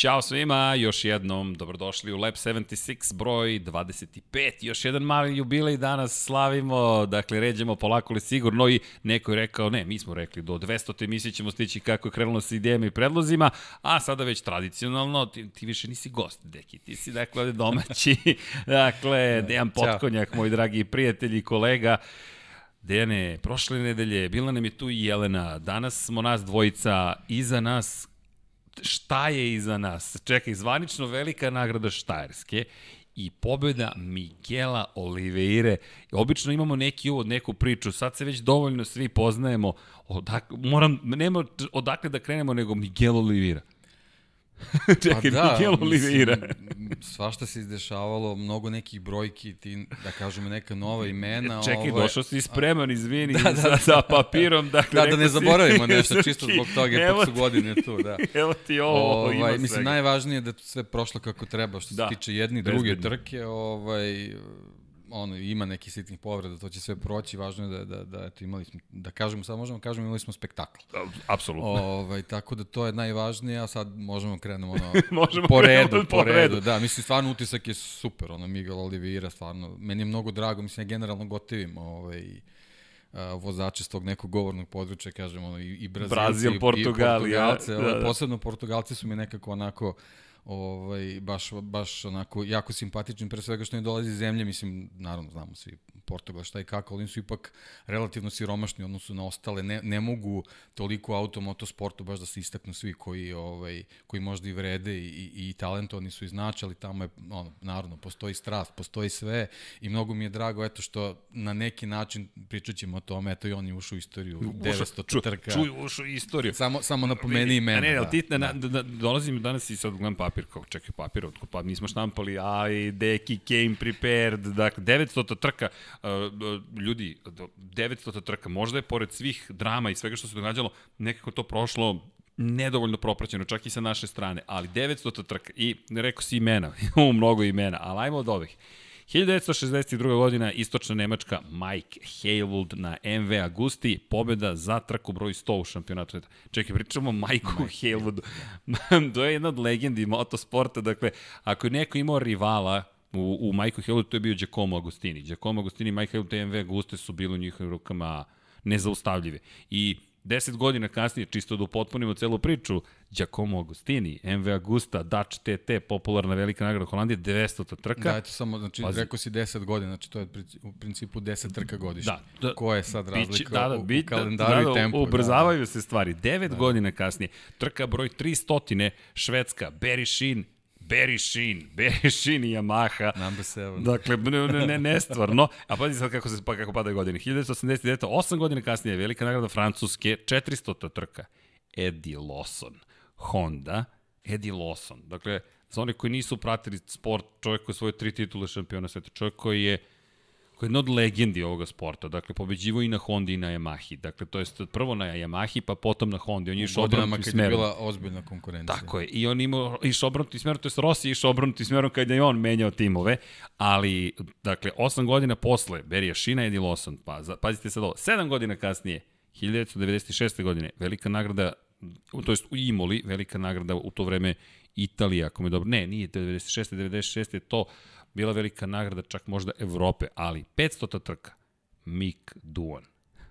Ćao svima, još jednom dobrodošli u Lab 76 broj 25. Još jedan mali jubilej danas slavimo, dakle ređemo polako li sigurno i neko je rekao, ne, mi smo rekli do 200. emisije ćemo stići kako je krenulo sa idejama i predlozima, a sada već tradicionalno, ti, ti više nisi gost, deki, ti si dakle ovde domaći, dakle, Dejan Potkonjak, moj dragi prijatelj i kolega, Dejane, prošle nedelje bila nam je tu i Jelena, danas smo nas dvojica, iza nas šta je iza nas? Čekaj, zvanično velika nagrada Štajerske i pobjeda Miguela Oliveire. Obično imamo neki uvod, neku priču, sad se već dovoljno svi poznajemo. Odak, moram, nema odakle da krenemo nego Miguel Oliveira. Čekaj, pa da, Miguel Oliveira. svašta se izdešavalo, mnogo nekih brojki, ti, da kažemo, neka nova imena. Čekaj, ovaj, došao si spreman, izvini, da, da, sa, sa papirom. Dakle, da, da ne zaboravimo nešto, čisto zbog toga, jer su godine tu. Da. Evo ti ovo, ovaj, ima Mislim, svega. najvažnije je da to sve prošlo kako treba, što da. se tiče jedni, druge trke. Ovaj, ono, ima neki sitnih povreda, to će sve proći, važno je da, da, da eto, imali smo, da kažemo, sad možemo da kažemo, imali smo spektakl. Apsolutno. Ovaj, tako da to je najvažnije, a sad možemo krenemo ono, možemo po redu, po redu, da, mislim, stvarno utisak je super, ono, Miguel Oliveira, stvarno, meni je mnogo drago, mislim, ja generalno gotivim, ovaj, vozače s tog nekog govornog područja, kažemo, i, i Brazilci, Brazil, Portugal, i Portugalce, ja, da, da. posebno Portugalci su mi nekako onako, ovaj, baš, baš onako jako simpatični, pre svega što ne dolazi iz zemlje, mislim, naravno znamo svi Portugal šta i kako, ali su ipak relativno siromašni odnosu na ostale, ne, ne mogu toliko automotosportu baš da se istaknu svi koji, ovaj, koji možda i vrede i, i, i talentovani su i značali, tamo je, ono, naravno, postoji strast, postoji sve i mnogo mi je drago, eto što na neki način, pričat ćemo o tome, eto i oni ušu u istoriju, ušo, 900 ču, trka. Čuj, ušu istoriju. Samo, samo napomeni imena. Ne, ne, ali ti, da, da, da, dolazim danas i sad gledam papir, kao čekaj papir, pa mi smo štampali, aj, deki, came prepared, dakle, 900 trka, ljudi, 900 trka, možda je pored svih drama i svega što se događalo, nekako to prošlo nedovoljno propraćeno, čak i sa naše strane, ali 900 trka i rekao si imena, imamo mnogo imena, ali ajmo od ovih. 1962. godina, istočna Nemačka, Mike Haywood na MV Agusti, pobjeda za trku broj 100 u šampionatu. Čekaj, pričamo o Mike Haywoodu. to je jedna od legendi motosporta, dakle, ako je neko imao rivala u, u Michael Hillu, to je bio Giacomo Agostini. Giacomo Agostini i Michael TMV Aguste su bili u njihovim rukama nezaustavljive. I 10 godina kasnije, čisto da upotpunimo celu priču, Giacomo Agostini, MV Agusta, Dutch TT, popularna velika nagrada Holandije, 900 trka. Da, eto samo, znači, Pazi. rekao si 10 godina, znači to je u principu 10 trka godišnje. Da, da, Ko je sad razlika bić, da, da, u, u kalendaru da, da, i tempu? Ubrzavaju da. se stvari. 9 da. godina kasnije, trka broj 300, Švedska, Barry Sheen, Barry Sheen, Barry Sheen i Yamaha. Number 7. Dakle, ne, ne, ne stvarno. A pazi sad kako, se, pa, kako padaju godine. 1989. 8 godina kasnije, velika nagrada Francuske, 400. trka. Eddie Lawson, Honda, Eddie Lawson. Dakle, za one koji nisu pratili sport, čovjek koji je svoje tri titule šampiona sveta, čovjek koji je koji je jedna od legendi ovoga sporta. Dakle, pobeđivo i na Hondi i na Yamahi. Dakle, to je prvo na Yamahi, pa potom na Hondi. On je išao obrnutim smerom. kad je bila ozbiljna konkurencija. Tako je. I on imao išao obrnutim smerom, to je Rossi išao obrnutim smerom kada je on menjao timove. Ali, dakle, osam godina posle Berija Šina, Eddie Lawson, pa, pazite sad ovo, sedam godina kasnije, 1996. godine, velika nagrada, to jest u Imoli, velika nagrada u to vreme Italija, ako me dobro, ne, nije 96. 96. je to bila velika nagrada čak možda Evrope, ali 500 trka, Mick Duan.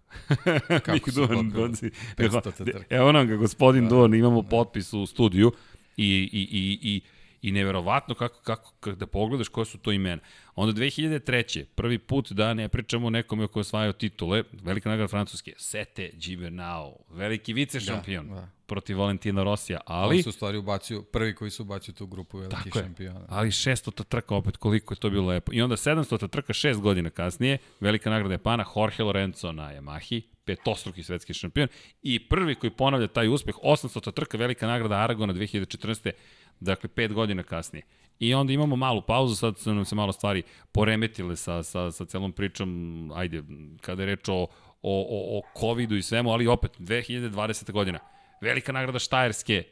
Kako godzi, 500 trka. Evo nam ga, gospodin da, Duan, imamo da. potpis u studiju i, i, i, i I neverovatno kako, kako, kako da pogledaš koje su to imena. Onda 2003. prvi put da ne pričamo o nekome ko je osvajao titule, velika nagrada Francuske, Sete Gibernau, veliki vice šampion da, da. protiv Valentina Rosija, ali... On su u stvari ubacio, prvi koji su ubacio tu grupu velikih šampiona. Ali 600 trka opet, koliko je to bilo lepo. I onda 700 trka šest godina kasnije, velika nagrada Japana, Jorge Lorenzo na Yamahi, petostruki svetski šampion i prvi koji ponavlja taj uspeh, 800 trka, velika nagrada Aragona 2014 dakle pet godina kasnije. I onda imamo malu pauzu, sad su nam se malo stvari poremetile sa, sa, sa celom pričom, ajde, kada je reč o, o, o, o COVID-u i svemu, ali opet, 2020. godina, velika nagrada Štajerske,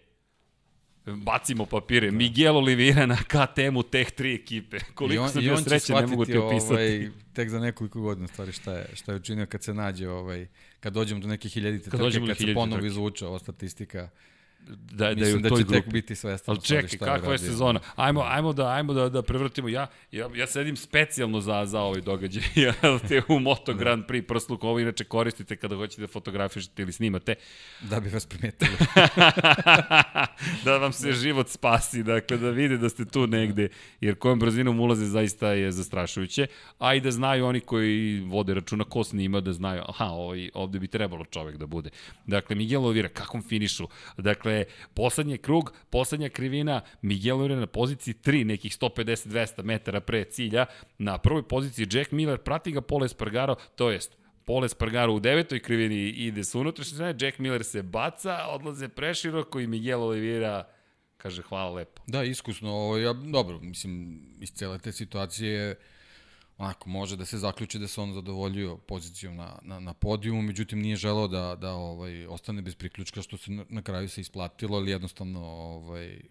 bacimo papire, da. Miguel Oliveira na KTM-u teh tri ekipe. Koliko on, sam bio srećan, ne mogu ti opisati. Ovaj, tek za nekoliko godina stvari šta je, šta je učinio kad se nađe, ovaj, kad dođemo do neke hiljadite trke, kad, kad se ponovo izvuče ova statistika da, da je u da toj će grupi. tek biti svestan. Ali čekaj, kakva je sezona? Ajmo, ajmo da, ajmo da, da prevrtimo. Ja, ja, ja sedim specijalno za, za ovaj događaj. Ja te u Moto Grand Prix prsluk, ovo inače koristite kada hoćete da fotografišete ili snimate. Da bi vas primetili. da vam se život spasi, dakle da vide da ste tu negde, jer kojom brzinom ulaze zaista je zastrašujuće, a i da znaju oni koji vode računa ko snima, da znaju, aha, ovaj, ovde bi trebalo čovek da bude. Dakle, Miguel Oliveira, kakvom finišu? Dakle, poslednji krug, poslednja krivina, Miguel Oliveira na poziciji 3, nekih 150-200 metara pre cilja, na prvoj poziciji Jack Miller, prati ga Pole Spargaro, to jest Pole Spargaro u devetoj krivini ide s unutrašnje strane, Jack Miller se baca, odlaze preširoko i Miguel Oliveira kaže hvala lepo. Da, iskusno. Ovo, ja, dobro, mislim, iz cele te situacije onako, može da se zaključi da se on zadovoljio pozicijom na, na, na podijumu, međutim nije želeo da, da ovaj, ostane bez priključka, što se na, na kraju se isplatilo, ali jednostavno ovaj,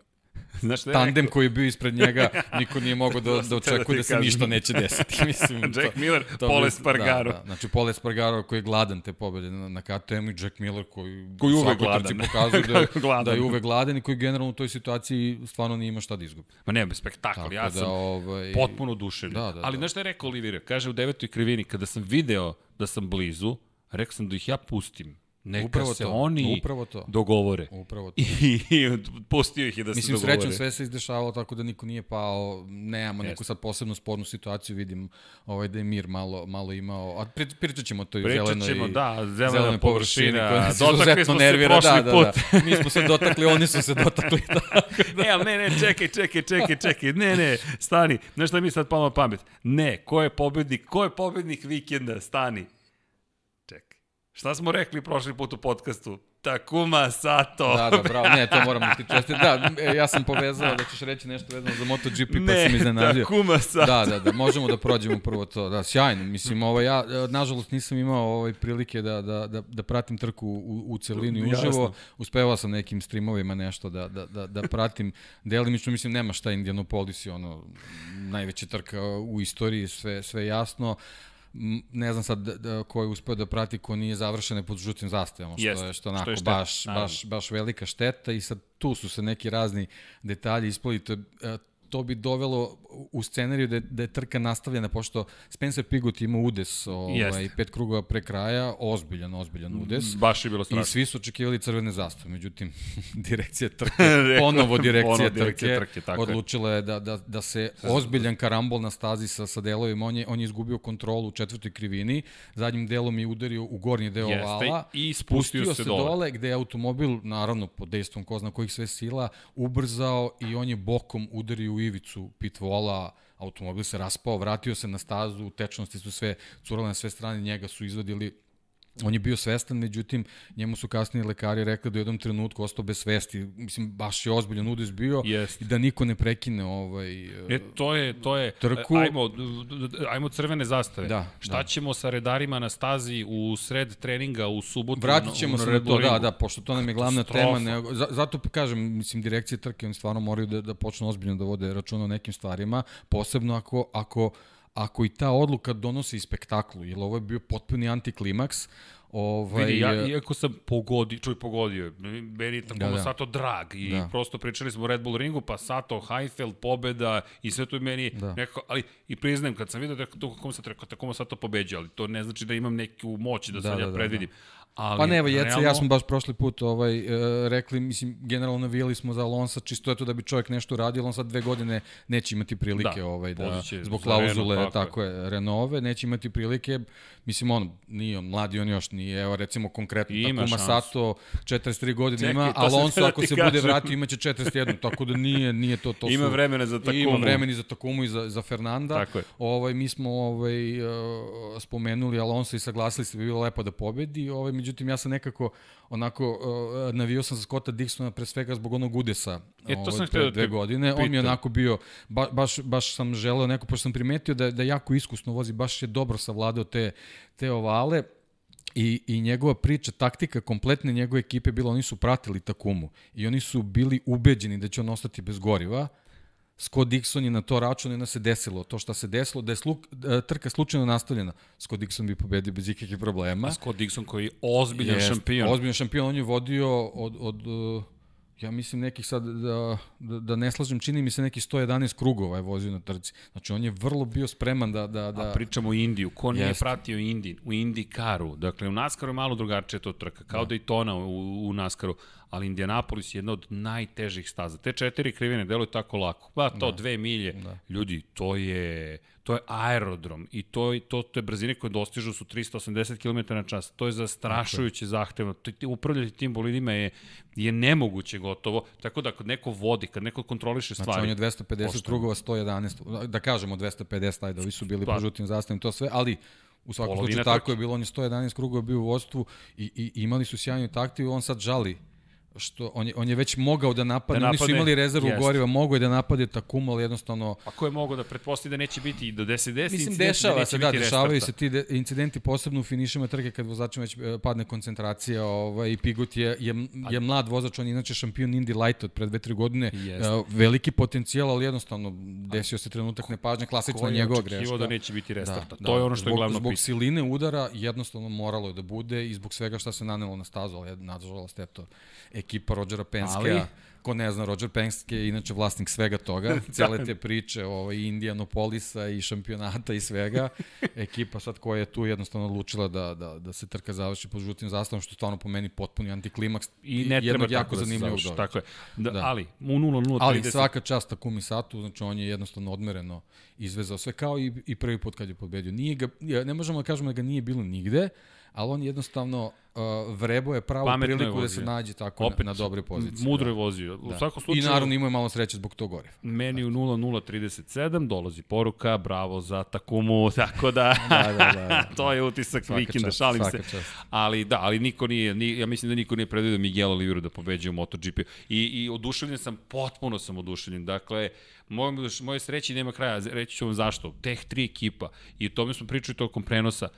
Znaš tandem koji je bio ispred njega, niko nije mogao da, da teo da očekuje da se ništa neće desiti. Mislim, Jack to- Miller, to Pole Spargaro. Da, da, znači Pole Spargaro koji je gladan te pobede na, na KTM i Jack Miller koji, Koji uvek gladan. pokazuje da, Gladan. da je uvek gladan i koji generalno u toj situaciji stvarno nije ima šta da izgubi. Ma ne, spektakl, Tako ja da, sam ovaj, potpuno oduševljen. Da, da, Ali da. znaš šta je rekao Olivira? Kaže u devetoj krivini, kada sam video da sam blizu, rekao sam da ih ja pustim. Neka Upravo se to, oni upravo to. dogovore. Upravo to. I, i pustio ih je da Mislim, se dogovore. srećom sve se izdešavalo tako da niko nije pao, nemamo neku Jeste. sad posebno spornu situaciju, vidim ovaj, da je mir malo, malo imao, a pri, pričat ćemo to i Pričat zelenoj, ćemo, da, zelena zelenoj površini površina, koja dotakli izuzetno se nervira, prošli da, put. da, da. Mi smo se dotakli, oni su se dotakli, tako da. E, ali ne, ne, čekaj, čekaj, čekaj, čekaj, ne, ne, stani, znaš šta mi sad palo na pamet? Ne, ko je pobednik, ko je pobednik vikenda, stani. Šta smo rekli prošli put u podcastu? Takuma Sato. Da, da, bravo, ne, to moramo ti čestiti. Da, e, ja sam povezao da ćeš reći nešto vezano za MotoGP, pa ne, sam iznenadio. Takuma Sato. Da, da, da, možemo da prođemo prvo to. Da, sjajno. Mislim, ovo, ja, e, nažalost, nisam imao ovaj prilike da, da, da, da pratim trku u, u celini Jasno. uživo. Uspevao sam nekim streamovima nešto da, da, da, da pratim. Delimično, mislim, nema šta Indianapolis je ono, najveća trka u istoriji, sve, sve jasno. M, ne znam sad da, ko je uspeo da prati, ko nije završene pod žutim zastavama, što Jeste, je što što je onako šteta, baš, naravno. baš, baš velika šteta i sad tu su se neki razni detalji isplali. To, je, e, to bi dovelo u scenariju da je, da je trka nastavljena, pošto Spencer Pigot ima udes ovaj, pet krugova pre kraja, ozbiljan, ozbiljan udes. Baš je bilo I strašno. svi su očekivali crvene zastave, međutim, direkcija trke, ponovo direkcija, ponovo trke, direkcija trke, tako odlučila je da, da, da se ozbiljan karambol na stazi sa, sa delovima, on je, on je izgubio kontrolu u četvrtoj krivini, zadnjim delom je udario u gornji deo Jeste, ovala, i spustio se dole. dole, gde je automobil, naravno pod dejstvom ko zna kojih sve sila, ubrzao i on je bokom udario u ivicu pitvola, automobil se raspao, vratio se na stazu, tečnosti su sve curale na sve strane, njega su izvadili On je bio svestan, međutim, njemu su kasnije lekari rekli da je u jednom trenutku ostao bez svesti. Mislim, baš je ozbiljan udes bio Jeste. i da niko ne prekine ovaj... E, to je, to je, Trku. ajmo, ajmo crvene zastave. Da, Šta da. ćemo sa redarima na stazi u sred treninga u subotu? Vratit ćemo se na to, da, da, pošto to nam je glavna tema. Ne, za- zato kažem, mislim, direkcije trke, oni stvarno moraju da, da počnu ozbiljno da vode računa o nekim stvarima, posebno ako, ako, ako i ta odluka donosi spektaklu, jer ovo je bio potpuni antiklimaks, Ovaj, Vidi, ja, iako sam pogodio, čuj, pogodio, meni je tako Da, da, da. Sato drag i Da. da. prosto pričali smo o Red Bull ringu, pa Sato, Heifeld, pobeda i sve to je meni Da. da. nekako, ali i priznajem, kad sam vidio da to kako Sato, rekao, tako Sato pobeđa, ali to ne znači da imam neku moć da, Da, sad da, ja da, predvidim. Ali, Pa ne, evo, Jece, ja realno- smo baš prošli put ovaj, e, rekli, mislim, generalno navijali smo za Alonsa, čisto eto da bi čovjek nešto uradio, on sad dve godine neće imati prilike, Da, ovaj, da, zbog klauzule, tako, tako je, Renove, neće imati prilike, mislim, on, nije on, mladi on još nije, evo, recimo, konkretno, Ima Takuma šansu. Sato, 43 godine Čekaj, ima, Alonso, da ako se kažem. bude vratio, imaće 41, tako da nije, nije to, to Ima su, vremena za Takumu. Ima vremena i za Takumu i za, za Fernanda. Tako je. Ovaj, mi smo ovaj, uh, spomenuli Alonso i saglasili se da bi bilo lepo da pobedi, ovaj, međutim ja sam nekako onako uh, navio sam za Scotta Dixona pre svega zbog onog udesa E, to ovaj, sam pre da dve godine. On mi je onako bio, ba, baš, baš sam želeo neko, pošto sam primetio da, da jako iskusno vozi, baš je dobro savladao te, te ovale. I, I njegova priča, taktika kompletne njegove ekipe bila, oni su pratili Takumu i oni su bili ubeđeni da će on ostati bez goriva. Scott Dixon je na to račun i onda se desilo to što se desilo, da je sluk, da, trka slučajno nastavljena. Scott Dixon bi pobedio bez ikakvih problema. A Scott Dixon koji je ozbiljan Jest, šampion. Ozbiljan šampion, on je vodio od, od uh, ja mislim nekih sad, da, da, da ne slažem, čini mi se neki 111 krugova je vozio na trci. Znači on je vrlo bio spreman da... da, da... A pričamo o Indiju. Ko nije Jest. pratio Indi? U Indikaru. Dakle, u Naskaru je malo drugačije to trka. Kao da. Daytona u, u Naskaru. Ali Indianapolis je jedna od najtežih staza. Te četiri krivine deluju tako lako. Pa to, da. dve milje. Da. Ljudi, to je to je aerodrom i to, to, to je brzine koje dostižu su 380 km na čas. To je zastrašujuće zahtevno. To, upravljati tim bolidima je, je nemoguće gotovo. Tako da kad neko vodi, kad neko kontroliše stvari... Znači on je 250 pošto... krugova, 111, da kažemo 250, ajde, ovi su bili pa, po žutim zastavim, to sve, ali u svakom slučaju tako je bilo, on je 111 krugova bio u vodstvu i, i imali su sjajnu taktiku, on sad žali što on je, on je već mogao da napadne, da napadne oni su imali rezervu jest. goriva, mogao je da napade Takuma, ali jednostavno... A ko je mogao da pretpostavi da neće biti do 10 10 Mislim, dešava da se, da, dešavaju se ti de, incidenti posebno u finišima trke kad vozačima već e, padne koncentracija ovaj, i Pigot je, je, je mlad vozač, on je inače šampion Indy Light od pre 2-3 godine, jest. uh, veliki potencijal, ali jednostavno desio se trenutak nepažnje, klasična njegova greška. Ko da neće biti restarta, da, to da, je ono što zbog, je glavno Zbog siline udara jednostavno moralo je da bude i zbog svega šta se nanelo na stazu, ali nažalost, eto, ekipa Rodgera Penskea, ko ne zna, Roger Penske je inače vlasnik svega toga, cele te priče o ovaj, Indianapolisa i šampionata i svega. Ekipa sad koja je tu jednostavno odlučila da, da, da se trka završi pod žutim zastavom, što stvarno po meni potpuni antiklimaks i ne jednog jako da zanimljivog događaja. Tako je. Da, da. Ali, u 0-0 Ali svaka čast Takumi Satu, znači on je jednostavno odmereno izvezao sve kao i, i prvi put kad je pobedio. Nije ga, ne možemo da kažemo da ga nije bilo nigde, ali on jednostavno uh, vrebo je pravu Pametno priliku je da se nađe tako Opet, na, na dobre pozicije. Mudro je da. vozio. Da. U svakom slučaju, I naravno imao je malo sreće zbog tog goriva. Meni u 0037 dolazi poruka, bravo za Takumu, tako da, da, da, da, da. to je utisak svaka vikenda, čast, šalim se. Čast. Ali da, ali niko nije, ni, ja mislim da niko nije predvidio Miguel Oliveira da pobeđuje u MotoGP. I, I oduševljen sam, potpuno sam oduševljen. Dakle, moje, moje sreći nema kraja, reći ću vam zašto. Teh tri ekipa, i o tome smo pričali tokom prenosa,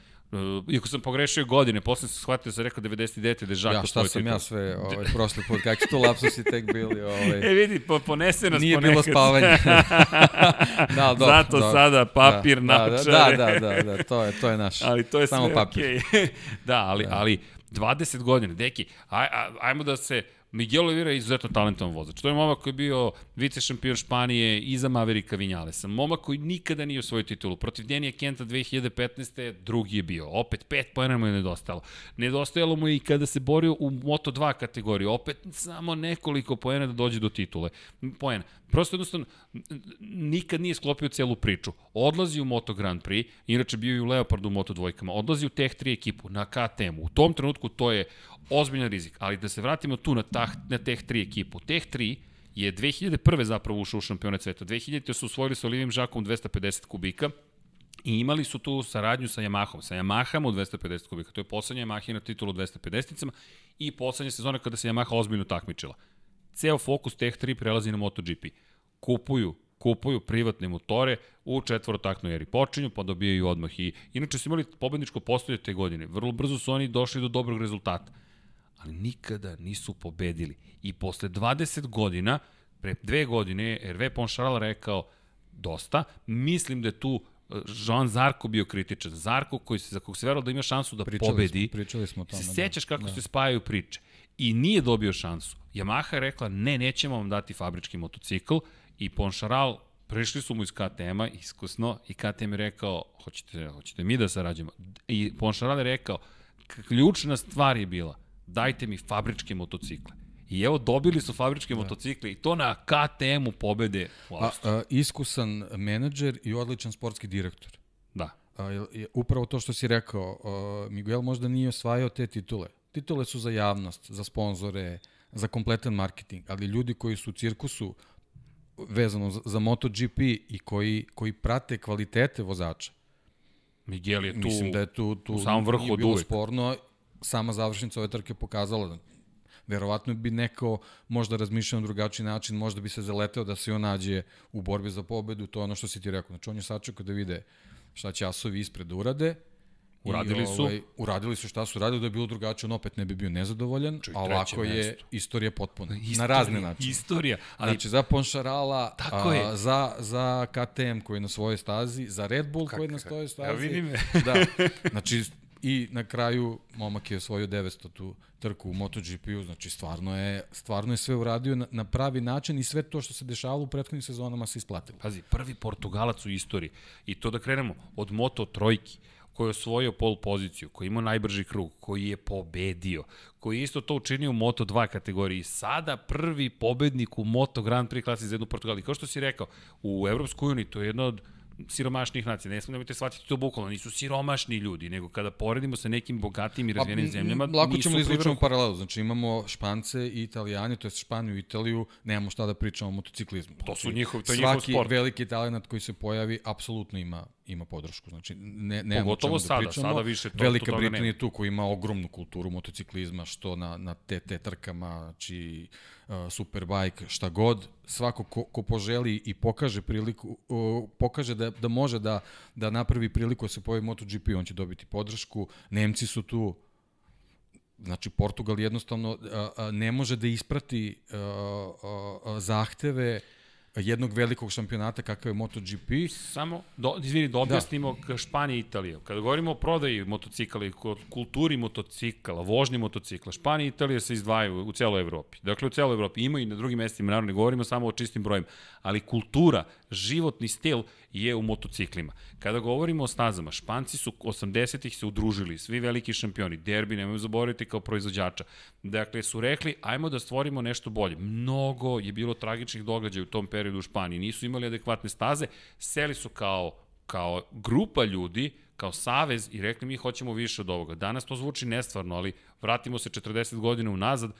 iako sam pogrešio godine, posle sam shvatio da sam rekao 99. da je Žako Ja, šta sam titul. ja sve ovaj, prošli put, kakvi tu lapsusi tek bili. Ovaj. E vidi, po, ponese nas Nije ponekad. bilo spavanje. da, do, Zato do, sada papir, da, naočare. Da, da, da, da, to je, to je naš. Ali to je Samo sve papir. Okay. da, ali, da. ali 20 godina, deki, aj, aj, ajmo da se Miguel Oliveira je izuzetno talentovan vozač. To je momak koji je bio vice šampion Španije iza Maverika Vinjalesa. Momak koji nikada nije osvojio titulu. Protiv Denija Kenta 2015. drugi je bio. Opet pet pojena mu je nedostajalo. Nedostajalo mu je i kada se borio u Moto2 kategoriji. Opet samo nekoliko pojena da dođe do titule. Pojena. Prosto jednostavno, nikad nije sklopio celu priču. Odlazi u Moto Grand Prix, inače bio i u Leopardu u Moto dvojkama, odlazi u Teh 3 ekipu, na KTM-u. U tom trenutku to je ozbiljan rizik, ali da se vratimo tu na, tah, na Teh 3 ekipu. Teh 3 je 2001. zapravo ušao u šampionat sveta. 2000. su usvojili sa Olivijom Žakom 250 kubika, I imali su tu saradnju sa Yamahom, sa Yamahom u 250 kubika. To je poslednja Yamaha na titulu 250-icama i poslednja sezona kada se Yamaha ozbiljno takmičila ceo fokus Tech 3 prelazi na MotoGP. Kupuju kupuju privatne motore u četvorotaknoj eri počinju, pa dobijaju odmah i inače su imali pobedničko postoje te godine. Vrlo brzo su oni došli do dobrog rezultata. Ali nikada nisu pobedili. I posle 20 godina, pre dve godine, Hervé Poncharal rekao dosta. Mislim da je tu eh, Jean Zarko bio kritičan. Zarko koji se, za kog se verao da ima šansu da pričali pobedi. Smo, pričali smo o tome. Se sećaš kako da. se spajaju priče i nije dobio šansu. Yamaha je rekla, ne, nećemo vam dati fabrički motocikl i Poncharal prišli su mu iz KTM-a iskusno i KTM je rekao, hoćete, hoćete mi da sarađujemo. I Poncharal je rekao, ključna stvar je bila, dajte mi fabričke motocikle. I evo, dobili su fabričke da. motocikle i to na KTM-u pobede u a, a, iskusan menadžer i odličan sportski direktor. Da. A, je, upravo to što si rekao, a, Miguel možda nije osvajao te titule, Titule su za javnost, za sponzore, za kompletan marketing, ali ljudi koji su u cirkusu vezano za, za MotoGP i koji, koji prate kvalitete vozača. Miguel je tu, Mislim da je tu, tu u samom vrhu od uvek. sporno. Sama završnica ove trke pokazala da verovatno bi neko možda razmišljao na drugačiji način, možda bi se zaleteo da se on nađe u borbi za pobedu, to je ono što si ti rekao. Znači on je sačekao da vide šta će asovi ispred da urade, Uradili su. Ovaj, uradili su šta su radili, da je bilo drugačije, on opet ne bi bio nezadovoljan, Čuj, a ovako je mesto. istorija potpuna. Istorija, na razne načine. Istorija. Ali... Znači, za Ponšarala, Tako a, je. za, za KTM koji je na svojoj stazi, za Red Bull Kak, koji je na svojoj stazi. Ja vidi me. da. Znači, I na kraju momak je osvojio 900 tu trku u MotoGP-u, znači stvarno je, stvarno je sve uradio na, na pravi način i sve to što se dešavalo u prethodnim sezonama se isplatilo. Pazi, prvi Portugalac u istoriji. I to da krenemo od Moto trojki koji je osvojio pol poziciju, koji ima najbrži krug, koji je pobedio, koji je isto to učinio u Moto 2 kategoriji. Sada prvi pobednik u Moto Grand Prix klasi za jednu Portugaliju. Kao što si rekao, u Evropskoj uniji to je jedno od siromašnih nacija. Ne smemo te shvatiti to bukvalno, nisu siromašni ljudi, nego kada poredimo sa nekim bogatim i pa, razvijenim zemljama, lako ćemo da izvučemo paralelu. Znači imamo Špance i Italijani, to je Španiju i Italiju, nemamo šta da pričamo o motociklizmu. To su njihov, to je njihov sport. Svaki veliki talent koji se pojavi apsolutno ima ima podršku. Znači, ne, ne Pogotovo da sada, pričamo. sada više to, Velika to Britanija je tu koja ima ogromnu kulturu motociklizma, što na, na TT trkama, znači uh, Superbike, šta god. Svako ko, ko poželi i pokaže priliku, uh, pokaže da, da može da, da napravi priliku da se pojavi MotoGP, on će dobiti podršku. Nemci su tu, Znači, Portugal jednostavno uh, ne može da isprati uh, uh, zahteve jednog velikog šampionata kakav je MotoGP. Samo, do, izvini, da objasnimo da. Španija i Italija. Kada govorimo o prodaji motocikla i kulturi motocikla, vožnji motocikla, Španija i Italija se izdvajaju u celoj Evropi. Dakle, u celoj Evropi. Ima i na drugim mestima, naravno ne govorimo samo o čistim brojima, ali kultura, životni stil je u motociklima. Kada govorimo o stazama, Španci su 80-ih se udružili, svi veliki šampioni, derbi, nemoj zaboraviti kao proizvođača. Dakle, su rekli, ajmo da stvorimo nešto bolje. Mnogo je bilo tragičnih događaja u tom periodu u Španiji. Nisu imali adekvatne staze, seli su kao, kao grupa ljudi, kao savez i rekli mi hoćemo više od ovoga. Danas to zvuči nestvarno, ali vratimo se 40 godina unazad,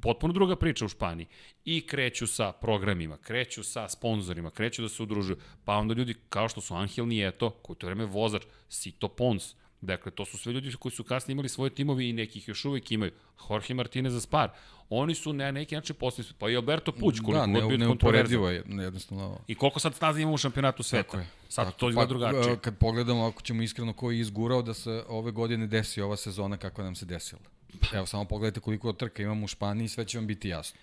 potpuno druga priča u Španiji. I kreću sa programima, kreću sa sponzorima, kreću da se udružuju. Pa onda ljudi kao što su Angel Nieto, koji to vreme vozač, Sito Pons, Dakle, to su sve ljudi koji su kasnije imali svoje timovi i nekih još uvek imaju. Jorge Martinez za Spar. Oni su na neki način postali, pa i Alberto Puć, koliko da, ne, bio kontroverzan. je, jednostavno. I koliko sad staza imamo u šampionatu sveta? Tako je. Sad tako, to izgleda pa, drugačije. Kad pogledamo, ako ćemo iskreno, ko je izgurao da se ove godine desi ova sezona kakva nam se desila. Evo, samo pogledajte koliko trka imamo u Španiji, sve će vam biti jasno.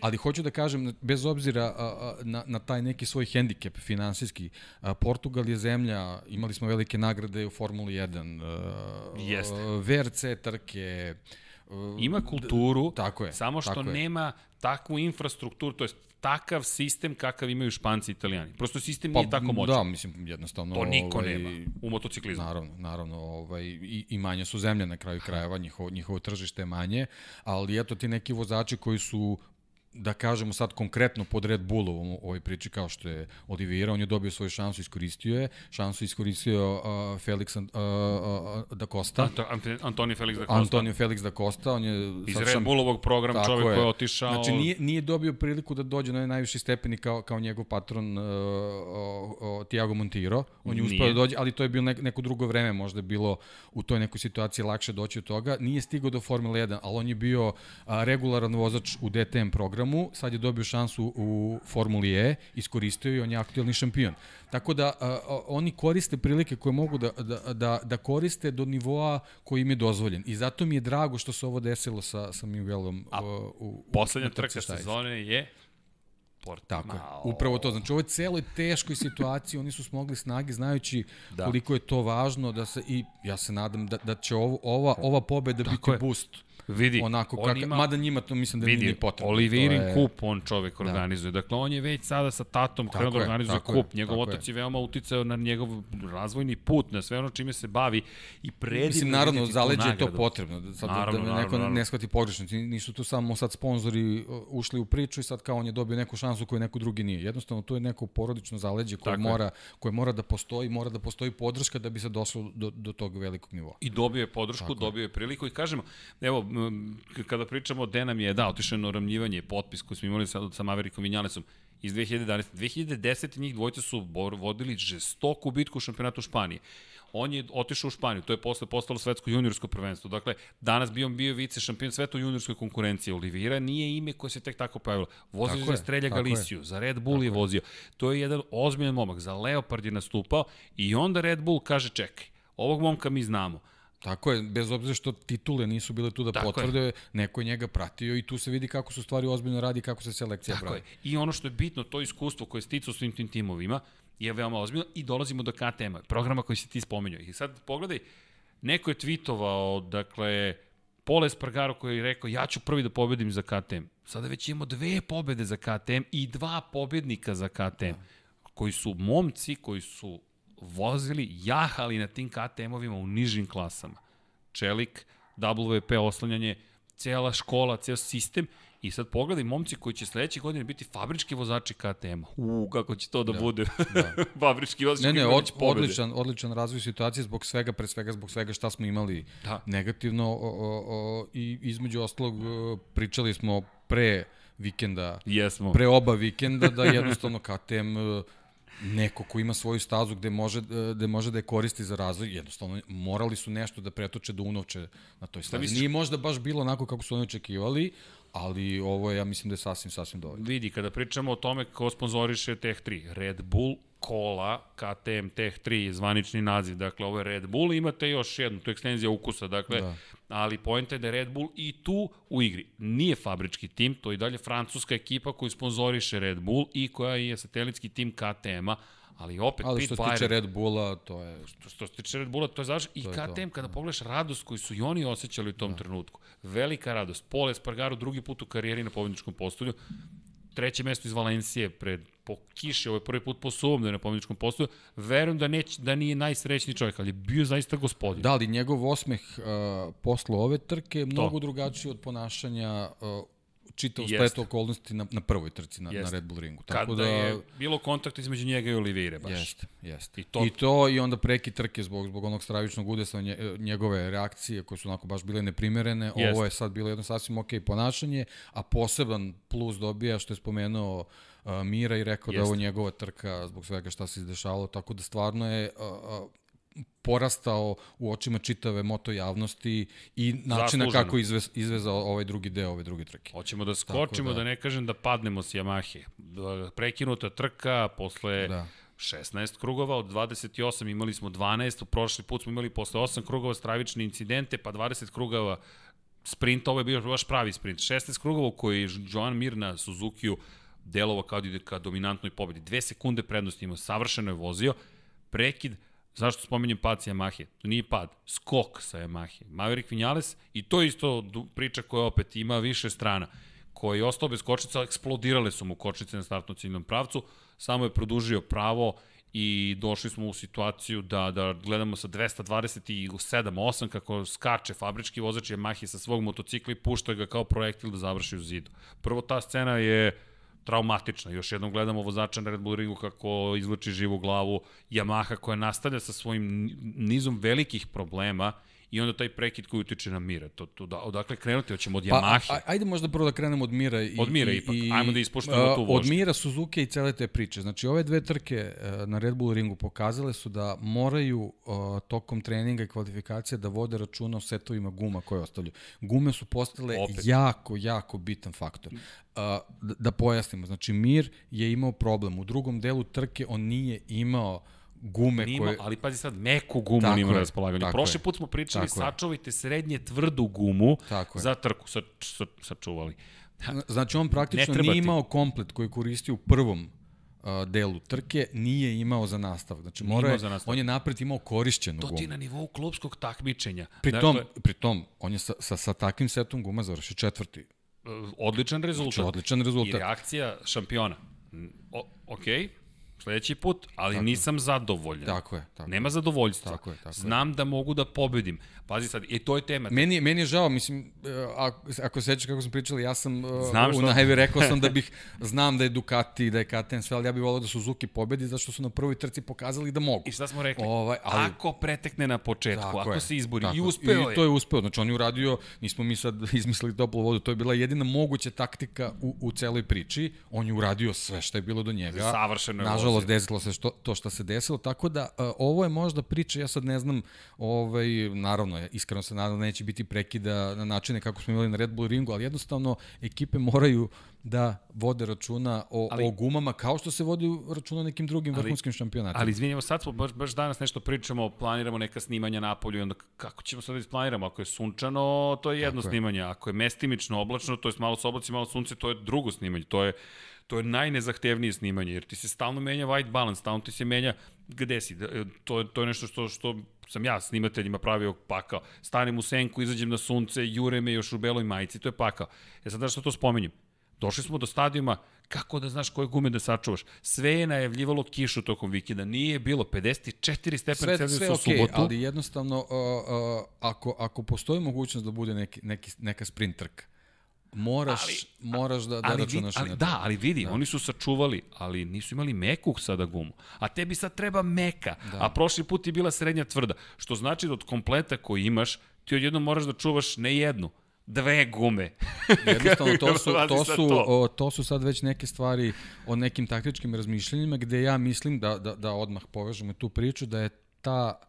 Ali hoću da kažem, bez obzira na, na taj neki svoj hendikep finansijski, Portugal je zemlja, imali smo velike nagrade u Formuli 1, Jeste. VRC trke, Ima kulturu, tako je, samo što tako nema je. takvu infrastrukturu, to je takav sistem kakav imaju Španci i Italijani. Prosto sistem pa, nije tako moćan. Da, mislim, jednostavno... To niko ovaj, nema u motociklizmu. Naravno, naravno, ovaj, i, i manje su zemlje na kraju krajeva, njihovo, njihovo tržište je manje, ali eto ti neki vozači koji su da kažemo sad konkretno pod Red Bullom u ovoj priči kao što je Oliveira, on je dobio svoju šansu, iskoristio je, šansu iskoristio uh, Felix uh, uh, da Costa. Anto, Antonio Felix da Costa. Antonio Felix da Costa, on je... Iz Red šam... Bullovog programa čovjek je. koji je otišao... Znači nije, nije dobio priliku da dođe na najviši stepeni kao, kao njegov patron uh, uh, uh, Tiago Montiro, on je uspeo da dođe, ali to je bilo neko, neko drugo vreme, možda je bilo u toj nekoj situaciji lakše doći od toga. Nije stigao do Formule 1, ali on je bio uh, regularan vozač u DTM programu programu, sad je dobio šansu u Formuli E, iskoristio i on je aktualni šampion. Tako da a, a, oni koriste prilike koje mogu da, da, da, da koriste do nivoa koji im je dozvoljen. I zato mi je drago što se ovo desilo sa, sa Miguelom a, u, u, poslednja trka sezone je Portimao. Tako je. Upravo to. Znači, u ovoj celoj teškoj situaciji oni su smogli snage znajući da. koliko je to važno da se i ja se nadam da, da će ovo, ova, ova pobeda Tako biti je. boost Vidi, onako kak, ima, mada njima to mislim da vidi, nije potrebno. Olivirin je... kup on čovek da. organizuje. Dakle, on je već sada sa tatom krenuo da organizuje kup. Njegov tako otac je. je veoma uticao na njegov razvojni put, na sve ono čime se bavi i predivno Mislim, naravno, zaleđe je to potrebno. Sad, naravno, da, da neko naravno. ne shvati pogrešno. Nisu tu samo sad sponzori ušli u priču i sad kao on je dobio neku šansu koju neko drugi nije. Jednostavno, to je neko porodično zaleđe koje, tako mora, koje mora da postoji, mora da postoji podrška da bi se došlo do, do tog velikog nivoa. I dobio je podršku, tako dobio je priliku i kažemo, evo, kada pričamo o Denam je, da, otišao je na oramljivanje, potpis koji smo imali sad sa Maverikom Vinjalesom iz 2011. 2010. njih dvojca su vodili žestoku bitku u šampionatu Španije. On je otišao u Španiju, to je posle postalo svetsko juniorsko prvenstvo. Dakle, danas bi on bio vice šampion sveta u juniorskoj konkurenciji. Oliveira nije ime koje se tek tako pojavilo. Vozio za Strelja Galisiju, za Red Bull tako je vozio. To je jedan ozbiljan momak. Za Leopard je nastupao i onda Red Bull kaže čekaj, ovog momka mi znamo Tako je, bez obzira što titule nisu bile tu da Tako potvrde, je. neko je njega pratio i tu se vidi kako su stvari ozbiljno radi, kako se selekcija Tako pravi. Je. I ono što je bitno, to iskustvo koje sticao svim tim timovima je veoma ozbiljno i dolazimo do KTM-a, programa koji si ti spomenuo. I sad pogledaj, neko je tweetovao, dakle, Pole Spargaro koji je rekao ja ću prvi da pobedim za KTM. Sada već imamo dve pobede za KTM i dva pobednika za KTM, koji su momci koji su vozili, jahali na tim KTM-ovima u nižim klasama. Čelik, WP oslanjanje, cela škola, ceo sistem I sad pogledaj momci koji će sledeće godine biti fabrički vozači KTM-a. U, kako će to da, da bude. Da. fabrički vozači ne, ne, od, odličan, odličan razvoj situacije zbog svega, pre svega zbog svega šta smo imali da. negativno o, o, o, i između ostalog pričali smo pre vikenda, Jesmo. pre oba vikenda da jednostavno KTM neko ko ima svoju stazu gde može, gde može da je koristi za razvoj, jednostavno morali su nešto da pretoče da unovče na toj stazi. Nije možda baš bilo onako kako su oni očekivali, ali ovo je, ja mislim da je sasvim, sasvim dovoljno. Vidi, kada pričamo o tome ko sponzoriše Tech 3, Red Bull, Cola, KTM Tech 3, zvanični naziv, dakle ovo je Red Bull, imate još jednu, to je ekstenzija ukusa, dakle, da. Ali pojenta je da je Red Bull i tu u igri. Nije fabrički tim, to je i dalje francuska ekipa koju sponzoriše Red Bull i koja je satelitski tim KTM-a, Ali opet Ali što se tiče Red Bulla, to je... Što, što se tiče Red Bulla, to je završeno. I KTM, kada da. pogledaš radost koju su i oni osjećali u tom da. trenutku. Velika radost. Pole Spargaro drugi put u karijeri na pobjedničkom postolju. Treće mesto iz Valencije pred po kiši, ovo je prvi put po sumom da je na pobjedničkom postolju. Verujem da, neć, da nije najsrećniji čovjek, ali je bio zaista gospodin. Da, ali njegov osmeh uh, posle ove trke je mnogo drugačiji od ponašanja uh, čitav splet okolnosti na, na prvoj trci na, na Red Bull ringu. Tako Kada da, je bilo kontakt između njega i Olivire baš. Jeste, jeste. I to, I to i onda preki trke zbog, zbog onog stravičnog udesa njegove reakcije koje su onako baš bile neprimerene. Jeste. Ovo je sad bilo jedno sasvim ok ponašanje, a poseban plus dobija što je spomenuo uh, Mira i rekao Jeste. da je ovo njegova trka zbog svega šta se izdešavalo, tako da stvarno je uh, uh, porastao u očima čitave moto javnosti i načina Zasluženo. kako izvez, izvezao ovaj drugi deo ove druge trke. Hoćemo da skočimo, da... da ne kažem da padnemo s Yamahe. Prekinuta trka posle da. 16 krugova, od 28 imali smo 12, u prošli put smo imali posle 8 krugova stravične incidente, pa 20 krugova sprint, ovo je bio baš pravi sprint. 16 krugova u koji Joan Mir na Suzuki-u delova kao da ide ka dominantnoj pobedi. Dve sekunde prednosti imao, savršeno je vozio, prekid, Zašto spominjem pad sa Yamahe? To nije pad, skok sa Yamahe. Maverick Vinales, i to isto priča koja opet ima više strana, koji je ostao bez kočnica, eksplodirale su mu kočnice na startnom ciljnom pravcu, samo je produžio pravo i došli smo u situaciju da, da gledamo sa 227-8 kako skače fabrički vozač Yamahe sa svog motocikla i pušta ga kao projektil da završi u zidu. Prvo ta scena je traumatična. Još jednom gledamo vozača na Red Bull ringu kako izluči živu glavu, Yamaha koja nastavlja sa svojim nizom velikih problema i onda taj prekid koji utiče na Mira. To, to, da, odakle krenuti? Hoćemo od pa, Yamahe? Pa, ajde možda prvo da krenemo od Mira. I, od Mira i, ipak. I, Ajmo da ispoštujemo tu vožnju. Od Mira, Suzuki i cele te priče. Znači, ove dve trke e, na Red Bull ringu pokazale su da moraju uh, tokom treninga i kvalifikacija da vode računa o setovima guma koje ostavljaju. Gume su postale Opet. jako, jako bitan faktor. Uh, da, da pojasnimo, znači Mir je imao problem. U drugom delu trke on nije imao uh, gume Nima, koje... Ali pazi sad, meku gumu tako nima na raspolaganju. Prošli je. put smo pričali, tako sačuvajte srednje tvrdu gumu tako za trku. Sa, sa, sačuvali. Znači on praktično nije imao komplet koji koristi u prvom uh, delu trke, nije imao za nastavak. Znači mora je, on je napred imao korišćenu gumu. To ti na nivou klubskog takmičenja. Pri dakle, tom, pri tom on je sa, sa, sa takvim setom guma završio četvrti. Odličan rezultat. Znači, odličan rezultat. I reakcija šampiona. O, okay sledeći put, ali tako nisam zadovoljan. Tako je. Tako Nema zadovoljstva. Tako je, tako Znam je. da mogu da pobedim. Pazi sad, i to je tema. Meni, meni je žao, mislim, e, ako, ako sećaš kako smo pričali, ja sam e, Znam u najavi rekao sam da bih, znam da je Ducati, da je KTM sve, ali ja bih volao da Suzuki pobedi, zašto su na prvoj trci pokazali da mogu. I šta smo rekli? Ovaj, ali, ako pretekne na početku, ako je, se izbori, tako, i uspeo je. I to je uspeo, znači on je uradio, nismo mi sad izmislili toplu vodu, to je bila jedina moguća taktika u, u celoj priči, on je uradio sve što je bilo do njega. Savršeno je Nažalost, desilo se što, to što se desilo, tako da uh, ovo je možda priča, ja sad ne znam, ovaj, naravno, iskreno se nadam da neće biti prekida na načine kako smo imali na Red Bull ringu, ali jednostavno ekipe moraju da vode računa o, ali, o gumama kao što se vodi računa o nekim drugim ali, vrhunskim šampionatima. Ali izvinjamo, sad smo baš, baš danas nešto pričamo, planiramo neka snimanja na polju i onda kako ćemo sad da isplaniramo? Ako je sunčano, to je jedno Tako snimanje, je. ako je mestimično, oblačno, to je malo s oblaci, malo sunce, to je drugo snimanje. To je to je najnezahtevnije snimanje, jer ti se stalno menja white balance, stalno ti se menja gde si. To, to je nešto što, što sam ja snimateljima pravio pakao. Stanem u senku, izađem na sunce, jure me još u beloj majici, to je pakao. E sad da što to spomenjem? Došli smo do stadijuma kako da znaš koje gume da sačuvaš. Sve je najavljivalo kišu tokom vikenda. Nije bilo 54 stepen Celsijusa u okay, subotu. ali jednostavno uh, uh, ako, ako postoji mogućnost da bude neki, neki, neka sprint trka, moraš, ali, moraš da, da ali, računaš ali, na to. Da, ali vidi, da. oni su sačuvali, ali nisu imali meku sada gumu. A tebi sad treba meka, da. a prošli put je bila srednja tvrda. Što znači da od kompleta koji imaš, ti odjedno moraš da čuvaš ne jednu, dve gume. Jednostavno, to su, to, su, to? O, to su sad već neke stvari o nekim taktičkim razmišljenjima gde ja mislim da, da, da odmah povežemo tu priču, da je ta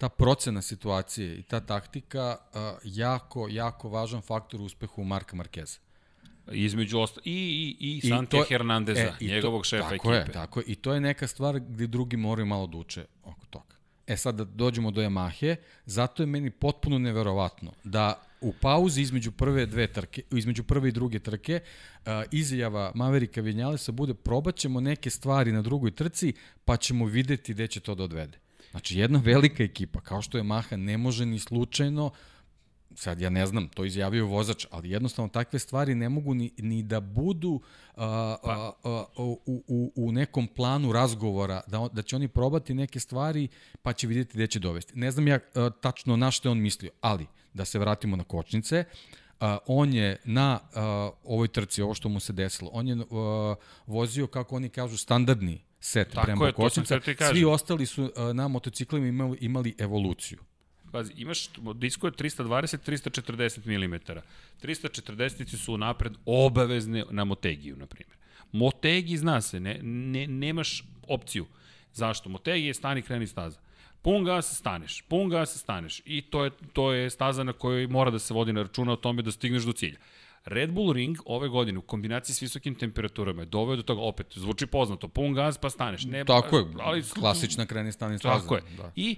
ta procena situacije i ta taktika uh, jako, jako važan faktor u uspehu Marka Markeza. Između osta i, i, i Sante to, Hernandeza, e, njegovog to, šefa tako ekipe. Je, tako je, i to je neka stvar gde drugi moraju malo da uče oko toga. E sad da dođemo do Yamahe, zato je meni potpuno neverovatno da u pauzi između prve dve trke, između prve i druge trke, uh, izjava Maverika Vinjalesa bude probaćemo neke stvari na drugoj trci, pa ćemo videti gde će to da odvede. Znači, jedna velika ekipa, kao što je Maha, ne može ni slučajno sad ja ne znam, to izjavio vozač, ali jednostavno takve stvari ne mogu ni, ni da budu a, a, a, u, u, u nekom planu razgovora, da, da će oni probati neke stvari pa će vidjeti gde će dovesti. Ne znam ja a, tačno na što je on mislio, ali da se vratimo na kočnice, a, on je na a, ovoj trci, ovo što mu se desilo, on je a, vozio, kako oni kažu, standardni set Tako prema kočnica. Svi ostali su uh, na motociklima imali, imali evoluciju. Pazi, imaš, disko je 320-340 mm. 340 su napred obavezne na Motegiju, na primjer. Motegi zna se, ne, ne, nemaš opciju. Zašto? Motegi je stani kreni staza. Pun gas staneš, pun gas staneš i to je, to je staza na kojoj mora da se vodi na računa o tome da stigneš do cilja. Red Bull Ring ove godine u kombinaciji s visokim temperaturama je doveo do toga, opet, zvuči poznato, pun gaz pa staneš. Ne, tako je, ali, klasična kreni stani staza. Tako je. Da. I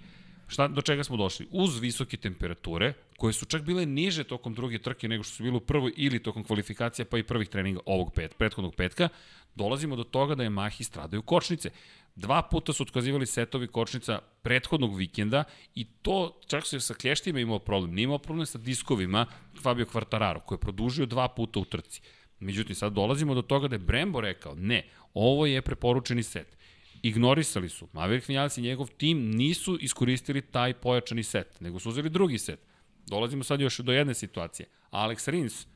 šta, do čega smo došli? Uz visoke temperature, koje su čak bile niže tokom druge trke nego što su bile u prvoj ili tokom kvalifikacija pa i prvih treninga ovog pet, prethodnog petka, dolazimo do toga da je Mahi stradaju kočnice. Dva puta su otkazivali setovi kočnica prethodnog vikenda i to čak se sa klještima imao problem. Nije imao problem sa diskovima Fabio Quartararo koji je produžio dva puta u trci. Međutim, sad dolazimo do toga da je Brembo rekao, ne, ovo je preporučeni set. Ignorisali su. Maverick Vinales i njegov tim nisu iskoristili taj pojačani set, nego su uzeli drugi set. Dolazimo sad još do jedne situacije. Alex Rins,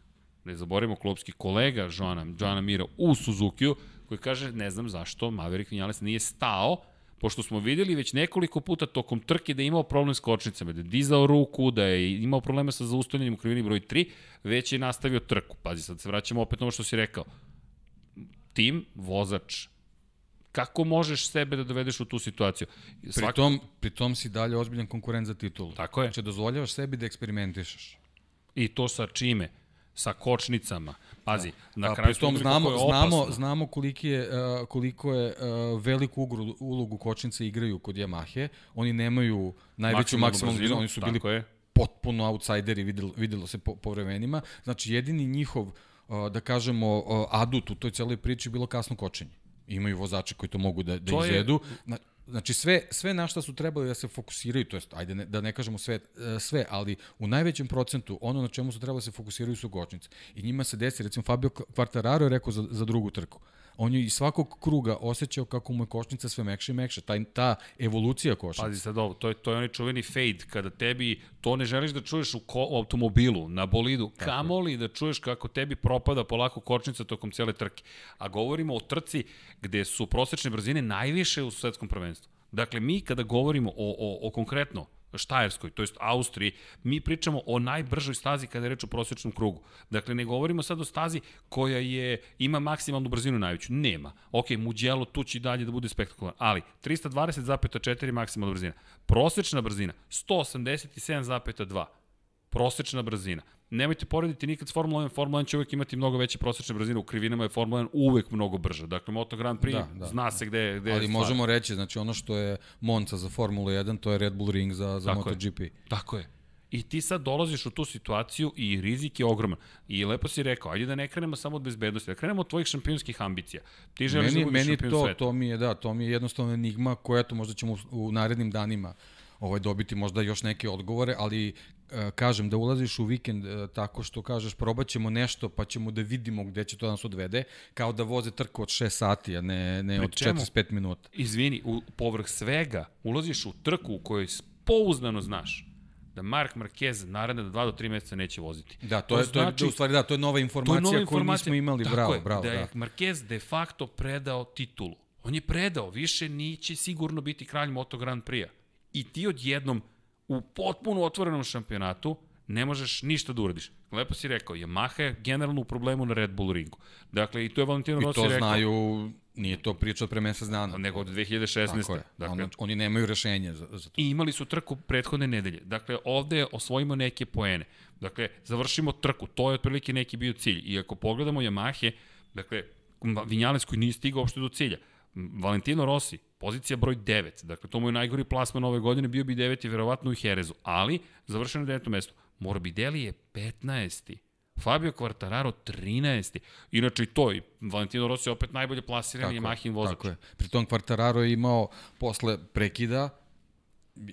ne zaboravimo klubski kolega Joana, Joana Mira u Suzuki-u, koji kaže ne znam zašto Maverick Vinales nije stao, pošto smo videli već nekoliko puta tokom trke da je imao problem s kočnicama, da je dizao ruku, da je imao problema sa zaustavljanjem u krivini broj 3, već je nastavio trku. Pazi, sad se vraćamo opet na ovo što si rekao. Tim, vozač, kako možeš sebe da dovedeš u tu situaciju? Svako... Pri, tom, pri tom si dalje ozbiljan konkurent za titulu. Tako je. Znači, dozvoljavaš sebi da eksperimentišeš. I to sa čime? Sa kočnicama, Pazi, da. na kraju tom znamo, znamo, znamo koliki je, uh, koliko je uh, veliku ugru, ulogu kočnice igraju kod Yamahe. Oni nemaju najveću maksimalnu brzinu, oni su bili je. potpuno outsideri, videlo, videlo se po, po vremenima. Znači, jedini njihov, uh, da kažemo, adut u toj celoj priči bilo kasno kočenje. Imaju vozače koji to mogu da, da to izvedu. Je... Znači sve, sve na šta su trebali da se fokusiraju, to jest, ajde ne, da ne kažemo sve, e, sve, ali u najvećem procentu ono na čemu su trebali da se fokusiraju su kočnice. I njima se desi, recimo Fabio Quartararo je rekao za, za drugu trku on je iz svakog kruga osjećao kako mu je košnica sve mekša i mekša. Ta, ta evolucija košnice. Pazi sad ovo, to je, to je onaj čuveni fade, kada tebi to ne želiš da čuješ u, ko, u automobilu, na bolidu, Tako. kamoli da čuješ kako tebi propada polako kočnica tokom cele trke. A govorimo o trci gde su prosečne brzine najviše u svetskom prvenstvu. Dakle, mi kada govorimo o, o, o konkretno Štajerskoj, to jest Austriji, mi pričamo o najbržoj stazi kada je reč o prosječnom krugu. Dakle, ne govorimo sad o stazi koja je, ima maksimalnu brzinu najveću. Nema. Ok, Mugello tu će dalje da bude spektakularno, ali 320,4 maksimalna brzina. Prosečna brzina 187,2 prosečna brzina. Nemojte porediti nikad s Formula 1, Formula 1 će uvek imati mnogo veće prosečne brzine, u krivinama je Formula 1 uvek mnogo brža. Dakle, Moto Grand Prix da, da, zna se gde, gde Ali je možemo reći, znači ono što je Monza za Formulu 1, to je Red Bull Ring za, za Tako MotoGP. Je. Tako je. I ti sad dolaziš u tu situaciju i rizik je ogroman. I lepo si rekao, ajde da ne krenemo samo od bezbednosti, da krenemo od tvojih šampionskih ambicija. Ti želiš meni, da budeš meni to, sveta. to mi je, da, to mi je jednostavno enigma koja to možda ćemo u, u narednim danima ovaj dobiti možda još neke odgovore, ali e, kažem da ulaziš u vikend e, tako što kažeš probaćemo nešto pa ćemo da vidimo gde će to nas odvede, kao da voze trku od 6 sati, a ne, ne od 45 minuta. Izvini, u, povrh svega ulaziš u trku u kojoj pouzdano znaš da Mark Marquez naredne do 2 do 3 meseca neće voziti. Da, to, to je znači, to je znači- u stvari da, to je nova informacija, je nova koju nismo imali. Tako bravo, je, bravo, da je da. Marquez de facto predao titulu. On je predao, više niće sigurno biti kralj Moto Grand Prix-a. I ti odjednom u potpuno otvorenom šampionatu ne možeš ništa da uradiš. Lepo si rekao, Yamaha je generalno u problemu na Red Bull ringu. Dakle, i to je Valentino Rossi rekao. I to znaju Nije to priča od pre mesec dana. Nego od 2016. Tako je. Dakle, On, oni nemaju rešenje za, za to. I imali su trku prethodne nedelje. Dakle, ovde osvojimo neke poene. Dakle, završimo trku. To je otprilike neki bio cilj. I ako pogledamo Yamahe, dakle, Vinjales koji nije stigao uopšte do cilja. Valentino Rossi, pozicija broj 9. Dakle, to mu je najgori plasman ove godine, bio bi 9 i verovatno u Herezu. Ali, završeno na 9. mesto. Morbidelli je 15. Fabio Quartararo 13. Inače i to, i Valentino Rossi je opet najbolje plasiran Yamahin vozač. Tako je. Pritom Quartararo je imao posle prekida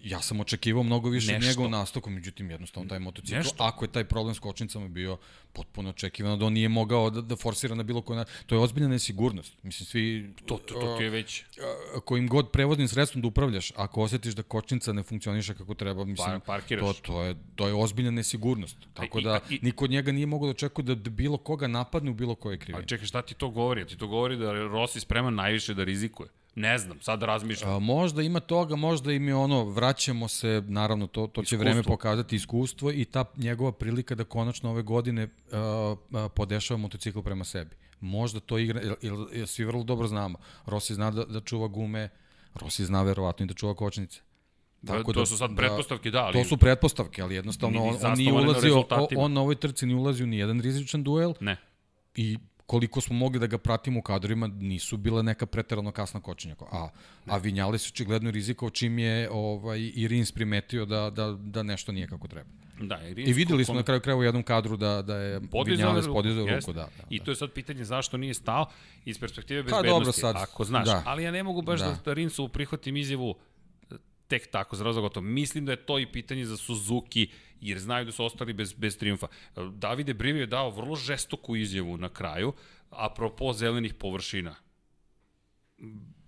ja sam očekivao mnogo više Nešto. njegov nastupu, međutim jednostavno taj motocikl, Nešto. ako je taj problem s kočnicama bio potpuno očekivano da on nije mogao da, da forsira na bilo koji način, to je ozbiljna nesigurnost. Mislim, svi... To, to, to je već... Kojim god prevoznim sredstvom da upravljaš, ako osjetiš da kočnica ne funkcioniše kako treba, mislim, pa, to, to, je, to je ozbiljna nesigurnost. Tako da, I, niko od njega nije mogao da očekuje da, da bilo koga napadne u bilo koje krivine. Ali čekaj, šta ti to govori? Ti to govori da Rossi spreman najviše da rizikuje. Ne znam, sad razmišljam. A, možda ima toga, možda im je ono, vraćamo se, naravno, to, to će vreme pokazati iskustvo i ta njegova prilika da konačno ove godine a, a, podešava motocikl prema sebi. Možda to igra, jer, jer, jer svi vrlo dobro znamo. Rossi zna da, da čuva gume, Rossi zna verovatno i da čuva kočnice. Da, Tako to da, su sad pretpostavke, da, ali... To su pretpostavke, ali jednostavno on, on nije ulazio, on, on na ovoj trci nije ulazio ni jedan rizičan duel. Ne. I koliko smo mogli da ga pratimo u kadrovima, nisu bila neka preterano kasna kočenja. A, a Vinjali su očigledno rizikao čim je ovaj, i Rins primetio da, da, da nešto nije kako treba. Da, i, Rins I videli smo na kraju kraja u jednom kadru da, da je Vinjales podizao ruku. Da, da, I to je sad pitanje zašto nije stao iz perspektive bezbednosti, pa, dobro, sad, ako znaš. Da. Ali ja ne mogu baš da, da Rinsu prihvatim izjavu tek tako za razlog Mislim da je to i pitanje za Suzuki, jer znaju da su ostali bez, bez triumfa. Davide Brivi je dao vrlo žestoku izjavu na kraju, apropo zelenih površina.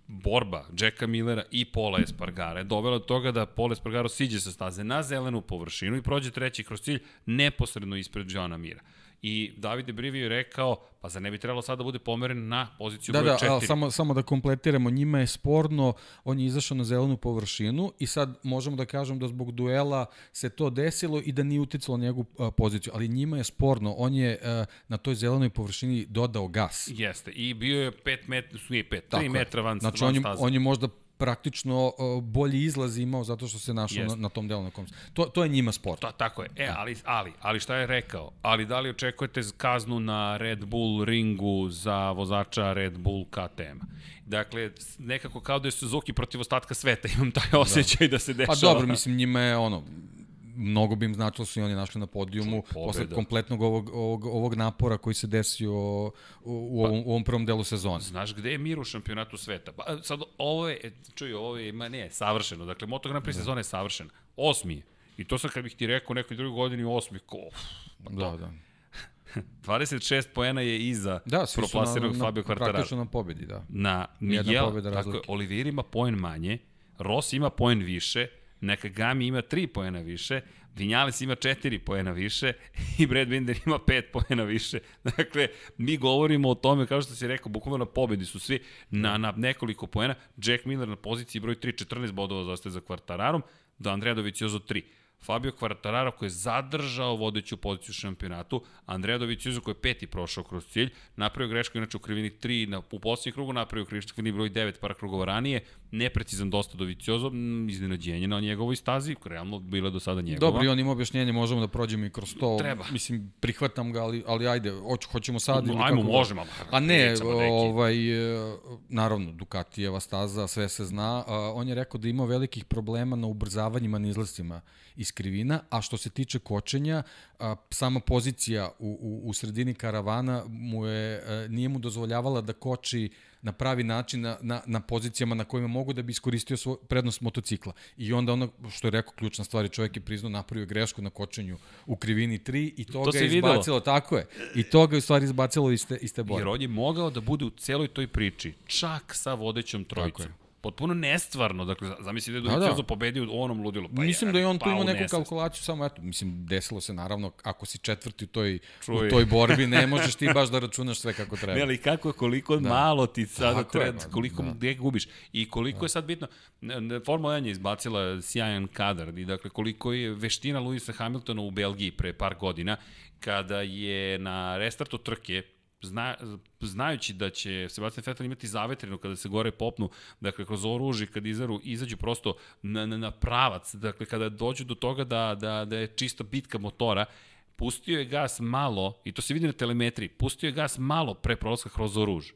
Borba Jacka Millera i Pola Espargara je dovela do toga da Pola Espargaro siđe sa staze na zelenu površinu i prođe treći kroz cilj neposredno ispred Johna Mira i Davide Brivi je rekao, pa za ne bi trebalo sada da bude pomeren na poziciju da, broj 4. Da, da, samo, samo da kompletiramo, njima je sporno, on je izašao na zelenu površinu i sad možemo da kažem da zbog duela se to desilo i da nije uticalo njegovu uh, poziciju, ali njima je sporno, on je uh, na toj zelenoj površini dodao gas. Jeste, i bio je 5 metra, nije 5, 3 metra van, znači, van on je, on je možda praktično bolji izlaz imao zato što se našao na, na tom delu na kom to, to je njima sport. Ta, tako je. E, da. ali, ali, ali šta je rekao? Ali da li očekujete kaznu na Red Bull ringu za vozača Red Bull KTM? Dakle, nekako kao da je Suzuki protiv ostatka sveta, imam taj da. osjećaj da, da se dešava. Pa dobro, mislim, njima je ono, mnogo bi im značilo da su i oni našli na podijumu posle kompletnog ovog, ovog, ovog napora koji se desio u, u, pa, ovom, u ovom prvom delu sezone. Znaš gde je mir u šampionatu sveta? Pa, sad, ovo je, čuj, ovo je, ma ne, savršeno. Dakle, Moto Grand Prix da. sezone je savršena. Osmi je. I to sad kad bih ti rekao nekoj drugoj godini osmi, ko, pa da, da. 26 poena je iza da, proplasiranog Fabio Quartararo. Praktično na pobedi, da. Na Miguel, tako je, Olivier ima poen manje, Rossi ima poen više, Nakagami ima 3 poena više, Vinjales ima 4 poena više i Brad Binder ima 5 poena više. Dakle, mi govorimo o tome, kao što si rekao, bukvalno na pobedi su svi na, na nekoliko poena. Jack Miller na poziciji broj 3, 14 bodova zaostaje za Kvartararom, do Andreja Doviciozo 3. Fabio Quartararo koji je zadržao vodeću poziciju u šampionatu, Andrea Dovizioso koji je peti prošao kroz cilj, napravio grešku inače u krivini 3, na, u poslednjem krugu napravio krivini broj 9 para krugova ranije, neprecizan dosta Dovizioso, iznenađenje na njegovoj stazi, realno bila do sada njegova. Dobro, i on ima objašnjenje, možemo da prođemo i kroz to. Treba. Mislim, prihvatam ga, ali, ali ajde, hoć, hoćemo sad. No, ajmo, kako... možemo. A ne, ovaj, naravno, Ducatijeva staza, sve se zna. On je rekao da ima velikih problema na ubrzavanjima na izlascima iz krivina, a što se tiče kočenja, a, sama pozicija u, u, u sredini karavana mu je, a, nije mu dozvoljavala da koči na pravi način na, na, na pozicijama na kojima mogu da bi iskoristio svoj prednost motocikla. I onda ono što je rekao ključna stvar, čovjek je priznao napravio grešku na kočenju u krivini 3 i to, to ga je izbacilo, videlo. tako je. I to ga je u stvari izbacilo iz te, iz te borbe. Jer on je mogao da bude u celoj toj priči, čak sa vodećom trojicom potpuno nestvarno. Dakle, zamisli da je Dovizioso da. pobedio u onom ludilu. Pa mislim da je on tu imao neku kalkulaciju, samo eto, mislim, desilo se naravno, ako si četvrti u toj, Čuj. u toj borbi, ne možeš ti baš da računaš sve kako treba. Ne, ali kako, koliko da. malo ti sada treba, koliko da. gde gubiš i koliko da. je sad bitno, Formula 1 je izbacila sjajan kadar i dakle koliko je veština Luisa Hamiltona u Belgiji pre par godina, kada je na restartu trke zna, znajući da će Sebastian Vettel imati zavetrinu kada se gore popnu, dakle kroz oruži, kad izaru, izađu prosto na, na, na pravac, dakle kada dođu do toga da, da, da je čista bitka motora, pustio je gas malo, i to se vidi na telemetriji, pustio je gas malo pre prolaska kroz oruž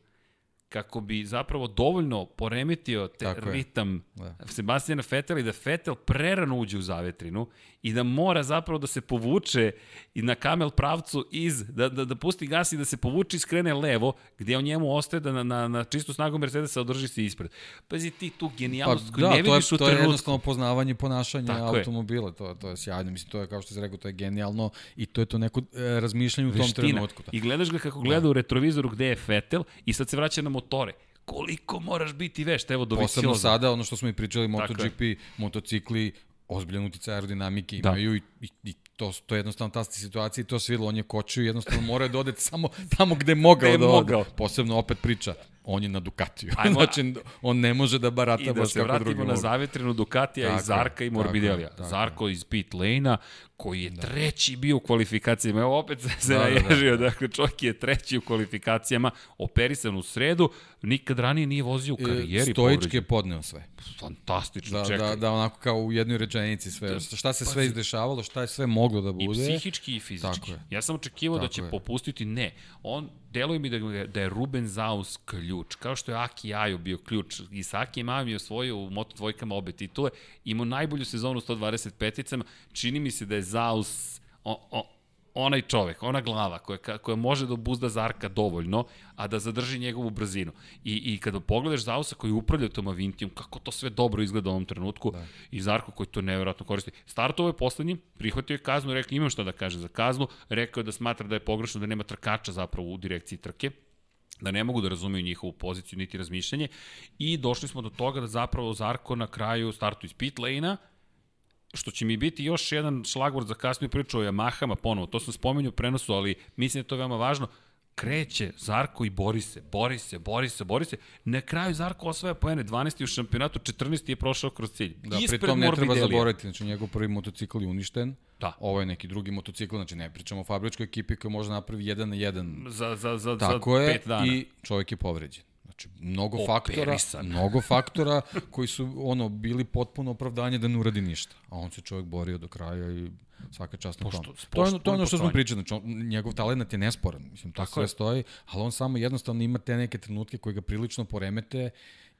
kako bi zapravo dovoljno poremetio te Tako ritam da. Sebastijana Fetela i da Fetel prerano uđe u zavetrinu i da mora zapravo da se povuče i na kamel pravcu iz, da, da, da pusti gas i da se povuče i skrene levo, gde on njemu ostaje da na, na, na čistu snagu Mercedesa održi se ispred. Pazi ti tu genijalnost pa, koju da, ne vidiš to je, u trenutku. To je jednostavno poznavanje ponašanja Tako automobila, to, to je sjajno. Mislim, to je, kao što se rekao, to je genijalno i to je to neko e, razmišljanje u tom Veština. trenutku. Da. I gledaš ga kako gleda da. u retrovizoru gde je Fetel i sad se vraća na motore koliko moraš biti vešt, evo do Posebno sada, ono što smo i pričali, MotoGP, motocikli, ozbiljan uticaj aerodinamike da. imaju i, i, i to, to je jednostavno ta situacija i to se videlo, on je kočio i jednostavno morao da ode samo tamo gde je mogao gde je da ode. Mogao. Posebno opet priča, on je na Ducatiju. Ajmo, znači, on ne može da barata baš kako drugi. I da se vratimo na zavetrenu Ducatija i Zarka i Morbidelija. Zarko iz pit lane koji je da. treći bio u kvalifikacijama. Evo opet se da, naježio, da, da. dakle čovjek je treći u kvalifikacijama, operisan u sredu, nikad ranije nije vozio u e, karijeri. Stojički je podneo sve. Fantastično, da, čekaj. Da, da onako kao u jednoj rečenici sve. Da, šta se pa, sve izdešavalo, šta je sve moglo da bude. I psihički i fizički. Ja sam očekivao da će je. popustiti, ne. On, deluje mi da, da je Ruben Zaus ključ, kao što je Aki Ajo bio ključ. I sa Aki Ajom je osvojio u Moto dvojkama obe titule, imao najbolju sezonu 125-icama, čini mi se da je Zaus o, o, onaj čovek, ona glava koja, koja može da obuzda Zarka dovoljno, a da zadrži njegovu brzinu. I, i kada pogledaš Zausa koji upravlja tom Avintijom, kako to sve dobro izgleda u ovom trenutku, da. i Zarko koji to nevjerojatno koristi. Startovo je poslednji, prihvatio je kaznu, rekao imam šta da kaže za kaznu, rekao je da smatra da je pogrešno da nema trkača zapravo u direkciji trke, da ne mogu da razumeju njihovu poziciju niti razmišljanje i došli smo do toga da zapravo Zarko na kraju startu iz pit lane-a što će mi biti još jedan šlagvord za kasniju priču o Yamahama ponovo, to sam spomenuo u prenosu, ali mislim da je to veoma važno, kreće Zarko i bori se, bori se, bori se, bori se. Na kraju Zarko osvaja poene, 12. u šampionatu, 14. je prošao kroz cilj. Da, Ispred pritom ne treba zaboraviti, znači njegov prvi motocikl je uništen, Da. Ovo je neki drugi motocikl, znači ne pričamo o fabričkoj ekipi koja može napravi jedan na jedan. Za, za, za, Tako za je, pet dana. i čovjek je povređen. Znači, mnogo faktora, mnogo faktora koji su ono bili potpuno opravdanje da ne uradi ništa. A on se čovjek borio do kraja i svaka čast na tom. To je, to je ono što smo pričali, znači njegov talent je nesporan, mislim, to sve je. stoji, ali on samo jednostavno ima te neke trenutke koji ga prilično poremete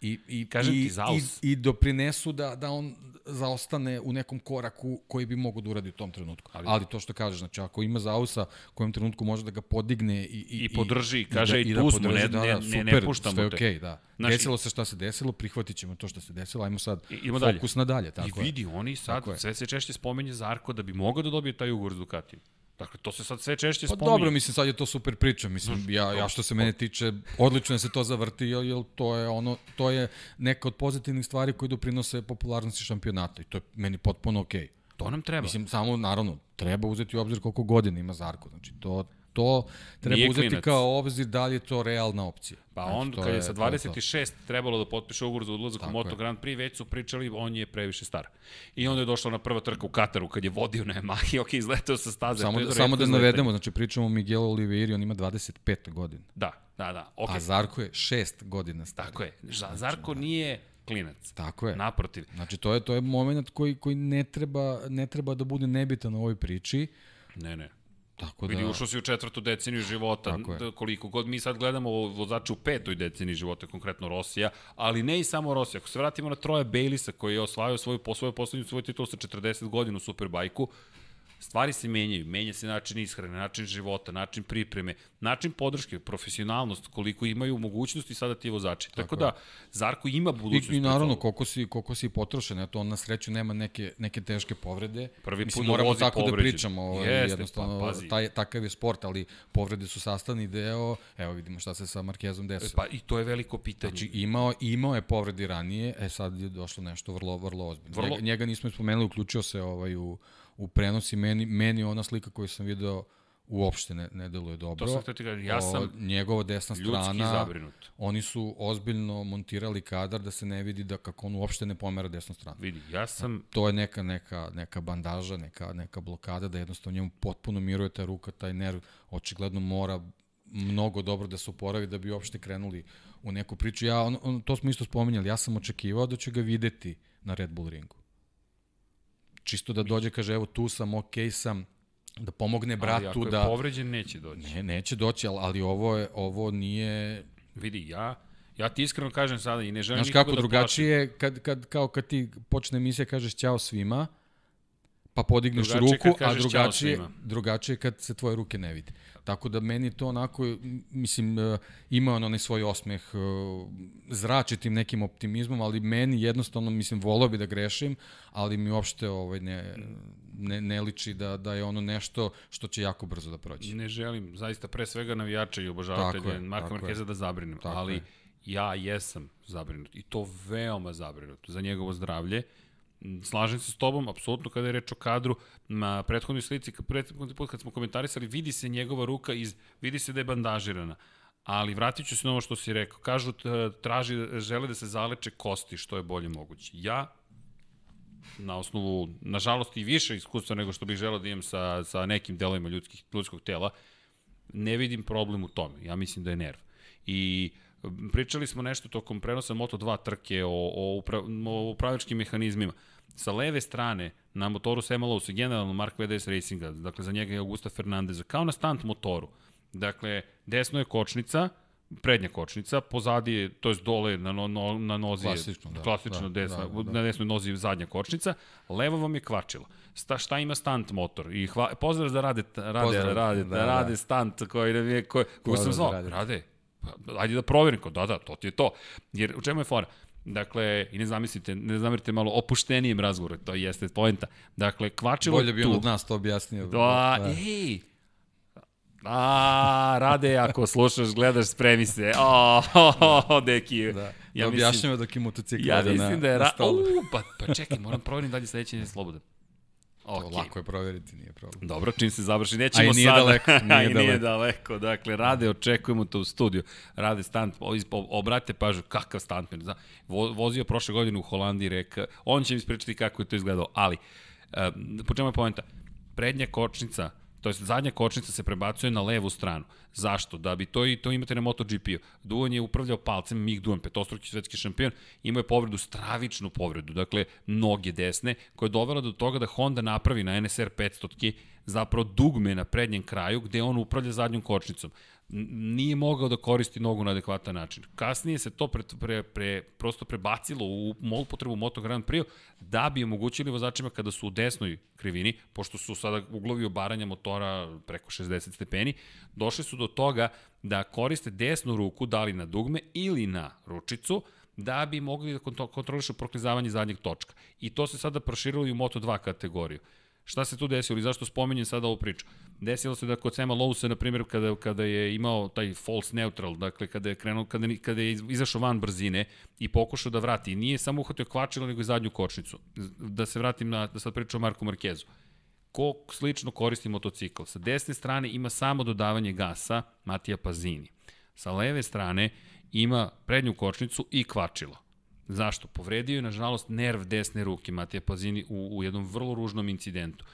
i, i, Kažem i, ti, Zaus. i, i doprinesu da, da on zaostane u nekom koraku koji bi mogo da uradi u tom trenutku. Ali, ali to što kažeš, znači ako ima Zausa kojem trenutku može da ga podigne i, i, I podrži, i, kaže i, da, i tu smo, ne, da, da, super, ne, ne puštamo sve te. Okay, da. Znači, desilo se šta se desilo, prihvatit ćemo to što se desilo, ajmo sad idemo fokus dalje. na dalje. Tako I vidi, je. oni sad, sve se češće spomenje Zarko da bi mogao da dobije taj ugovor s Ducatijom. Dakle, to se sad sve češće pa spominje. Pa dobro, mislim, sad je to super priča. Mislim, ja, ja što se mene tiče, odlično je se to zavrti, jer, jer to je ono, to je neka od pozitivnih stvari koje doprinose popularnosti šampionata i to je meni potpuno okej. Okay. To nam treba. Mislim, samo, naravno, treba uzeti u obzir koliko godina ima Zarko. Znači, to, to treba Nije uzeti klinac. kao obzir da li je to realna opcija. Pa Znači, on, kad je sa to to. 26 trebalo da potpiše ugovor za odlazak u Tako Moto je. Grand Prix, već su pričali, on je previše star. I onda je došla na prva trka u Kataru, kad je vodio na Yamahi, ok, izletao sa staze. Samo, je da, samo da navedemo, znači pričamo o Miguel Oliveira, on ima 25 godina. Da, da, da, ok, A Zarko je 6 godina star. tako je. Za- Zarko nije klinac. Tako je. Naprotiv. Znači to je to je momenat koji koji ne treba ne treba da bude nebitan u ovoj priči. Ne, ne. Tako da Vidi, ušao si u četvrtu deceniju života, da, koliko god mi sad gledamo vozače u petoj deceniji života, konkretno Rosija, ali ne i samo Rosija. Ako se vratimo na Troja Bailisa koji je osvajao svoju, svoju poslednju svoju titul sa 40 godina u Superbajku, stvari se menjaju, menja se način ishrane, način života, način pripreme, način podrške, profesionalnost, koliko imaju mogućnosti sada ti vozači. Tako, Tako da, Zarko ima budućnost. I, I naravno, koliko si, koliko si potrošen, eto, on na sreću nema neke, neke teške povrede. Prvi Mislim, put da moramo tako povređen. da pričamo, ovaj, Jeste, jednostavno, pa, pazi. taj, takav je sport, ali povrede su sastavni deo, evo vidimo šta se sa Markezom desilo. Pa i to je veliko pitanje. Znači, imao, imao je povredi ranije, e sad je došlo nešto vrlo, vrlo ozbiljno. Vrlo- Njega, njega nismo spomenuli, uključio se ovaj u, u prenosi, meni, meni ona slika koju sam video uopšte ne, ne deluje dobro. To sam htio ti kažem, ja sam O, njegova desna strana, zabrinut. oni su ozbiljno montirali kadar da se ne vidi da kako on uopšte ne pomera desnu stranu. Vidi, ja sam To je neka, neka, neka bandaža, neka, neka blokada, da jednostavno njemu potpuno miruje ta ruka, taj nerv, očigledno mora mnogo dobro da se oporavi da bi uopšte krenuli u neku priču. Ja, on, on, to smo isto spominjali, ja sam očekivao da će ga videti na Red Bull ringu. Čisto da dođe, kaže, evo tu sam, okej sam, da pomogne Ali bratu ako je da... povređen, neće doći. Ne, neće doći, ali, ali ovo, je, ovo nije... Vidi, ja, ja ti iskreno kažem sada i ne želim Znaš kako, da drugačije je kad, kad, kao kad ti počne emisija kažeš ćao svima, pa podigneš Drugačije ruku, a drugačije, drugačije kad se tvoje ruke ne vide. Tako da meni to onako, mislim, e, ima on onaj svoj osmeh, e, zrači tim nekim optimizmom, ali meni jednostavno, mislim, volao bi da grešim, ali mi uopšte ovaj, ne, ne, ne liči da, da je ono nešto što će jako brzo da prođe. Ne želim, zaista pre svega navijača i obožavatelja Marka Markeza je. da zabrinem, Tako ali je. ja jesam zabrinut i to veoma zabrinut za njegovo zdravlje. M, Slažem se s tobom, apsolutno kada je reč o kadru, na prethodnoj slici, prethodni put kad smo komentarisali, vidi se njegova ruka, iz, vidi se da je bandažirana. Ali vratit ću se na ovo što si rekao. Kažu, traži, žele da se zaleče kosti što je bolje moguće. Ja na osnovu, nažalost, i više iskustva nego što bih želeo da imam sa, sa nekim delovima ljudskih, ljudskog tela, ne vidim problem u tome. Ja mislim da je nerv. I m, pričali smo nešto tokom prenosa Moto2 trke o, o, upra, o upravljačkim mehanizmima. Sa leve strane na motoru Semalow se generalno Mark VDS Racinga, dakle za njega je Augusta Fernandeza, kao na stunt motoru. Dakle, desno je kočnica, prednja kočnica, pozadi je, to je dole na, no, no, na nozi je Klasično, da. klasično Da, desna, da, da, da. na desnoj nozi zadnja kočnica, levo vam je kvačilo. Sta, šta ima stunt motor? I hva, pozdrav za rade, rade, Pozdrav, rade, da, da, da. rade stunt koji je, koji, koji sam zvao. Rade. Pa, ajde da proverim, kao, da, da, to ti je to. Jer u čemu je fora? Dakle, i ne zamislite, ne zamerite malo opuštenijem razgovoru, to jeste poenta. Dakle, kvačilo Bolje je bi tu. on od nas to objasnio. Da, ej, A, Rade, ako slušaš, gledaš, spremi se. O, oh, oh, deki. Da, Ja da objašnjava dok je motocikl Ja mislim da je... Ra... U, pa, pa čekaj, moram proverim da li sledeći je slobodan. To Okay. lako je proveriti, nije problem. Dobro, čim se završi, nećemo A i nije sada. daleko, nije A i nije daleko. daleko. Dakle, Rade, očekujemo to u studiju. Rade stant, obratite pažnju, kakav stuntman. Zna, vo, vozio prošle godine u Holandiji, reka, on će mi ispričati kako je to izgledalo, ali, um, po čemu je poenta? Prednja kočnica, to jest zadnja kočnica se prebacuje na levu stranu. Zašto? Da bi to i to imate na MotoGP-u. Duan je upravljao palcem, Mick Duan, petostruki svetski šampion, imao je povredu, stravičnu povredu, dakle noge desne, koja je dovela do toga da Honda napravi na NSR 500 zapravo dugme na prednjem kraju gde on upravlja zadnjom kočnicom. Nije mogao da koristi nogu na adekvatan način. Kasnije se to pre, pre, pre, prosto prebacilo u upotrebu Moto Grand Prix da bi omogućili vozačima kada su u desnoj krivini, pošto su sada uglovi obaranja motora preko 60 stepeni, došli su do toga da koriste desnu ruku, da li na dugme ili na ručicu, da bi mogli da kontro- kontrolišu proklizavanje zadnjeg točka. I to se sada proširilo i u Moto2 kategoriju. Šta se tu desilo i zašto spominjem sada ovu priču? Desilo se da kod Sema Lowsa, na primjer, kada, kada je imao taj false neutral, dakle kada je krenuo, kada, kada je iz- izašao van brzine i pokušao da vrati, nije samo uhvatio kvačilo, nego i zadnju kočnicu. Da se vratim na, da sad pričam o Marku Markezu. ko slično koristi motocikl. Sa desne strane ima samo dodavanje gasa Matija Pazini. Sa leve strane ima prednju kočnicu i kvačilo. Zašto? Povredio je, nažalost, nerv desne ruke Matija Pazini u, u jednom vrlo ružnom incidentu.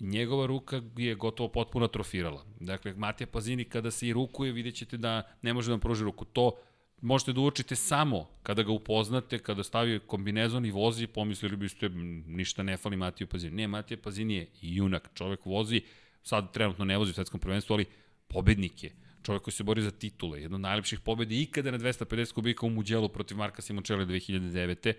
Njegova ruka je gotovo potpuno atrofirala. Dakle, Matija Pazini kada se i rukuje, vidjet ćete da ne može da vam pruži ruku. To možete da uočite samo kada ga upoznate, kada stavi kombinezon i vozi, pomislili biste ništa ne fali Matiju Pazini. Ne, Matija Pazini je junak, čovek vozi, sad trenutno ne vozi u svetskom prvenstvu, ali pobednik je. Čovek koji se bori za titule, jedna od najlepših pobeda ikada na 250 kubika u Muđelu protiv Marka Simončela 2009.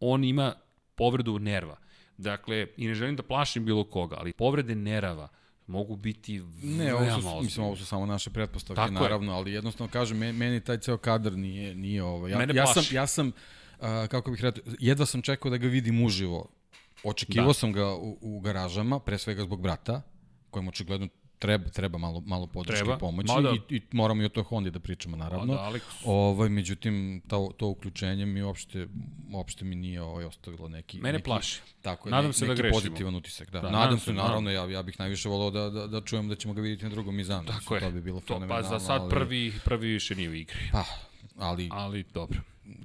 On ima povredu nerva. Dakle, i ne želim da plašim bilo koga, ali povrede nerava, mogu biti ne, ovo su, mislim, ovo su samo naše pretpostavke, Tako naravno, je. ali jednostavno kažem, meni taj ceo kadar nije, nije ovo. Ja, Mene ja sam, ja sam, uh, kako bih rekao, jedva sam čekao da ga vidim uživo. Očekivao da. sam ga u, u garažama, pre svega zbog brata, kojem očigledno treba, treba malo, malo podrške treba. pomoći da. i, i moramo i o toj Hondi da pričamo naravno. Da, Alex. ovaj, međutim, to, to uključenje mi uopšte, uopšte mi nije ovaj, ostavilo neki... Mene neki, plaši. Tako je, nadam ne, se da neki da grešimo. pozitivan utisak. Da. da nadam, nadam se, naravno, ja, ja bih najviše volao da, da, da čujem da ćemo ga vidjeti na drugom Mizanu. Tako je. To bi bilo to, Pa za sad ali, prvi, prvi više nije u igri. Pa, ali... Ali dobro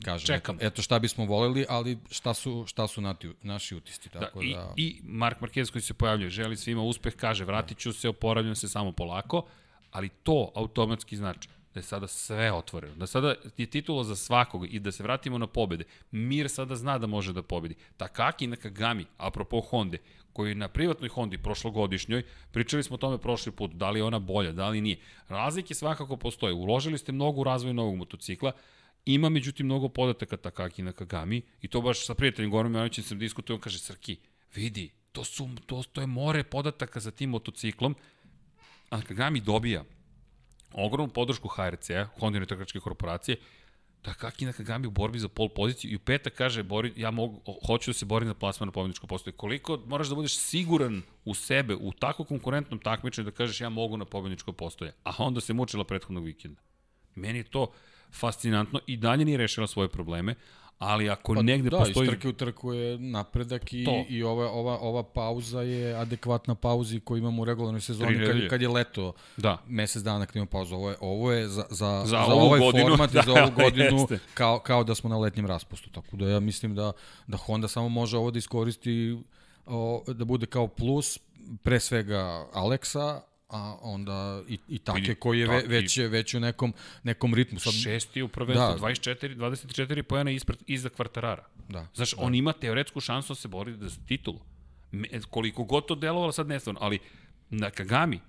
kažem, Čekam. Eto, eto šta bismo voleli, ali šta su, šta su nati, naši utisti. Da, tako da, i, da... I Mark Marquez koji se pojavljuje, želi svima uspeh, kaže vratit ću se, oporavljam se samo polako, ali to automatski znači da je sada sve otvoreno, da sada je titula za svakog i da se vratimo na pobede. Mir sada zna da može da pobedi. Takaki Nakagami, apropo Honda, koji na privatnoj Hondi prošlogodišnjoj, pričali smo o tome prošli put, da li je ona bolja, da li nije. Razlike svakako postoje. Uložili ste mnogo u razvoj novog motocikla, Ima međutim mnogo podataka Takaki na Kagami i to baš sa prijateljem Gorom Janovićem sam diskutuo, on kaže Srki, vidi, to, su, to, to je more podataka za tim motociklom, a Kagami dobija ogromnu podršku HRC-a, Honda trkačke korporacije, Takaki na Kagami u borbi za pol poziciju i u petak kaže bori, ja mogu, hoću da se borim za plasman na pobjedičko postoje. Koliko moraš da budeš siguran u sebe u tako konkurentnom takmičenju da kažeš ja mogu na pobjedičko postoje, a onda se mučila prethodnog vikenda. Meni je to, fascinantno i dalje nije rešila svoje probleme, ali ako pa, negde da, postoji... Da, iz trke u trku je napredak i, to. i ova, ova, ova pauza je adekvatna pauzi koju imamo u regularnoj sezoni kad, kad je leto da. mesec dana kad imamo pauzu. Ovo je, ovo je za, za, za, za ovaj godinu, format da, za ovu godinu kao, kao da smo na letnjem raspustu. Tako da ja mislim da, da Honda samo može ovo da iskoristi o, da bude kao plus pre svega Aleksa, a onda i, i Take koji je ve, već, već u nekom, nekom ritmu. Sad, šesti u prvenstvu, da. 24, 24 pojena ispred, iza kvartarara. Da. Znaš, da. on ima teoretsku šansu da se bori za titulu. Me, koliko god to delovalo sad nestavno, ali na Kagami,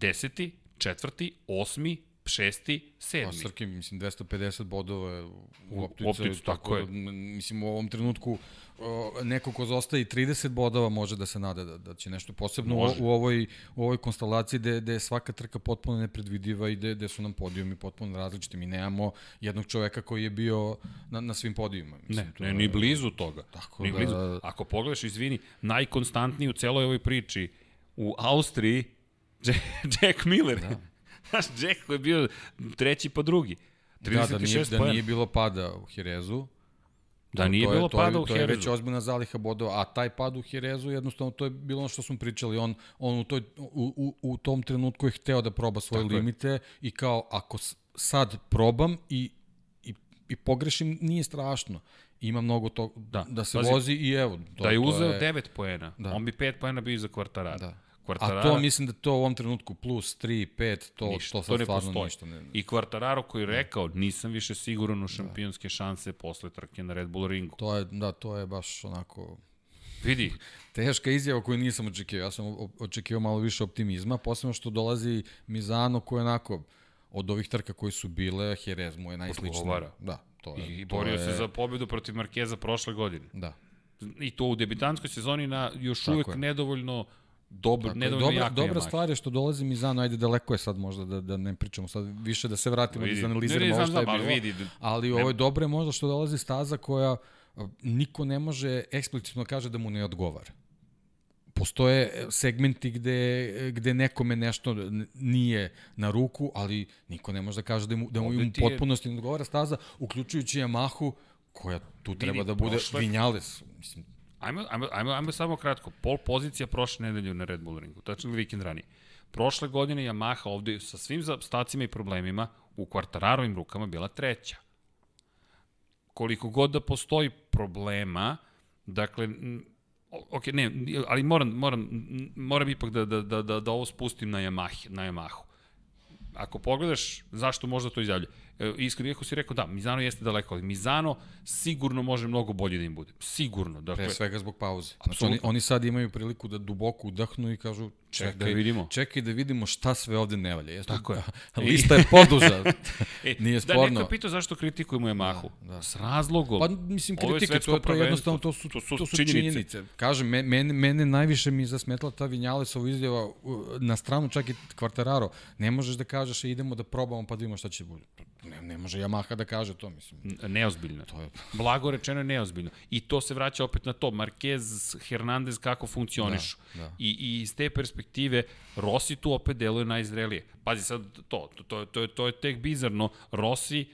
deseti, četvrti, osmi, šesti, sedmi. A Srki, mislim, 250 bodova u opticu. U opticu, tako, tako je. Da, mislim, u ovom trenutku neko ko zostaje 30 bodova može da se nade da, da će nešto posebno u, u, ovoj, u ovoj konstelaciji gde, gde je svaka trka potpuno nepredvidiva i gde, gde su nam podijumi potpuno različiti. Mi nemamo jednog čoveka koji je bio na, na svim podijuma. Mislim, ne, to ne, ni blizu toga. Tako ni da... blizu. Ako pogledaš, izvini, najkonstantniji u celoj ovoj priči u Austriji Jack Miller. Da. Znaš, Jack koji je bio treći pa drugi. 36 da, da nije, da nije bilo pada u Hirezu. Da nije to bilo je, pada u Herezu. To je već ozbiljna zaliha bodova, a taj pad u Herezu jednostavno to je bilo ono što smo pričali. On, on u, toj, u, u, u tom trenutku je hteo da proba svoje Tako limite je. i kao ako sad probam i, i, i pogrešim, nije strašno ima mnogo to da, da se Pazi, vozi i evo. To, da je uzeo je... 9 poena, da. on bi 5 poena bio iza kvartarara. Da. Kvartarara, A to mislim da to u ovom trenutku plus 3, 5, to, ništa, to, to ne stvarno postoji. ništa. Ne, I Kvartararo koji je rekao, nisam više siguran u šampionske da. šanse posle trke na Red Bull ringu. To je, da, to je baš onako... Vidi. Teška izjava koju nisam očekivao. Ja sam očekivao malo više optimizma, posebno što dolazi Mizano koji je onako od ovih trka koji su bile, Jerez mu je najsličniji. Da, to je. I borio je... se za pobedu protiv Markeza prošle godine. Da. I to u debitanskoj sezoni na još Tako uvek je. nedovoljno dobro, ne dobra, dobra, dobra stvar je što dolazi Mizano, ajde daleko je sad možda da, da ne pričamo sad više da se vratimo da izanaliziramo ovo što je bilo. Vidi, ali ovo je dobro je možda što dolazi staza koja niko ne može eksplicitno kaže da mu ne odgovara. Postoje segmenti gde, gde nekome nešto nije na ruku, ali niko ne može da kaže da mu, da mu u potpunosti ne odgovara staza, uključujući Yamahu, koja tu treba da bude. Vinjales. Mislim, Ajmo, ajmo, ajmo, ajmo samo kratko. Pol pozicija prošle nedelje na Red Bull ringu, tačno vikend ranije. Prošle godine Yamaha ovde sa svim stacima i problemima u kvartararovim rukama bila treća. Koliko god da postoji problema, dakle, ok, ne, ali moram, moram, moram ipak da, da, da, da, da ovo spustim na Yamaha, na Yamahu. Ako pogledaš zašto možda to izjavlja, E, iskreno, iako si rekao da, Mizano jeste daleko, ali Mizano sigurno može mnogo bolje da im bude. Sigurno. Dakle, Pre svega zbog pauze. Znači, oni, oni sad imaju priliku da duboko udahnu i kažu čekaj, da vidimo. Čekaj da vidimo šta sve ovde ne valja. Jeste, Tako je. Lista je poduza. e, Nije sporno. Da, neko pitao zašto kritikujemo Yamahu. Da, da. S razlogom. Pa, mislim, kritike, to, to je jednostavno, to su, to su, to su činjenice. činjenice. Kažem, mene, mene najviše mi zasmetla ta Vinjalesova izjava na stranu, čak i Kvartararo. Ne možeš da kažeš, e, idemo da probamo pa da vidimo šta će bude. Ne, ne može Yamaha da kaže to, mislim. Neozbiljno. To je... Blago rečeno je neozbiljno. I to se vraća opet na to. Marquez, Hernandez kako funkcionišu. Da, da. I, I iz te perspektive Rossi tu opet deluje najzrelije. Pazi sad to, to, to, to, je, to je tek bizarno. Rossi,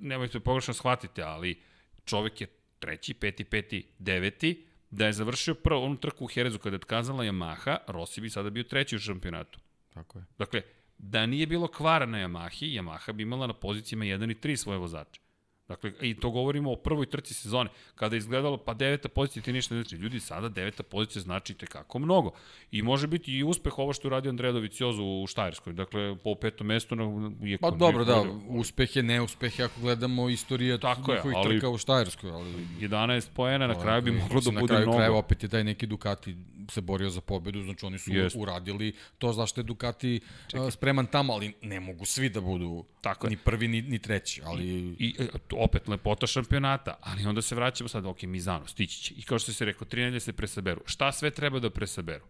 nemojte pogrešno shvatite, ali čovek je treći, peti, peti, deveti, da je završio prvo onu trku u Herezu kada je otkazala Yamaha, Rossi bi sada bio treći u šampionatu. Tako je. Dakle, Da nije bilo kvara na Yamahi, Yamaha bi imala na pozicijama 1 i 3 svoje vozače. Dakle, i to govorimo o prvoj trci sezone, kada je izgledalo, pa deveta pozicija ti ništa ne znači. Ljudi, sada deveta pozicija znači te kako mnogo. I može biti i uspeh ovo što uradio Andreja Doviciozo u Štajerskoj. Dakle, po petom mestu na, je Pa dobro, da, uspeh je neuspeh ako gledamo istorije Tako njihovih je, ali, trka u Štajerskoj. Ali... 11 poena, na kraju bi moglo da bude mnogo. Na kraju krajeva opet je taj neki Ducati se borio za pobedu, znači oni su Jest. uradili to zašto je Ducati Čekaj. spreman tamo, ali ne mogu svi da budu Tako ni prvi ni, ni treći. Ali... I, i, e, opet lepota šampionata, ali onda se vraćamo sad, ok, Mizano, stići će. I kao što se rekao, tri nedelje se presaberu. Šta sve treba da presaberu?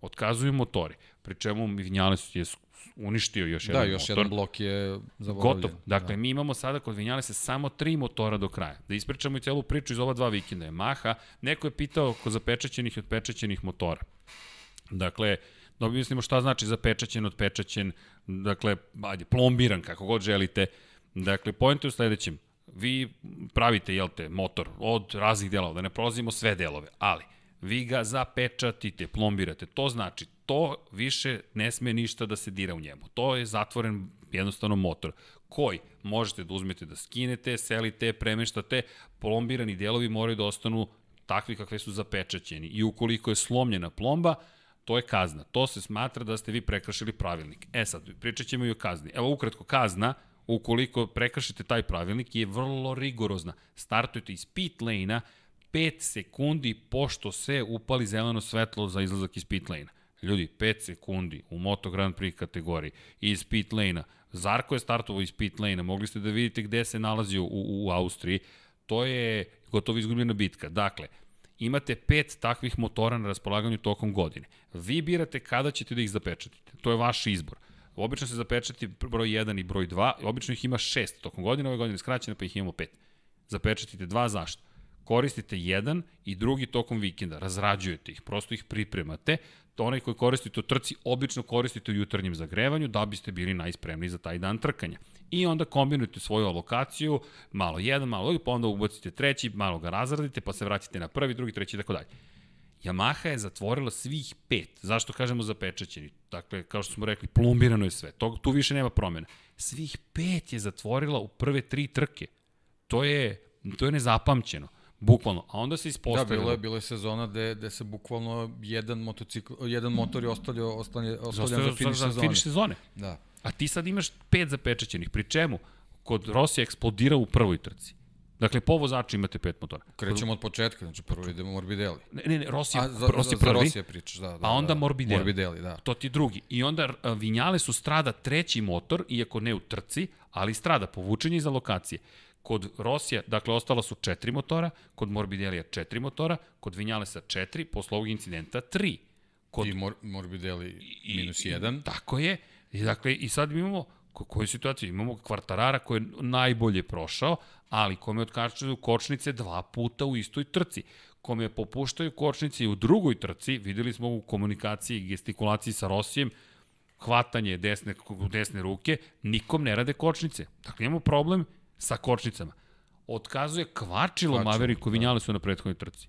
Otkazuju motori, pri čemu Vinjales je uništio još da, jedan motor. Da, još jedan blok je zaboravljen. Gotov. Dakle, da. mi imamo sada kod se samo tri motora do kraja. Da ispričamo i celu priču iz ova dva vikenda. Maha, neko je pitao oko zapečaćenih i odpečaćenih motora. Dakle, da objasnimo šta znači zapečaćen, odpečaćen, dakle, ajde, plombiran, kako god želite. Dakle, pojent je u sledećem vi pravite, jel te, motor od raznih delova, da ne prolazimo sve delove, ali vi ga zapečatite, plombirate. To znači, to više ne sme ništa da se dira u njemu. To je zatvoren jednostavno motor koji možete da uzmete da skinete, selite, premeštate, plombirani delovi moraju da ostanu takvi kakve su zapečaćeni. I ukoliko je slomljena plomba, to je kazna. To se smatra da ste vi prekršili pravilnik. E sad, pričat ćemo i o kazni. Evo ukratko, kazna ukoliko prekršite taj pravilnik, je vrlo rigorozna. Startujete iz pit lane-a 5 sekundi pošto se upali zeleno svetlo za izlazak iz pit lane-a. Ljudi, 5 sekundi u Moto Grand Prix kategoriji iz pit lane-a. Zarko je startovao iz pit lane-a, mogli ste da vidite gde se nalazi u, u Austriji. To je gotovo izgubljena bitka. Dakle, imate pet takvih motora na raspolaganju tokom godine. Vi birate kada ćete da ih zapečatite. To je vaš izbor. Obično se zapečati broj 1 i broj 2, obično ih ima 6 tokom godine, ove godine skraćene pa ih imamo 5. Zapečatite dva, zašto? Koristite jedan i drugi tokom vikenda, razrađujete ih, prosto ih pripremate, to onaj koji koristite u trci obično koristite u jutarnjem zagrevanju da biste bili najspremniji za taj dan trkanja. I onda kombinujete svoju alokaciju, malo jedan, malo drugi, pa onda ubacite treći, malo ga razradite, pa se vratite na prvi, drugi, treći i tako dalje. Yamaha je zatvorila svih pet. Zašto kažemo zapečaćeni? Dakle, kao što smo rekli, plombirano je sve. To, tu više nema promjena. Svih pet je zatvorila u prve tri trke. To je, to je nezapamćeno. Bukvalno. A onda se ispostavilo... Da, bilo je, bilo je sezona gde, gde se bukvalno jedan, motocikl, jedan motor je ostavljao, ostavljan, ostavljan za, finiš sezone. Za finiš sezone. Da. A ti sad imaš pet zapečaćenih. Pri čemu? Kod Rosija eksplodira u prvoj trci. Dakle, po vozaču imate pet motora. Krećemo od početka, znači prvo idemo Morbidelli. Ne, ne, ne Rossi, A, za, Rossi prvi, za Rossi pričaš, da, da. A onda da, Morbidelli. Morbidelli, da. To ti drugi. I onda Vinjale su strada treći motor, iako ne u trci, ali strada povučenje iza lokacije. Kod Rosija, dakle, ostala su četiri motora, kod Morbidelija četiri motora, kod Vinjalesa četiri, posle ovog incidenta tri. Kod... I Mor Morbidelli minus jedan. Tako je. I, dakle, i sad imamo Ko, koju situaciju? Imamo kvartarara koji je najbolje prošao, ali kome otkačaju kočnice dva puta u istoj trci. Kome popuštaju kočnice i u drugoj trci, videli smo u komunikaciji i gestikulaciji sa Rosijem, hvatanje desne, desne ruke, nikom ne rade kočnice. Dakle, imamo problem sa kočnicama. Otkazuje kvačilo Maveriku da. Vinjale su na prethodnoj trci.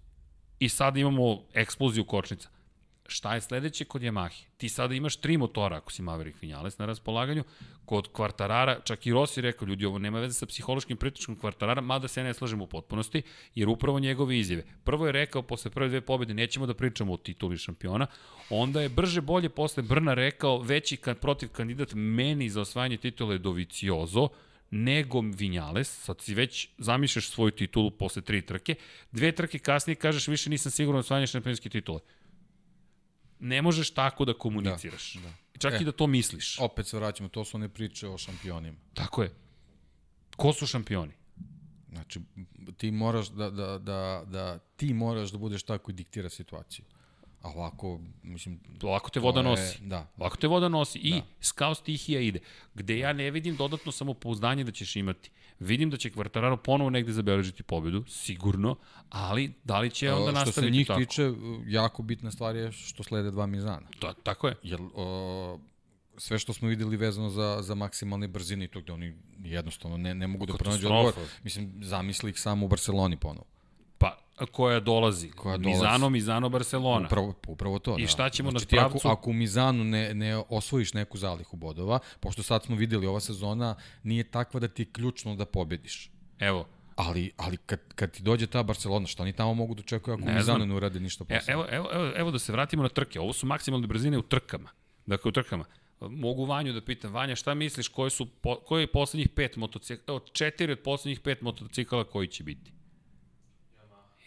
i sad imamo eksploziju kočnica. Šta je sledeće kod Yamahe? Ti sada imaš tri motora, ako si Maverick Vinales na raspolaganju, kod Kvartarara, čak i Rossi rekao, ljudi, ovo nema veze sa psihološkim pritičkom Kvartarara, mada se ne slažem u potpunosti, jer upravo njegove izjave. Prvo je rekao, posle prve dve pobjede, nećemo da pričamo o tituli šampiona, onda je brže bolje posle Brna rekao, veći kad protiv kandidat meni za osvajanje titule je Doviciozo, nego Vinjales, sad si već zamišljaš svoju titulu posle tri trke, dve trke kasnije kažeš više nisam siguran osvajanje šampionske titule ne možeš tako da komuniciraš. Da, da. Čak e, i da to misliš. Opet se vraćamo, to su one priče o šampionima. Tako je. Ko su šampioni? Znači, ti moraš da, da, da, da ti moraš da budeš tako i diktira situaciju. A ovako, mislim... Ovako te voda je, nosi. Da. Ovako te voda nosi. I da. skao stihija ide. Gde ja ne vidim dodatno samopouzdanje da ćeš imati. Vidim da će Kvartararo ponovo negde zabeležiti pobedu, sigurno, ali da li će onda nastaviti tako? Što se njih tako? tiče, jako bitna stvar je što slede dva Mizana. Da, tako je. Jer o, sve što smo videli vezano za, za maksimalne brzine i to gde oni jednostavno ne, ne mogu da pronađu odgovor. Mislim, zamisli ih samo u Barceloni ponovo koja dolazi. Koja dolazi. Mizano, Mizano, Barcelona. Upravo, upravo to, I da. šta ćemo znači, na pravcu? Ako, ako u Mizanu ne, ne osvojiš neku zalihu bodova, pošto sad smo videli, ova sezona nije takva da ti je ključno da pobediš. Evo, Ali, ali kad, kad ti dođe ta Barcelona, što oni tamo mogu da očekuju ako ne Mizano ne urade ništa e, posebno? Evo, evo, evo, evo da se vratimo na trke. Ovo su maksimalne brzine u trkama. Dakle, u trkama. Mogu Vanju da pitam, Vanja, šta misliš, koji su, po, koji je poslednjih pet motocikla, četiri od poslednjih pet motocikala koji će biti?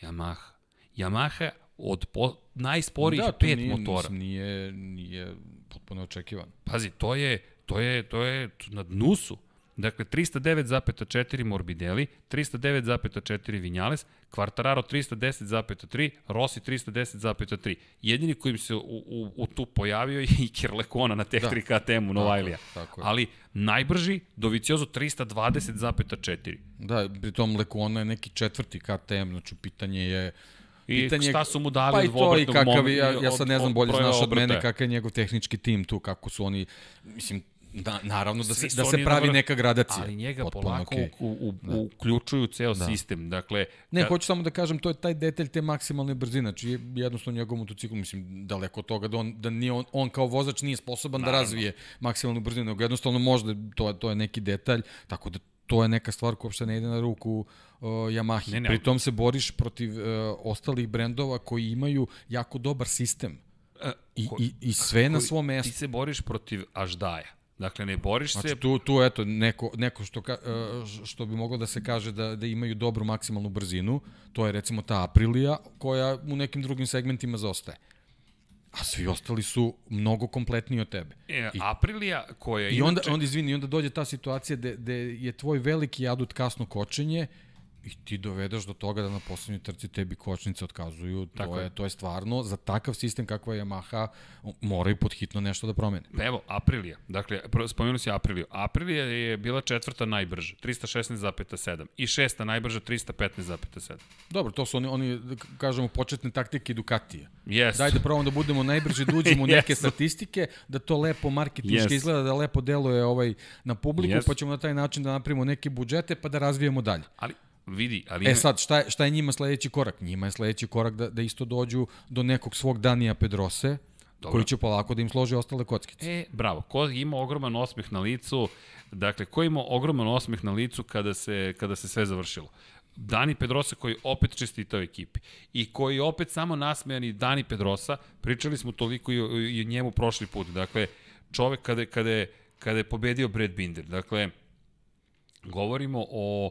Yamaha. Yamaha od po, najsporijih da, pet nije, motora. Nije, nije potpuno očekivan. Pazi, to je, to je, to je na dnu su. Dakle, 309,4 Morbidelli, 309,4 Vinales, Quartararo 310,3, Rossi 310,3. Jedini kojim se u, u, u tu pojavio je Iker Lekona na Tech da. 3 KTM-u Novajlija. Ali najbrži Doviciozo 320,4. Da, pritom Lekona je neki četvrti KTM, znači pitanje je I pitanje, šta su mu dali pa od i to i kakav, ja, ja sad ne znam bolje znaš od mene kakav je njegov tehnički tim tu, kako su oni, mislim, Da, naravno da se, da se pravi neka gradacija. Ali njega Potpuno polako okay. u, u, da. uključuju ceo da. sistem. Dakle, ne, kad... hoću samo da kažem, to je taj detalj te maksimalne brzine. Znači, jednostavno njegov motocikl, mislim, daleko od toga da on, da nije on, on kao vozač nije sposoban da naravno. da razvije maksimalnu brzinu, nego jednostavno možda to, to je neki detalj, tako da to je neka stvar koja uopšte ne ide na ruku uh, Yamahi. Ne, ne, Pri tom se boriš protiv uh, ostalih brendova koji imaju jako dobar sistem. Uh, I, ko, i, I sve na svom mestu. Ti se boriš protiv Aždaja Dakle, ne boriš znači, se... tu, tu eto, neko, neko što, ka, e, što bi moglo da se kaže da, da imaju dobru maksimalnu brzinu, to je recimo ta Aprilia, koja u nekim drugim segmentima zaostaje. A svi ostali su mnogo kompletniji od tebe. E, I, Aprilia koja I onda, inače... onda, izvini, onda dođe ta situacija gde, gde je tvoj veliki adut kasno kočenje i ti dovedeš do toga da na poslednjoj trci tebi kočnice otkazuju, to Tako je, je, to je stvarno, za takav sistem kakva je Yamaha, moraju podhitno nešto da promene. Pa evo, Aprilia, dakle, spomenuo si Apriliju. Aprilija je bila četvrta najbrža, 316,7 i šesta najbrža, 315,7. Dobro, to su oni, oni kažemo, početne taktike Ducatija. Yes. Daj da probamo da budemo najbrži, da uđemo u neke yes. statistike, da to lepo marketinški yes. izgleda, da lepo deluje ovaj na publiku, yes. pa ćemo na taj način da napravimo neke budžete, pa da razvijemo dalje. Ali Vidi, ali... E sad, šta je, šta je njima sledeći korak? Njima je sledeći korak da, da isto dođu do nekog svog Danija Pedrose, Dobro. koji će polako da im složi ostale kockice. E, bravo. Ko ima ogroman osmeh na licu, dakle, ko ima ogroman osmeh na licu kada se, kada se sve završilo? Dani Pedrosa koji opet čestitao ekipi i koji opet samo nasmejani Dani Pedrosa, pričali smo toliko i i o njemu prošli put. Dakle, čovek kada, kada, je, kada je pobedio Brad Binder. Dakle, govorimo o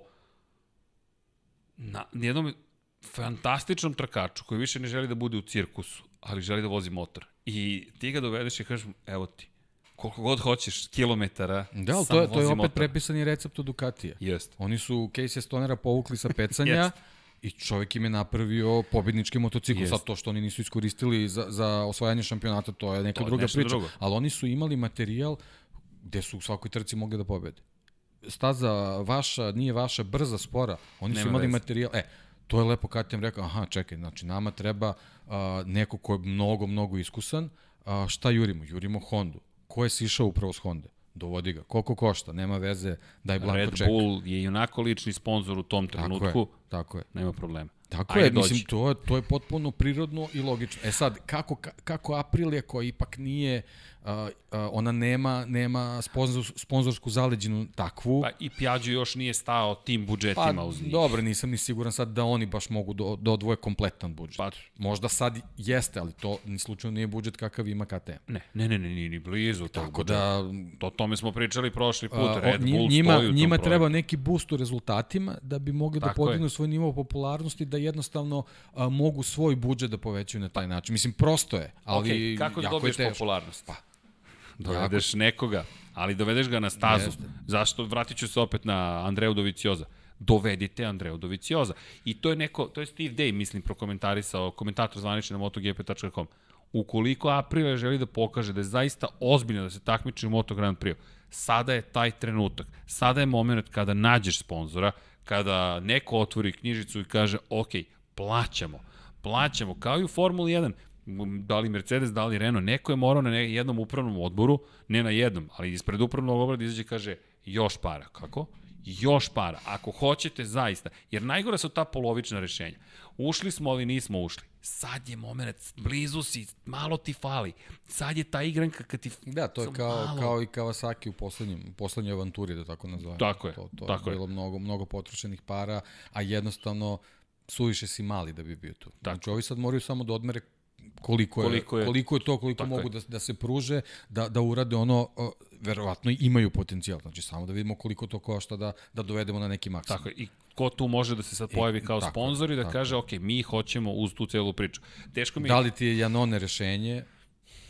na jednom fantastičnom trkaču koji više ne želi da bude u cirkusu, ali želi da vozi motor. I ti ga dovedeš i kažeš, evo ti, koliko god hoćeš kilometara, Da, ali to je, to je opet motor. prepisani recept od Ducatija. Jest. Oni su Casey Stonera povukli sa pecanja i čovjek im je napravio pobednički motocikl. Yes. Sad to što oni nisu iskoristili za, za osvajanje šampionata, to je neka to druga priča. Drugo. Ali oni su imali materijal gde su u svakoj trci mogli da pobede staza vaša, nije vaša, brza, spora. Oni Nema su imali veze. materijal. E, to je lepo kad ti rekao, aha, čekaj, znači nama treba a, neko ko je mnogo, mnogo iskusan. A, šta jurimo? Jurimo Hondu. Ko je sišao upravo s Honda? Dovodi ga. Koliko košta? Nema veze, daj blanko Red ček. Red Bull je i onako lični sponsor u tom trenutku. Tako je. Tako je. Nema problema. Tako Ajde, je, dođi. mislim, to je, to je potpuno prirodno i logično. E sad, kako, ka- kako Aprilia koja ipak nije, uh, uh, ona nema, nema sponzor, sponzorsku zaleđinu takvu, Pa i Piaggio još nije stao tim budžetima Pa, uz njih. dobro, nisam ni siguran sad da oni baš mogu da, da odvoje kompletan budžet. Pa- Možda sad jeste, ali to ni slučajno nije budžet kakav ima KTM. Ne, ne, ne, ne, ni, ni blizu tog Tako budžeta. da, O tome smo pričali prošli put, a, Red Bull njima, stoji u tom njima projektu. treba neki boost u rezultatima da bi mogli da Tako je. podignu svoj nivo popularnosti, da jednostavno a, mogu svoj budžet da povećaju na taj način. Mislim, prosto je, ali okay, kako da jako je dobiješ teško. popularnost? Pa, Dovedeš nekoga, ali dovedeš ga na stazu. Jeste. Zašto? Vratit ću se opet na Andreju Dovicioza. Dovedite Andreju Dovicioza. I to je neko, to je Steve Day, mislim, prokomentarisao, komentator zvanični na motogp.com. Ukoliko Aprilia želi da pokaže da je zaista ozbiljno da se takmiči u Moto Grand Prix, sada je taj trenutak. Sada je moment kada nađeš sponzora, kada neko otvori knjižicu i kaže, ok, plaćamo, plaćamo, kao i u Formuli 1, m, da li Mercedes, da li Renault, neko je morao na jednom upravnom odboru, ne na jednom, ali ispred upravnog odbora da izađe kaže, još para. Kako? Još para. Ako hoćete zaista, jer najgora su ta polovična rešenja. Ušli smo, ali nismo ušli. Sad je moment, blizu si, malo ti fali. Sad je ta igranka kad ti... Da, to je kao, malo. kao i Kawasaki u poslednjem, u poslednjoj avanturi, da tako nazovem. Tako je, To, to tako je je. bilo mnogo, mnogo potrošenih para, a jednostavno suviše si mali da bi bio tu. Znači, ovi sad moraju samo da odmere koliko je, Koliko je- koliko je to, koliko Tako mogu je. da, da se pruže, da, da urade ono, verovatno imaju potencijal. Znači, samo da vidimo koliko to košta da, da dovedemo na neki maksimum. Tako je. I ko tu može da se sad pojavi kao tako sponsor i da tako kaže, ok, mi hoćemo uz tu celu priču. Teško mi Da li ti je Janone rešenje,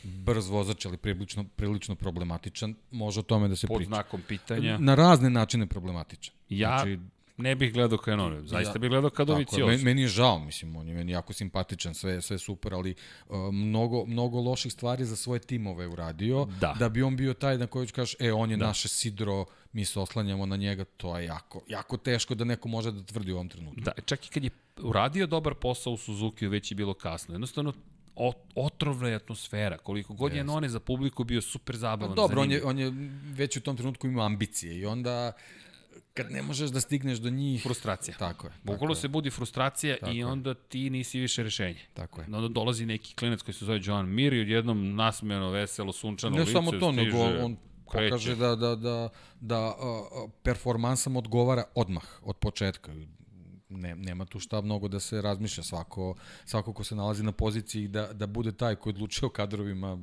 brz vozač, ali prilično, prilično problematičan, može o tome da se pod priča. znakom pitanja. Na razne načine problematičan. Ja Znači, ne bih gledao Kanone, zaista Ja- bih gledao Tako je, Kadovici meni, meni je žao, mislim, on je meni jako simpatičan, sve, sve super, ali uh, mnogo, mnogo loših stvari za svoje timove uradio, Da. da bi on bio taj na koji ću kažeš, e, on je da. naše sidro, mi se oslanjamo na njega, to je jako, jako teško da neko može da tvrdi u ovom trenutku. Da, čak i kad je uradio dobar posao u Suzuki, već je bilo kasno. Jednostavno, otrovna je atmosfera. Koliko god je None za publiku bio super Pa zabavan. dobro, on je, on je već u tom trenutku imao ambicije i onda kad ne možeš da stigneš do njih... Frustracija. Tako je. Je, se budi frustracija Tako i je. onda ti nisi više rešenje. tako je. Onda dolazi neki klinac koji se zove Joan Mir i odjednom nasmejano, veselo, sunčano Ne lice samo to, stiže, nego on, on kreće. pokaže da, da, da, da uh, performansam odgovara odmah, od početka. Ne, nema tu šta mnogo da se razmišlja. Svako, svako ko se nalazi na poziciji da, da bude taj koji odlučuje o kadrovima,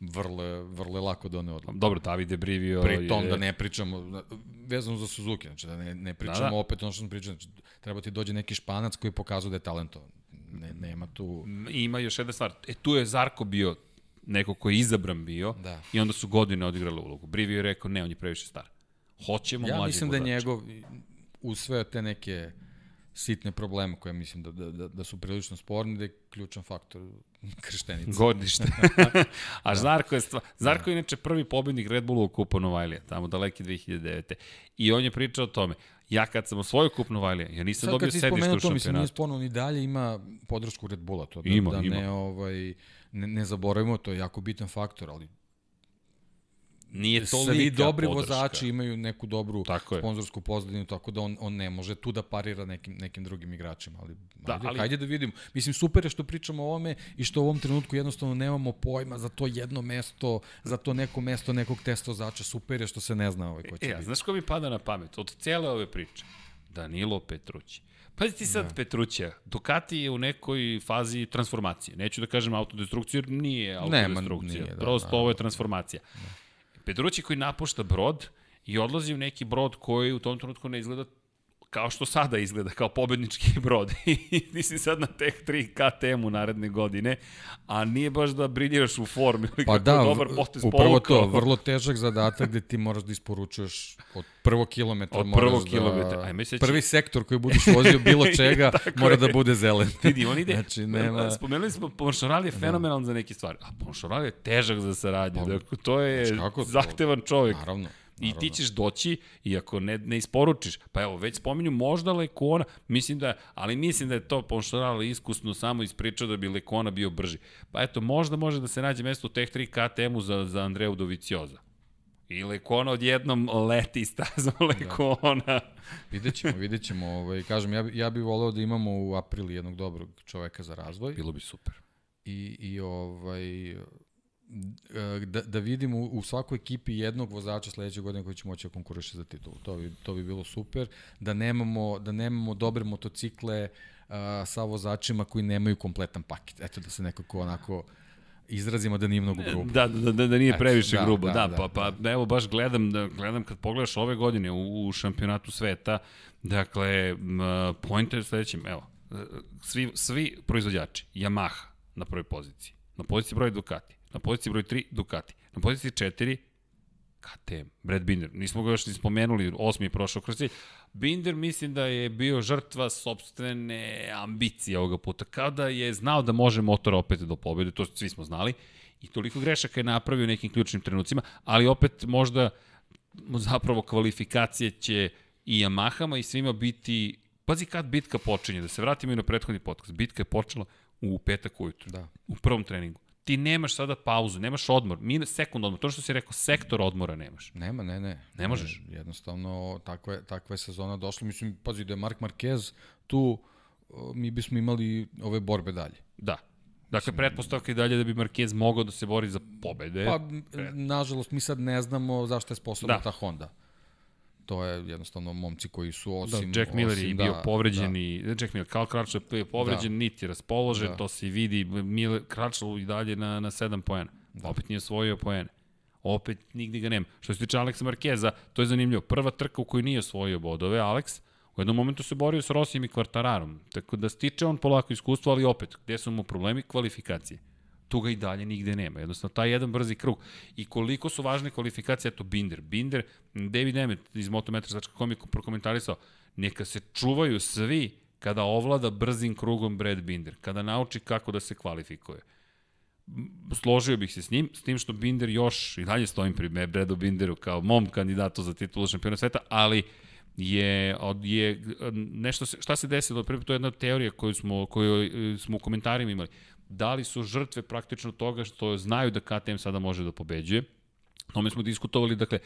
vrlo, vrlo je lako da one odluče. Dobro, Davide Brivio Pri tom je... da ne pričamo, da- vezano za Suzuki, znači da ne, ne pričamo Da, da. opet ono što smo pričali, znači, treba ti dođe neki španac koji pokazuje da je talentovan. Ne, nema tu... Ima još jedna stvar. E, tu je Zarko bio neko koji je izabran bio Da. i onda su godine odigrali ulogu. Brivio je rekao, ne, on je previše star. Hoćemo Ja mlađeg mislim da je vozača. njegov, uz sve te neke sitne probleme koje mislim da, da, da, da su prilično sporni, da je ključan faktor krštenica. Godište. A Zarko je, stva... Zarko je inače prvi pobednik Red Bulla u Kupu Novajlija, tamo daleke 2009. I on je pričao o tome. Ja kad sam osvojio Kup Novajlija, ja nisam Sad dobio kad si sedište spomenuo u to, mislim, nije šampionatu. sporno, ni dalje ima podršku Red Bulla, to da, Ima, da ima. ne, ovaj, ne, ne zaboravimo, to je jako bitan faktor, ali Nije tolika svi dobri podrška. vozači imaju neku dobru Tako je. sponzorsku pozadinu, tako da on, on ne može tu da parira nekim, nekim drugim igračima. Ali, Da, ajde, ali- hajde da vidimo. Mislim, super je što pričamo o ovome i što u ovom trenutku jednostavno nemamo pojma za to jedno mesto, za to neko mesto nekog testa vozača. Super je što se ne zna ovaj ko će E, biti. znaš ko mi pada na pamet? Od cijele ove priče. Danilo Petrući. Pazi ti sad da. Petrućija. Ducati je u nekoj fazi transformacije. Neću da kažem autodestrukciju, jer nije autodestrukcija. nije, da, Prosto naravno. ovo je transformacija. Petrući koji napušta brod i odlazi u neki brod koji u tom trenutku ne izgleda kao što sada izgleda, kao pobednički brod. I ti si sad na Tech 3 KTM-u naredne godine, a nije baš da briljiraš u formi Pa kako da, dobar potez upravo to, povukao. vrlo težak zadatak gde ti moraš da isporučuješ od prvog kilometra. Od prvog da- kilometra. Ajme se će- Prvi sektor koji budeš vozio bilo čega mora je. da bude zelen. Vidi, on ide, Znači, nema... spomenuli smo, Ponšoral je fenomenalan za neke stvari, a Ponšoral je težak za saradnju, dakle, to je kako to? zahtevan čovjek. Naravno. I naravno. ti ćeš doći i ako ne, ne isporučiš, pa evo, već spominju možda Lekona, mislim da, ali mislim da je to Ponšoral iskusno samo ispričao da bi Lekona bio brži. Pa eto, možda može da se nađe mesto u Tech 3 KTM-u za, za Andreju Dovicioza. I Lekona odjednom leti stazom Lekona. Da. vidjet ćemo, vidjet ćemo. Ovaj, kažem, ja, ja bih voleo da imamo u aprilu jednog dobrog čoveka za razvoj. Bilo bi super. I, i ovaj, da, da vidimo u svakoj ekipi jednog vozača sledeće godine koji će moći da konkuriše za titulu. To bi, to bi bilo super. Da nemamo, da nemamo dobre motocikle uh, sa vozačima koji nemaju kompletan paket. Eto da se nekako onako izrazimo da nije mnogo grubo. Da, da, da, da nije previše Eto, da, grubo, da, da, da, pa, pa da. evo baš gledam, da, gledam kad pogledaš ove godine u, u šampionatu sveta, dakle, pojente je sledećim, evo, svi, svi proizvođači, Yamaha na prvoj poziciji, na poziciji broj Ducati, na poziciji broj 3 Ducati, na poziciji 4 KTM, Brad Binder, nismo ga još ni spomenuli, osmi je prošao kroz cilj. Binder mislim da je bio žrtva sobstvene ambicije ovoga puta, kao da je znao da može motor opet do pobjede, to svi smo znali, i toliko grešaka je napravio u nekim ključnim trenucima, ali opet možda zapravo kvalifikacije će i Yamahama i svima biti, pazi kad bitka počinje, da se vratimo i na prethodni podcast, bitka je počela u petak ujutru, da. u prvom treningu ti nemaš sada pauzu, nemaš odmor, mi sekund odmor, to što si rekao, sektor odmora nemaš. Nema, ne, ne. Ne možeš. Ne, jednostavno, takva je, takva je sezona došla. Mislim, pazi, da je Mark Marquez tu, mi bismo imali ove borbe dalje. Da. Dakle, pretpostavka je dalje da bi Marquez mogao da se bori za pobede. Pa, nažalost, mi sad ne znamo zašto je sposobna da. ta Honda to je jednostavno momci koji su osim... Da, Jack Miller osim, je bio da, povređen da. i... Jack Miller, Carl Crutchlow je povređen, da. niti raspoložen, da. to se vidi, Miller, Crutchlow i dalje na, na 7 poena. Da. Opet nije osvojio poene. Opet nigde ga nema. Što se tiče Aleksa Markeza, to je zanimljivo. Prva trka u kojoj nije osvojio bodove, Alex, u jednom momentu se borio s Rosijem i Kvartararom. Tako da stiče on polako iskustvo, ali opet, gde su mu problemi? Kvalifikacije tu ga i dalje nigde nema. Jednostavno, taj jedan brzi krug. I koliko su važne kvalifikacije, eto Binder. Binder, David Emmet iz Motometra.com je prokomentarisao, neka se čuvaju svi kada ovlada brzim krugom Brad Binder, kada nauči kako da se kvalifikuje. Složio bih se s njim, s tim što Binder još, i dalje stojim pri Bradu Binderu kao mom kandidatu za titulu šampiona sveta, ali je, je nešto, šta se desilo, to je jedna teorija koju smo, koju e, smo u komentarima imali da li su žrtve praktično toga što znaju da KTM sada može da pobeđuje. No, mi smo diskutovali, dakle,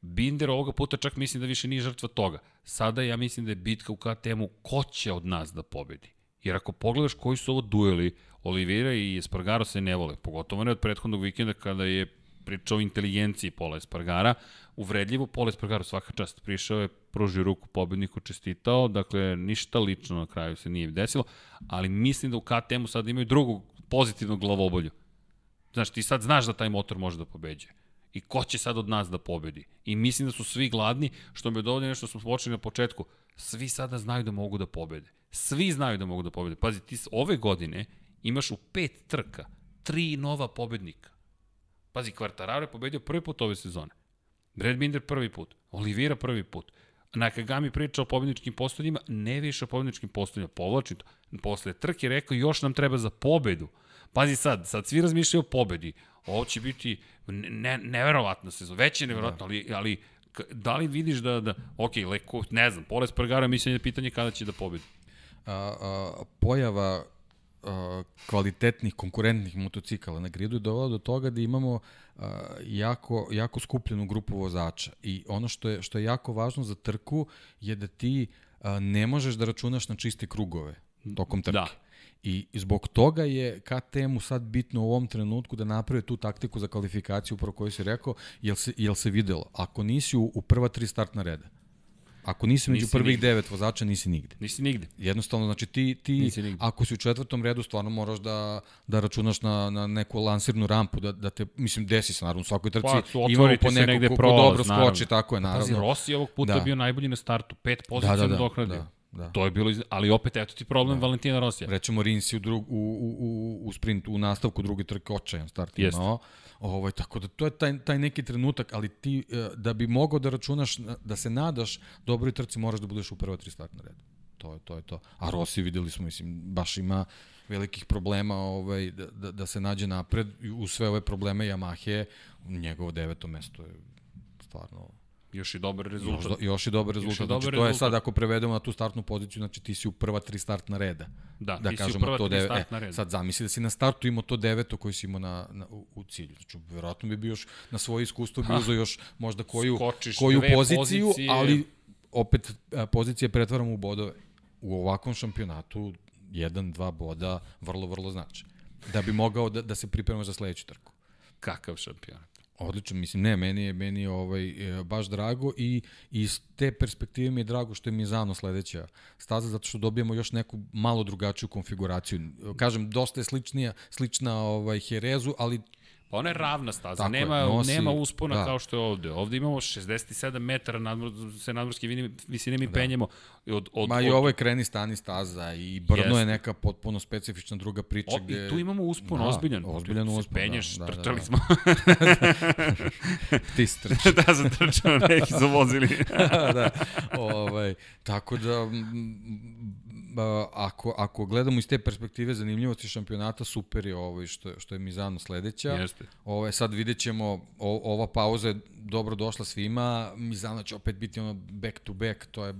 Binder ovoga puta čak mislim da više nije žrtva toga. Sada ja mislim da je bitka u KTM-u ko će od nas da pobedi. Jer ako pogledaš koji su ovo dueli, Olivira i Espargaro se ne vole, pogotovo ne od prethodnog vikenda kada je pričao o inteligenciji Pola Espargara, uvredljivo, Pola Espargaro svaka čast prišao je, pružio ruku pobedniku, čestitao, dakle ništa lično na kraju se nije desilo, ali mislim da u KTM-u sad imaju drugu pozitivnu glavobolju. Znaš, ti sad znaš da taj motor može da pobeđuje. I ko će sad od nas da pobedi? I mislim da su svi gladni, što me dovolje nešto smo počeli na početku. Svi sada znaju da mogu da pobede. Svi znaju da mogu da pobede. Pazi, ti ove godine imaš u pet trka tri nova pobednika. Pazi, Quartararo je pobedio prvi put ove sezone. Brad Binder prvi put. Olivira prvi put. Nakagami priča o pobedničkim postavljima, ne više o pobedničkim postavljima, povlačim to. Posle trke rekao još nam treba za pobedu. Pazi sad, sad svi razmišljaju o pobedi. Ovo će biti ne, neverovatna sezona, već je neverovatno, da. ali, ali da li vidiš da, da ok, leko, ne znam, Poles Prgara mislim je pitanje kada će da pobedi. A, a, pojava kvalitetnih konkurentnih motocikala na gridu je dovela do toga da imamo uh, jako, jako skupljenu grupu vozača i ono što je, što je jako važno za trku je da ti uh, ne možeš da računaš na čiste krugove tokom trke. Da. I zbog toga je KTM-u sad bitno u ovom trenutku da naprave tu taktiku za kvalifikaciju, upravo koju si rekao, jel se, jel se videlo. Ako nisi u, u prva tri startna reda, Ako nisi među nisi prvih nigde. devet vozača, nisi nigde. Nisi nigde. Jednostavno, znači ti, ti ako si u četvrtom redu, stvarno moraš da, da računaš na, na neku lansirnu rampu, da, da te, mislim, desi se naravno u svakoj trci. Pa, imamo po neko ko, dobro naravno. skoči, tako je, naravno. Pazi, Rossi ovog puta da. bio najbolji na startu, pet pozicija da, da, da, dohradio. Da. Da. To je bilo, ali opet eto ti problem da. Valentina Rosija. Rećemo Rinsi u, drug, u, u, u, u sprintu, u nastavku druge trke očajan start Jeste. imao. Ovaj, tako da to je taj, taj neki trenutak, ali ti e, da bi mogao da računaš, da se nadaš dobroj trci, moraš da budeš u prva tri startna reda. To je to. Je to. A Rossi videli smo, mislim, baš ima velikih problema ovaj, da, da, da se nađe napred. U sve ove probleme Yamahe, njegovo deveto mesto je stvarno Još i dobar rezultat. Još, još i dobar rezultat. Još dobar znači, to rezultat. je sad ako prevedemo na tu startnu poziciju, znači ti si u prva tri startna reda. Da, da ti kažemo, si u prva to tri deve, startna e, reda. Sad zamisli da si na startu imao to deveto koji si imao na, na, u, cilju. Znači, verovatno bi bio još na svoje iskustvo bi uzao još možda koju, Skočiš koju poziciju, pozicije. ali opet pozicije pretvaramo u bodove. U ovakvom šampionatu jedan, dva boda vrlo, vrlo znači. Da bi mogao da, da se priprema za sledeću trku. Kakav šampionat? Odlično, mislim, ne, meni je, meni je ovaj, e, baš drago i iz te perspektive mi je drago što je Mizano sledeća staza, zato što dobijamo još neku malo drugačiju konfiguraciju. Kažem, dosta je sličnija, slična ovaj, Herezu, ali Pa ona je ravna staza, Tako nema, je, nosi, nema uspona da. kao što je ovde. Ovde imamo 67 metara nadmor, se nadmorske visine mi da. penjemo. Od, od, Ma od, i ovo je kreni stani staza i Brno jest. je neka potpuno specifična druga priča. O, gde... I tu imamo uspon da, ozbiljan. Ozbiljan uspon, penješ, da, da, trčali da, da. smo. Ti strči. da, sam trčao, neki su vozili. da, ovaj, tako da ako, ako gledamo iz te perspektive zanimljivosti šampionata, super je ovo što, što je Mizano sledeća. Jeste. Ovo je, sad vidjet ćemo, o, ova pauza je dobro došla svima, Mizano će opet biti ono back to back, to je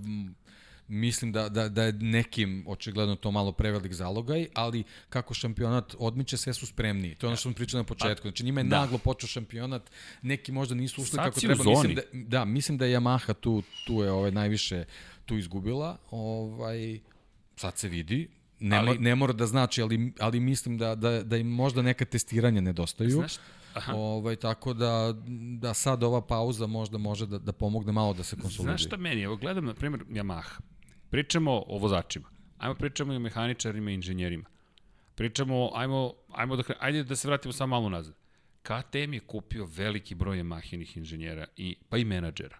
mislim da, da, da je nekim očigledno to malo prevelik zalogaj, ali kako šampionat odmiče, sve su spremni. To je ono što smo pričali na početku. Znači njima je da. naglo počeo šampionat, neki možda nisu ušli kako treba. Mislim da, da, mislim da je Yamaha tu, tu je ovaj, najviše tu izgubila. Ovaj, sad se vidi, ne, ali, ne mora da znači, ali, ali mislim da, da, da im možda neka testiranja nedostaju. Znaš, Aha. Ovaj, tako da, da sad ova pauza možda može da, da pomogne malo da se konsoliduje. Znaš šta meni? Evo gledam, na primjer, Yamaha. Pričamo o vozačima. Ajmo pričamo i o mehaničarima i inženjerima. Pričamo, ajmo, ajmo da, ajde da se vratimo samo malo nazad. KTM je kupio veliki broj Yamahinih inženjera, i, pa i menadžera.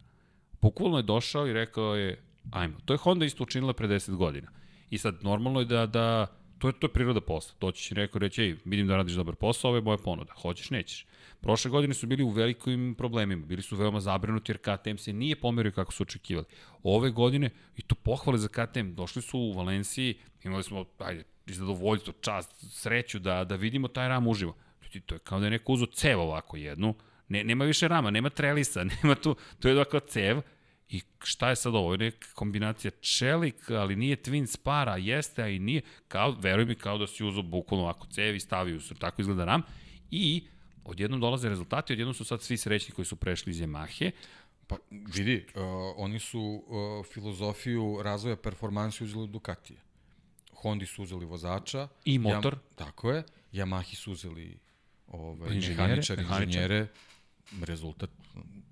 Bukvalno je došao i rekao je, ajmo. To je Honda isto učinila pre 10 godina I sad, normalno je da, da to je, to je priroda posla. To će neko reći, ej, vidim da radiš dobar posao, ovo je moja ponuda. Hoćeš, nećeš. Prošle godine su bili u velikim problemima, bili su veoma zabrinuti jer KTM se nije pomerio kako su očekivali. Ove godine, i to pohvale za KTM, došli su u Valenciji, imali smo, ajde, zadovoljstvo, čast, sreću da, da vidimo taj ram uživo. Ljudi, to je kao da je neko uzo cev ovako jednu, ne, nema više rama, nema trelisa, nema tu, to je ovako cev, I šta je sad ovo? Ovo je neka kombinacija čelik, ali nije twin spara, jeste, a i nije. Kao, veruj mi, kao da si uzao bukvalno ovako cevi, stavio su, tako izgleda RAM. I odjednom dolaze rezultati, odjednom su sad svi srećni koji su prešli iz Yamahe. Pa vidi, uh, oni su uh, filozofiju razvoja performansi uzeli Ducatije. Hondi su uzeli vozača. I motor. Jam, tako je. Yamahi su uzeli ovaj, inženjere, inženjere, inženjere rezultat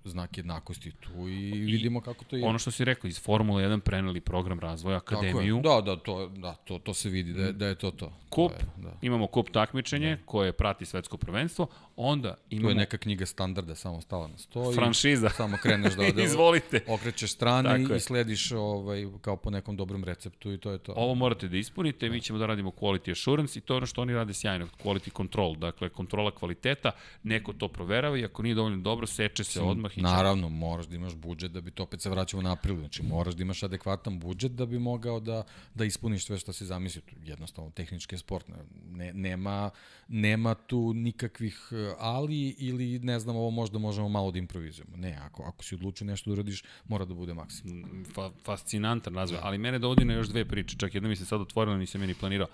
znak jednakosti tu i vidimo kako to je. Ono što si rekao, iz Formula 1 preneli program razvoja, akademiju. Da, da, to, da to, to se vidi da je, da je to to. Kup, to je, da. imamo kup takmičenje da. koje prati svetsko prvenstvo, onda imamo... Tu je neka knjiga standarda, samo stala na sto. Franšiza. Samo kreneš da, da Izvolite. okrećeš strane i, i slediš ovaj, kao po nekom dobrom receptu i to je to. Ovo morate da ispunite, da. mi ćemo da radimo quality assurance i to je ono što oni rade sjajno, quality control, dakle kontrola kvaliteta, neko to proverava i ako nije dovoljno dobro, seče se odmah i Naravno, moraš da imaš budžet da bi to opet se vraćamo na april. Znači, moraš da imaš adekvatan budžet da bi mogao da, da ispuniš sve što si zamislio. Jednostavno, tehnički je sport. Ne, nema, nema tu nikakvih ali ili ne znam, ovo možda možemo malo da improvizujemo. Ne, ako, ako si odlučio nešto da uradiš, mora da bude maksimum. Mm, fa, fascinantan razvoj, ali mene dovodi na još dve priče. Čak jedna mi se sad otvorila, nisam meni planirao.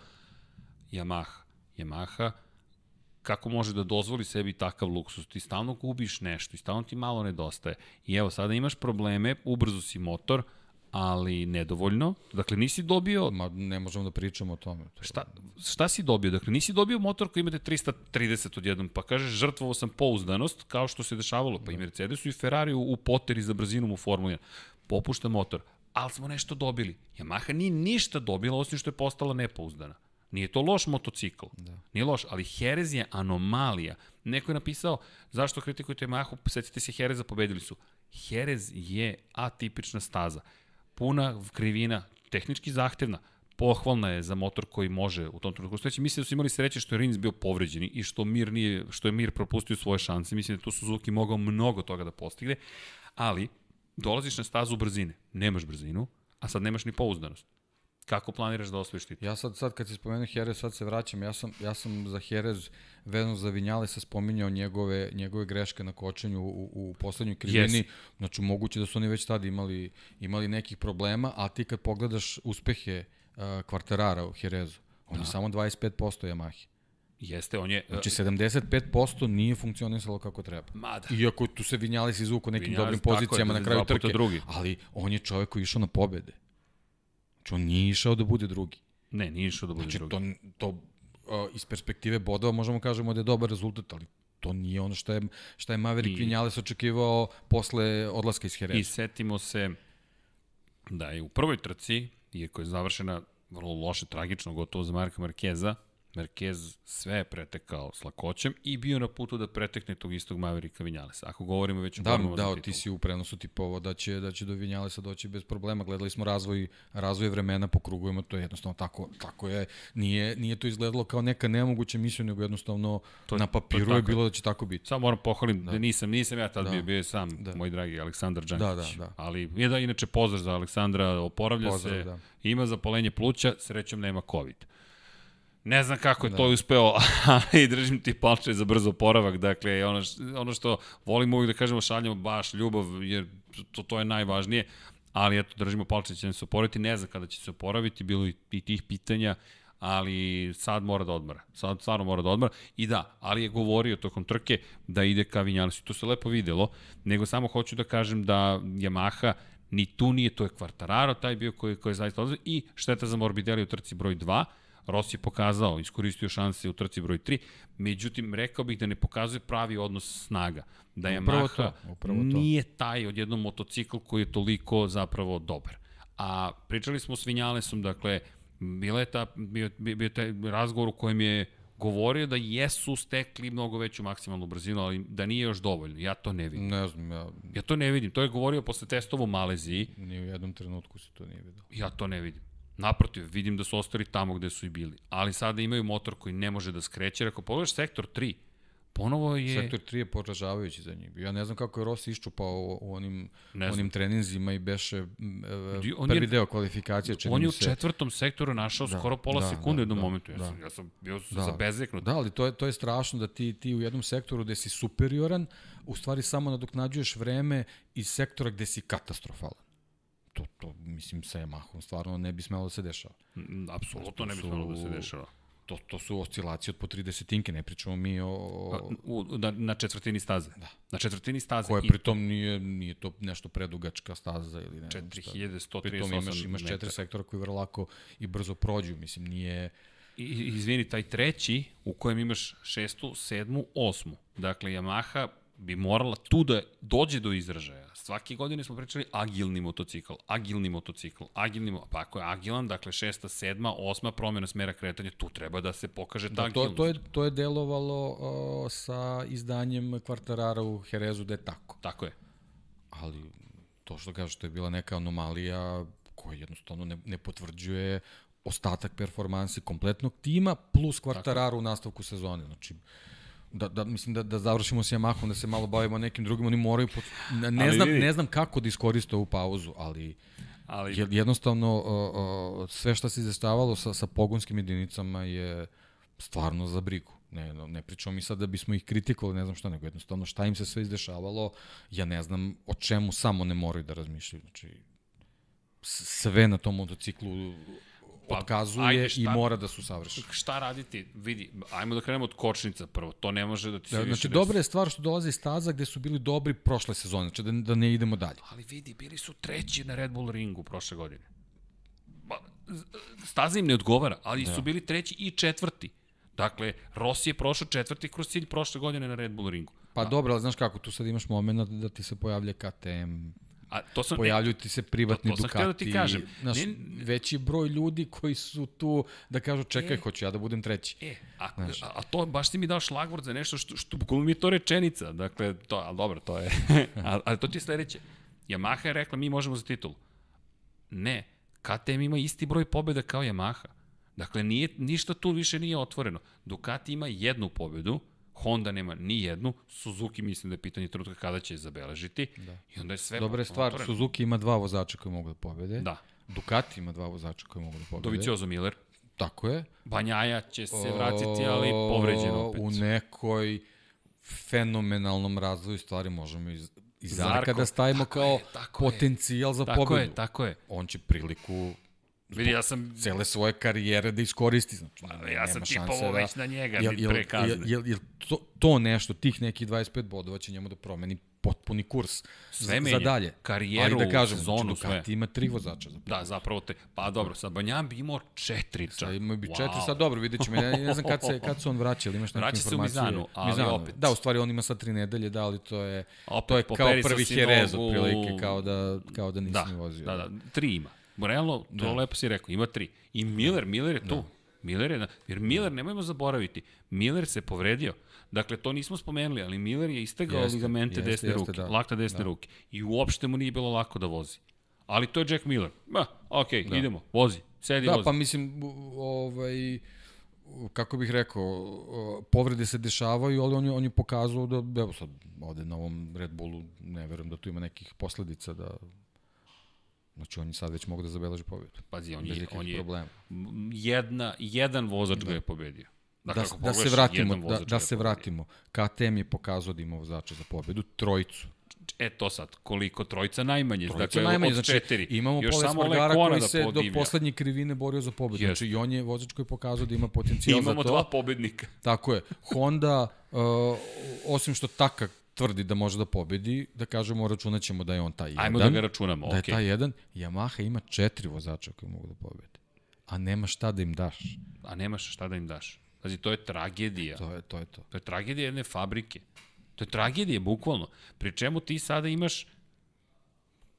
Yamaha. Yamaha, kako može da dozvoli sebi takav luksus? Ti stalno gubiš nešto i stalno ti malo nedostaje. I evo, sada imaš probleme, ubrzo si motor, ali nedovoljno. Dakle, nisi dobio... Ma, ne možemo da pričamo o tome. To... Šta, šta si dobio? Dakle, nisi dobio motor koji imate 330 odjednom, pa kažeš, žrtvovao sam pouzdanost, kao što se dešavalo. Pa i Mercedesu i Ferrari u, u poteri za brzinom u Formuli 1. Popušta motor, ali smo nešto dobili. Yamaha nije ništa dobila, osim što je postala nepouzdana. Nije to loš motocikl. Da. Nije loš, ali Jerez je anomalija. Neko je napisao, zašto kritikujete Yamahu, setite se Jereza, pobedili su. Jerez je atipična staza. Puna krivina, tehnički zahtevna, pohvalna je za motor koji može u tom trenutku steći. Mislim da su imali sreće što je Rins bio povređen i što Mir nije što je Mir propustio svoje šanse. Mislim da tu Suzuki mogao mnogo toga da postigne, ali dolaziš na stazu brzine, nemaš brzinu, a sad nemaš ni pouzdanost Kako planiraš da osvojiš titul? Ja sad, sad kad se spomenuo Jerez, sad se vraćam, ja sam, ja sam za Jerez vezano za Vinjale se spominjao njegove, njegove greške na kočenju u, u poslednjoj krivini. Yes. Znači, moguće da su oni već tada imali, imali nekih problema, a ti kad pogledaš uspehe uh, kvarterara u Jerezu, on da. je samo 25% Yamahe. Jeste, on je... Znači, 75% nije funkcionisalo kako treba. Mada. Iako tu se Vinjales izvuko nekim Vinjales, dobrim pozicijama je, na kraju trke. Drugi. Ali on je čovek koji je išao na pobede. Znači, on nije išao da bude drugi. Ne, nije išao da bude znači, drugi. To, to uh, iz perspektive bodova možemo kažemo da je dobar rezultat, ali to nije ono što je, što je Maverick I, Vinales očekivao posle odlaska iz Jereza. I setimo se da je u prvoj trci, iako je završena vrlo loše, tragično, gotovo za Marka Markeza, Merkez sve je pretekao s lakoćem i bio na putu da pretekne tog istog Maverika Vinjalesa. Ako govorimo već o da, da, ti si u prenosu tipovo da će, da će do Vinjalesa doći bez problema. Gledali smo razvoj, razvoj vremena po krugovima, to je jednostavno tako, tako je. Nije, nije to izgledalo kao neka nemoguća misija, nego jednostavno to, na papiru to je, je bilo da će tako biti. Samo moram pohvalim da, da nisam, nisam ja tad da. bio, bio sam da. moj dragi Aleksandar Đankić. Da, da, da. Ali je da inače pozdrav za Aleksandra, oporavlja pozdrav, se, da. ima zapolenje pluća, srećom nema COVID. Ne znam kako je da. to uspeo, ali držim ti palče za brzo poravak. Dakle, ono, ono što volimo uvijek da kažemo, šaljamo baš ljubav, jer to, to je najvažnije. Ali eto, držimo palče, će se oporaviti. Ne znam kada će se oporaviti, bilo i, i tih pitanja, ali sad mora da odmara. Sad stvarno mora da odmara. I da, ali je govorio tokom trke da ide ka Vinjalesu. To se lepo videlo, nego samo hoću da kažem da Yamaha ni tu nije, to je Quartararo, taj bio koji, koji je zaista odlazio. I šteta za Morbidelli u trci broj 2, Rossi je pokazao, iskoristio šanse u trci broj 3, međutim, rekao bih da ne pokazuje pravi odnos snaga. Da je upravo Maha to, upravo to. nije taj odjednom motocikl koji je toliko zapravo dobar. A pričali smo s Vinjalesom, dakle, bila je ta, bio, bio taj razgovor u kojem je govorio da jesu stekli mnogo veću maksimalnu brzinu, ali da nije još dovoljno. Ja to ne vidim. Ne znam, ja... Ja to ne vidim. To je govorio posle testova u Maleziji. Ni u jednom trenutku se to nije vidio. Ja to ne vidim. Naprotiv, vidim da su ostali tamo gde su i bili. Ali sada imaju motor koji ne može da skreće. Ako pogledaš sektor 3, ponovo je... Sektor 3 je poražavajući za njih. Ja ne znam kako je Rossi iščupao u, onim, onim treninzima i beše on prvi je, deo kvalifikacije. On je u se... četvrtom sektoru našao da, skoro pola da, sekunde da, u jednom da, momentu. Ja, da. sam, ja sam bio da, zabezeknut. Da, ali to je, to je strašno da ti, ti u jednom sektoru gde si superioran, u stvari samo nadoknađuješ vreme iz sektora gde si katastrofalan to, to mislim sa Yamahom stvarno ne bi smelo da se dešava. Mm, apsolutno ne bi smelo da se dešava. To, to su oscilacije od po 30 ne pričamo mi o... o... Na, na četvrtini staze. Da. Na četvrtini staze. Koja pritom nije, nije to nešto predugačka staza ili ne 4138 Pritom imaš, imaš četiri sektora koji vrlo lako i brzo prođu, mislim, nije... I, izvini, taj treći u kojem imaš šestu, sedmu, osmu. Dakle, Yamaha bi morala tu da dođe do izražaja. Svake godine smo pričali agilni motocikl, agilni motocikl, agilni, pa ako je agilan, dakle šesta, sedma, osma promjena smera kretanja, tu treba da se pokaže ta da, agilnost. To, to, je, to je delovalo uh, sa izdanjem kvartarara u Herezu da je tako. Tako je. Ali to što kažeš, to je bila neka anomalija koja jednostavno ne, ne potvrđuje ostatak performansi kompletnog tima plus kvartararu u nastavku sezone. Znači, da, da mislim da, da završimo s Yamahom, da se malo bavimo nekim drugim, oni moraju, pot... ne, ali znam, vidi. ne znam kako da iskoriste ovu pauzu, ali, ali... jednostavno uh, uh, sve što se izastavalo sa, sa pogonskim jedinicama je stvarno za brigu. Ne, ne pričamo mi sad da bismo ih kritikovali, ne znam šta, nego jednostavno šta im se sve izdešavalo, ja ne znam o čemu samo ne moraju da razmišljaju. Znači, sve na tom motociklu pa, otkazuje ajde, šta, i mora da su savršeni. Šta raditi? Vidi, ajmo da krenemo od kočnica prvo. To ne može da ti se da, Znači, dobra je stvar što dolazi iz staza gde su bili dobri prošle sezone, znači da, da ne idemo dalje. Ali vidi, bili su treći na Red Bull ringu prošle godine. Staza im ne odgovara, ali da. su bili treći i četvrti. Dakle, Rossi je prošao četvrti kroz cilj prošle godine na Red Bull ringu. Pa da. dobro, ali znaš kako, tu sad imaš moment da ti se pojavlja KTM, A to sam, pojavljuju ti se privatni to, to Ducati. To da ti kažem. Znaš, ne, veći broj ljudi koji su tu da kažu čekaj, e, hoću ja da budem treći. E, a, znaš. a, a to baš ti mi dao šlagvord za nešto što, što bukvalno mi je to rečenica. Dakle, to, ali dobro, to je. ali, ali to ti je sledeće. Yamaha je rekla mi možemo za titul. Ne, KTM ima isti broj pobjeda kao Yamaha. Dakle, nije, ništa tu više nije otvoreno. Ducati ima jednu pobedu, Honda nema ni jednu, Suzuki mislim da je pitanje trenutka kada će je zabeležiti. Da. I onda je sve Dobra je stvar, otvoreno. Suzuki ima dva vozača koji mogu da pobede. Da. Ducati ima dva vozača koji mogu da pobede. Doviciozo Miller. Tako je. Banjaja će se vratiti, ali povređen opet. U nekoj fenomenalnom razvoju stvari možemo iz, iz Zarka da stavimo tako kao je, tako je. potencijal za Tako pobedu. je, tako je. On će priliku Vidi, ja sam, cele svoje karijere da iskoristi. Znači, Pa, ja sam tipovao da- već na njega Jel, jel, pre kazne. jel, jel, jel to, to nešto, tih nekih 25 bodova će njemu da promeni potpuni kurs Sve za, za dalje. Karijeru, Ali da kažem, sezonu, znači, Ducati ima tri vozača za Da, zapravo te, pa dobro, sad Banjan bi imao četiri čak. Sad ima bi Wow. četiri, sad dobro, vidjet ćemo. Ja ne znam kad se, kad se on vraća, ili imaš neke Vraća se u informacije. Mizanu, ali opet. Da, u stvari on ima sad tri nedelje, da, ali to je, Opet to je kao prvi Jerez, otprilike, kao da, kao da nisi Da, vozio. da, da, tri ima. Realno, to da. lepo si rekao, ima tri. I Miller, Miller je tu. Da. Miller je, na, jer Miller, nemojmo zaboraviti, Miller se povredio. Dakle, to nismo spomenuli, ali Miller je istegao Jeste, ligamente jeste, desne jeste, ruke, da. lakta desne da. ruke. I uopšte mu nije bilo lako da vozi. Ali to je Jack Miller. Ma, ok, da. idemo, vozi, sedi, Da, vozi. pa mislim, ovaj, kako bih rekao, povrede se dešavaju, ali on je, on je pokazao da, evo sad, ovde na ovom Red Bullu, ne verujem da tu ima nekih posledica da Znači, on je sad već mogu da zabeleži pobjedu. Pazi, on Bez je, on je problema. jedna, jedan vozač ga je pobedio. Dakle, Da, ako da se vratimo, da, da se vratimo. KTM je pokazao da ima vozača za pobedu, trojicu. E to sad, koliko trojica najmanje, Trojica dakle najmanje, od znači četiri. imamo Još Poles samo Margara Lekona koji da se do podivlja. poslednje krivine borio za pobedu. Jeste. Znači i on je vozač koji je pokazao da ima potencijal za Imamo to. dva pobednika. Tako je. Honda, uh, osim što Taka tvrdi da može da pobedi, da kažemo, računat ćemo da je on taj jedan. Ajmo da ga računamo, Da je okej. taj jedan. Yamaha ima četiri vozača koji mogu da pobede. A nema šta da im daš. A nemaš šta da im daš. Pazi, to je tragedija. To je to. Je to. To je tragedija jedne fabrike. To je tragedija, bukvalno. Pri čemu ti sada imaš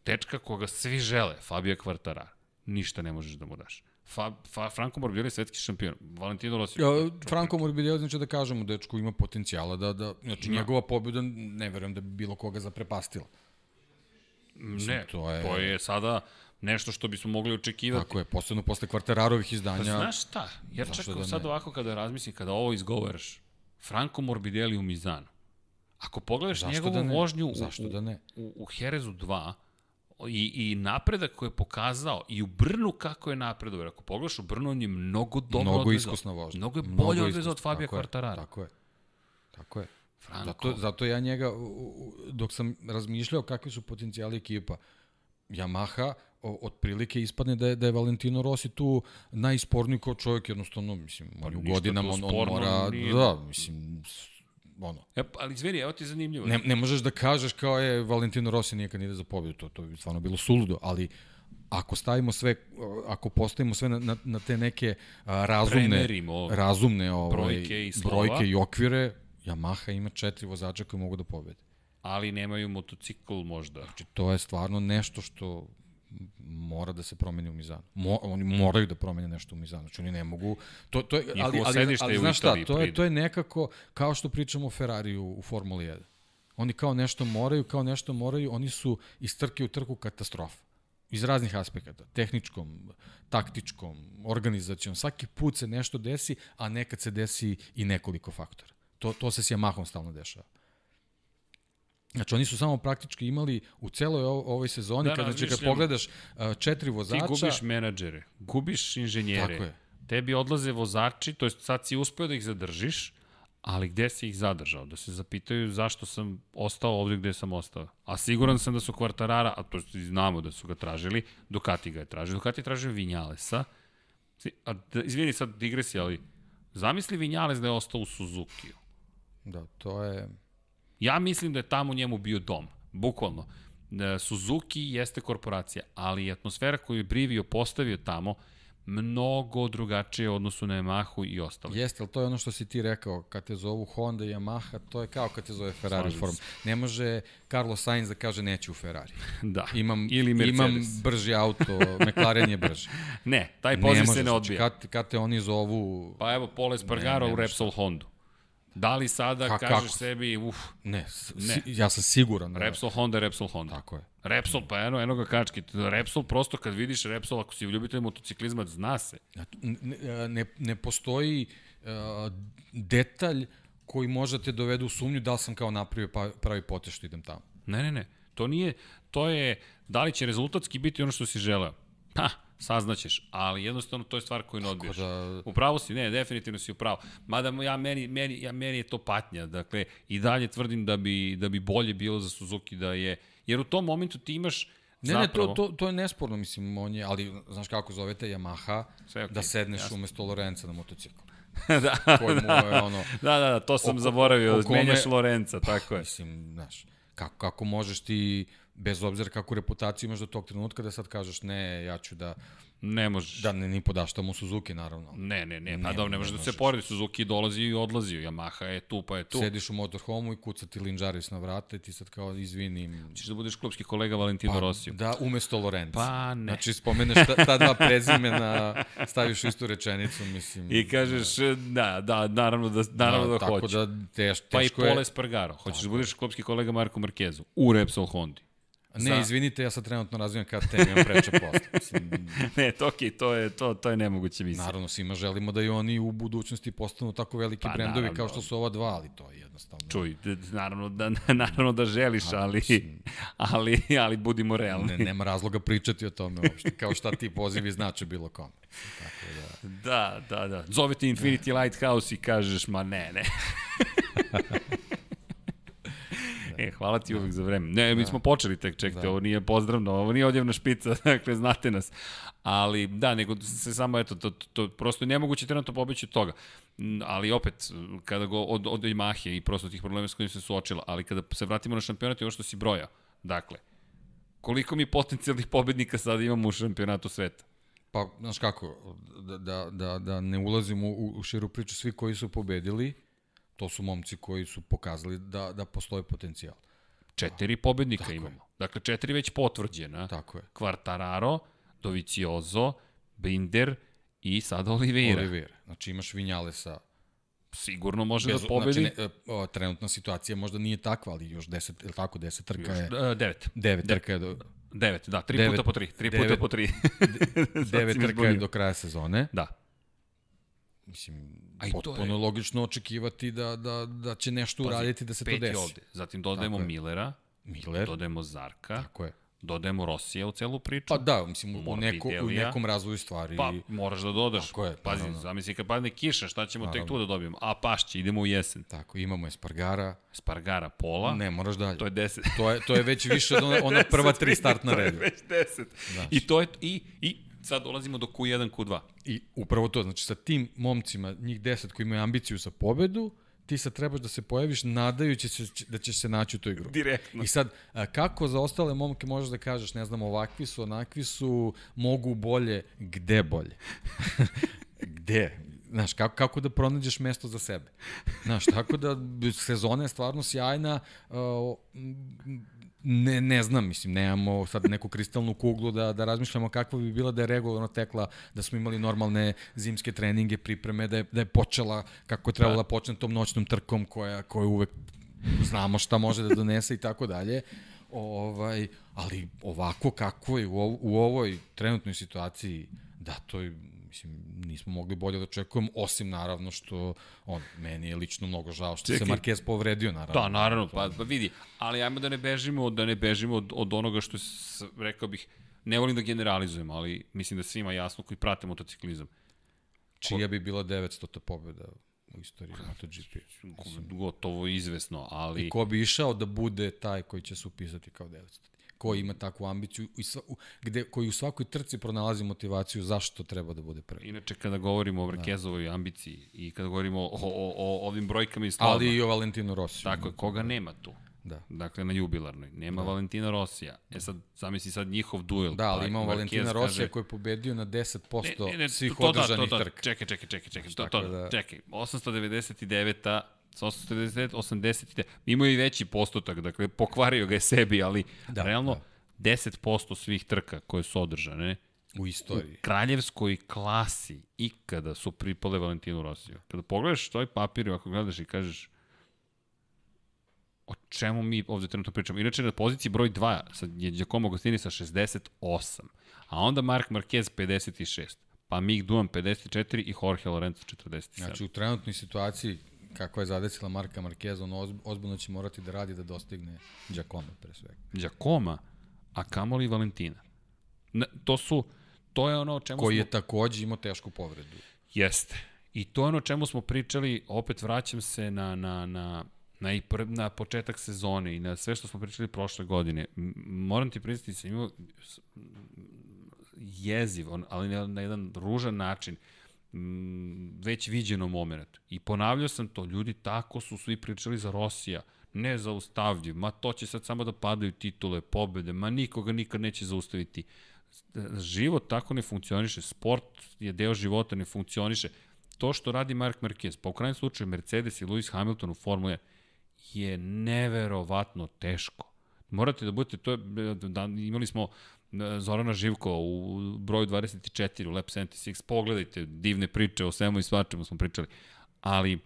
tečka koga svi žele, Fabio Quartarara. Ništa ne možeš da mu daš. Fa, fa, Franco Morbidelli je svetski šampion. Valentino Rossi. Ja, Franco Morbidelli znači da kažemo, dečko ima potencijala da, da znači Da. njegova pobjeda ne verujem da bi bilo koga zaprepastila. ne, to je- to je sada nešto što bismo mogli očekivati. Tako je, posebno posle kvarterarovih Pa izdanja. znaš šta, jer Zašto čak da sad ne? ovako kada razmislim, kada ovo izgovaraš, Franco Morbidelli u Mizanu, ako pogledaš Zašto njegovu da ne? vožnju u, Zašto da ne? u, u Herezu 2, i, i napredak koji je pokazao i u Brnu kako je napredovao. Jer Ako pogledaš u Brnu, on je mnogo dobro Mnogo odvezao. iskusna vožnja. Mnogo je bolje odvezao od Fabija Quartarara. Tako je. Tako je. Franko. Zato, zato ja njega, dok sam razmišljao kakvi su potencijali ekipa, Yamaha o, otprilike ispadne da je, da je Valentino Rossi tu najsporniji kao čovjek, jednostavno, mislim, on je u godinama, on, on mora, nije. da, mislim, ono, E, ali izvini, evo ti zanimljivo. ne, ne možeš da kažeš kao je Valentino Rossi nije kandidat za pobjedu, to, to bi stvarno bilo suludo, ali ako stavimo sve, ako postavimo sve na, na, na te neke a, razumne, Premerimo razumne ovaj, brojke i slova. brojke i okvire, Yamaha ima četiri vozača koji mogu da pobede. Ali nemaju motocikl možda. Znači, to je stvarno nešto što mora da se promeni u Mizanu. Mo, oni moraju da promene nešto u Mizanu. Znači, oni ne mogu... To, to je, ali, ali, ali, u znaš šta, to je, to je nekako kao što pričamo o Ferrariju u Formuli 1. Oni kao nešto moraju, kao nešto moraju, oni su iz trke u trku katastrofa. Iz raznih aspekata. Tehničkom, taktičkom, organizacijom. Svaki put se nešto desi, a nekad se desi i nekoliko faktora. To, to se s Yamahom stalno dešava. Znači, oni su samo praktički imali u celoj ovoj sezoni, Da, kad, znači, kad razmišljam. pogledaš četiri Ti vozača... gubiš menadžere, gubiš inženjere. Tako je. Tebi odlaze vozači, to jest sad si uspeo da ih zadržiš, ali gde si ih zadržao? Da se zapitaju zašto sam ostao ovde gde sam ostao. A siguran sam da su Kvartarara, a to znamo da su ga tražili, Ducati ga je tražio. Ducati je tražio Vinjalesa. A, da, izvini sad digresija, ali zamisli Vinjales da je ostao u Suzukiju. Da, to je... Ja mislim da je tamo njemu bio dom, bukvalno. E, Suzuki jeste korporacija, ali atmosfera koju je Brivio postavio tamo mnogo drugačije u odnosu na Yamahu i ostalo. Jeste, ali to je ono što si ti rekao, kad te zovu Honda i Yamaha, to je kao kad te zove Ferrari Slažem Form. se. Ne može Carlos Sainz da kaže neću u Ferrari. Da. Imam, Ili Mercedes. imam brži auto, McLaren je brži. Ne, taj poziv se ne znači, odbija. kad, kad te oni zovu... Pa evo, Pole Spargaro Ne, u nema Repsol Hondu. Da li sada Ka- kažeš kako? sebi, uf, Ne, Ne. Si, ja sam siguran. Da, Repsol Honda, Repsol Honda. Tako je. Repsol, pa eno, eno ga kački. Repsol, prosto kad vidiš Repsol, ako si ljubitelj motociklizma, zna se. Ne, ne, ne postoji uh, detalj koji može te dovede u sumnju da sam kao napravio pa, pravi potez što idem tamo. Ne, ne, ne. To nije, to je, da li će rezultatski biti ono što si želeo? Ha, saznaćeš, ali jednostavno to je stvar koju ne odbiješ. da- U pravu si, ne, definitivno si u pravu. Mada ja meni, meni, ja, meni je to patnja. Dakle, i dalje tvrdim da bi, da bi bolje bilo za Suzuki da je... Jer u tom momentu ti imaš Ne, zapravo... ne, to, to, to je nesporno, mislim, on je, ali znaš kako zovete Yamaha, okej, da sedneš jasno. umesto Lorenza na motocikl. da, Koji mu je ono, da, da, da, to sam O- zaboravio, o kome- menjaš Lorenca, tako je. mislim, znaš, kako, kako možeš ti, bez obzira kakvu reputaciju imaš do tog trenutka, da sad kažeš ne, ja ću da, Ne možeš. da ne ni podaštamo Suzuki, naravno. Ne, ne, ne, pa dobro, ne ne može da se možeš. poredi. Suzuki dolazi i odlazi, Yamaha je tu, pa je tu. Sediš u motorhomu i kuca ti Linđaris na vrata i ti sad kao izvini. Ćeš da budeš klubski kolega Valentino Pa, Rosiju. Da, umesto Lorenza. Pa ne. Znači, spomeneš ta, ta dva prezimena, staviš istu rečenicu, mislim. I kažeš, da, da, naravno da, naravno da, tako hoću. da teš, pa i teško je. Pole Spargaro. Hoćeš da budeš klubski kolega Marko Markezu u Repsol Hondi. Ne, za- izvinite, ja sad trenutno razvijem KTM, imam preča posla. Mislim, ne, to okej, to je, to, to je nemoguće misli. naravno, svima želimo da i oni u budućnosti postanu tako veliki Pa, brendovi naravno. kao što su ova dva, ali to je jednostavno. Čuj, naravno da, naravno da želiš, ali, ali, ali budimo realni. Ne, nema razloga pričati o tome uopšte, kao šta ti pozivi znače bilo kome. Tako da, Da, da, da. Zove ti Infinity Lighthouse i kažeš, ma ne, ne. E, hvala ti uvek za vreme. Ne, mi smo počeli tek, čekajte, Da. ovo nije pozdravno, ovo nije odjevna špica, dakle, znate nas. Ali, da, nego se samo, eto, to, to, to prosto je nemoguće trenutno pobeći od toga. Ali opet, kada go, od, od Yamahe i prosto tih problema s kojim se suočila, ali kada se vratimo na šampionat i ovo što si broja, dakle, koliko mi potencijalnih pobednika sada imamo u šampionatu sveta? Pa, znaš kako, da, da, da, da ne ulazimo u, u širu priču, svi koji su pobedili, to su momci koji su pokazali da, da postoje potencijal. Četiri pobednika Tako je. imamo. Dakle, četiri već potvrđena. Tako je. Quartararo, Doviciozo, Binder i sada Oliveira. Oliveira. Znači imaš Vinjalesa. Sigurno može Bez, da pobedi. znači, ne, e, o, trenutna situacija možda nije takva, ali još 10, ili tako, 10 trka je. Još, e, devet. Devet trka je do, Devet, da, tri Devet. puta po tri. Tri puta Devet. po tri. Sad devet si me trka je do kraja sezone. Da. Mislim, A i to potpuno je- logično očekivati da, da, da će nešto Pazi, uraditi da se to desi. ovde. Zatim dodajemo Tako je. Millera, Miller, dodajemo Zarka, tako je. dodajemo Rosija u celu priču. Pa da, mislim, u, neko, u nekom razvoju stvari. Pa, moraš da dodaš. Tako je, Pazi, naravno. zamisli kad padne kiša, šta ćemo tek Naravno. tu da dobijemo? A, pašće, idemo u jesen. Tako, imamo Espargara. Spargara pola, Ne, moraš dalje. to je deset. To je, to je već više od ona, ona prva tri startna To je reda. već 10. I to je, i, i sad dolazimo do Q1, Q2. I upravo to, znači sa tim momcima, njih deset koji imaju ambiciju za pobedu, ti sad trebaš da se pojaviš nadajući se da ćeš se naći u toj grupi. Direktno. I sad, kako za ostale momke možeš da kažeš, ne znam, ovakvi su, onakvi su, mogu bolje, gde bolje? gde? Znaš, kako, kako da pronađeš mesto za sebe? Znaš, tako da sezona je stvarno sjajna, uh, ne, ne znam, mislim, nemamo sad neku kristalnu kuglu da, da razmišljamo kakva bi bila da je regularno tekla, da smo imali normalne zimske treninge, pripreme, da je, da je počela kako je trebalo da počne tom noćnom trkom koja, koja uvek znamo šta može da donese i tako dalje. Ovaj, ali ovako kako je u, ov, u ovoj trenutnoj situaciji, da, to je, mislim, nismo mogli bolje da očekujemo, osim naravno što on, meni je lično mnogo žao što Čekaj. se Marquez povredio, naravno. Da, naravno, pa, pa vidi, ali ajmo da ne bežimo, da ne bežimo od, od onoga što, s, rekao bih, ne volim da generalizujem, ali mislim da svima jasno koji prate motociklizam. Čija bi bila 900. pobjeda u istoriji MotoGP? Gotovo izvesno, ali... I ko bi išao da bude taj koji će se upisati kao 900? Ko ima takvu ambiciju i sva, u, gde, koji u svakoj trci pronalazi motivaciju zašto treba da bude prvi? Inače, kada govorimo o Markezovoj ambiciji i kada govorimo o, o, o ovim brojkama i stavama, Ali i o Valentinu Rosiju. tako je, koga nema tu? Da. Dakle, na jubilarnoj. Nema da. Valentina Rosija. E sad, zamisli sad njihov duel. Da, ali Pa, imamo Marquez Valentina Rosija kaže- koji je pobedio na 10% Ne, ne, ne, svih to da, održanih to da, trka. Čekaj, čekaj, čekaj, čekaj. To, to, da- čekaj. 899 sa 899, 89. Imao i veći postotak, dakle, pokvario ga je sebi, ali da, realno da. 10% svih trka koje su održane U u istoriji. kraljevskoj klasi ikada su pripale Valentinu Rosiju. Kada pogledaš toj papir, ako gledaš i kažeš o čemu mi ovde trenutno pričamo. Inače, na poziciji broj 2 sad je Giacomo Agostini sa 68, a onda Mark Marquez 56, pa Mick Duan 54 i Jorge Lorenzo 47. Znači, u trenutnoj situaciji kako je zadesila Marka Markeza, on oz, ozbiljno će morati da radi da dostigne Giacomo pre svega. Giacoma, a kamoli Valentina. Na, to su to je ono o čemu Koji smo... je takođe imao tešku povredu. Jeste. I to je ono o čemu smo pričali, opet vraćam se na, na, na, na, i pr, na početak sezone i na sve što smo pričali prošle godine. Moram ti priznati, sam imao jeziv, on, ali na, na jedan ružan način, m, već viđeno moment. I ponavljao sam to, ljudi tako su svi pričali za Rosija, ne zaustavljiv, ma to će sad samo da padaju titule, pobede, ma nikoga nikad neće zaustaviti. Život tako ne funkcioniše, sport je deo života, ne funkcioniše. To što radi Mark Marquez, pa u krajnjem slučaju Mercedes i Lewis Hamilton u Formule je neverovatno teško. Morate da budete, to je, da, imali smo Zorana Živko u broju 24 u Lab 76, pogledajte divne priče o svemu i svačemu smo pričali, ali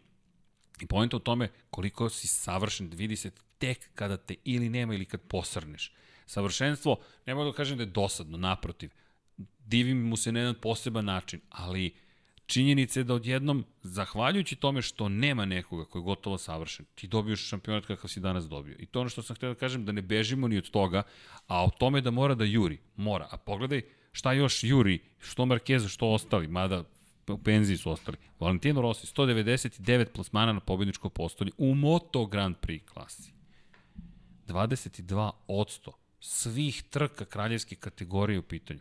i pojenta u tome koliko si savršen, vidi se tek kada te ili nema ili kad posrneš. Savršenstvo, ne mogu da kažem da je dosadno, naprotiv, divim mu se na jedan poseban način, ali činjenica je da odjednom, zahvaljujući tome što nema nekoga koji je gotovo savršen, ti dobiješ šampionat kakav si danas dobio. I to ono što sam htio da kažem, da ne bežimo ni od toga, a o tome da mora da juri, mora. A pogledaj šta još juri, što Marquez, što ostali, mada u penziji su ostali. Valentino Rossi, 199 plasmana na pobjedničko postolje u Moto Grand Prix klasi. 22 odsto svih trka kraljevske kategorije u pitanju.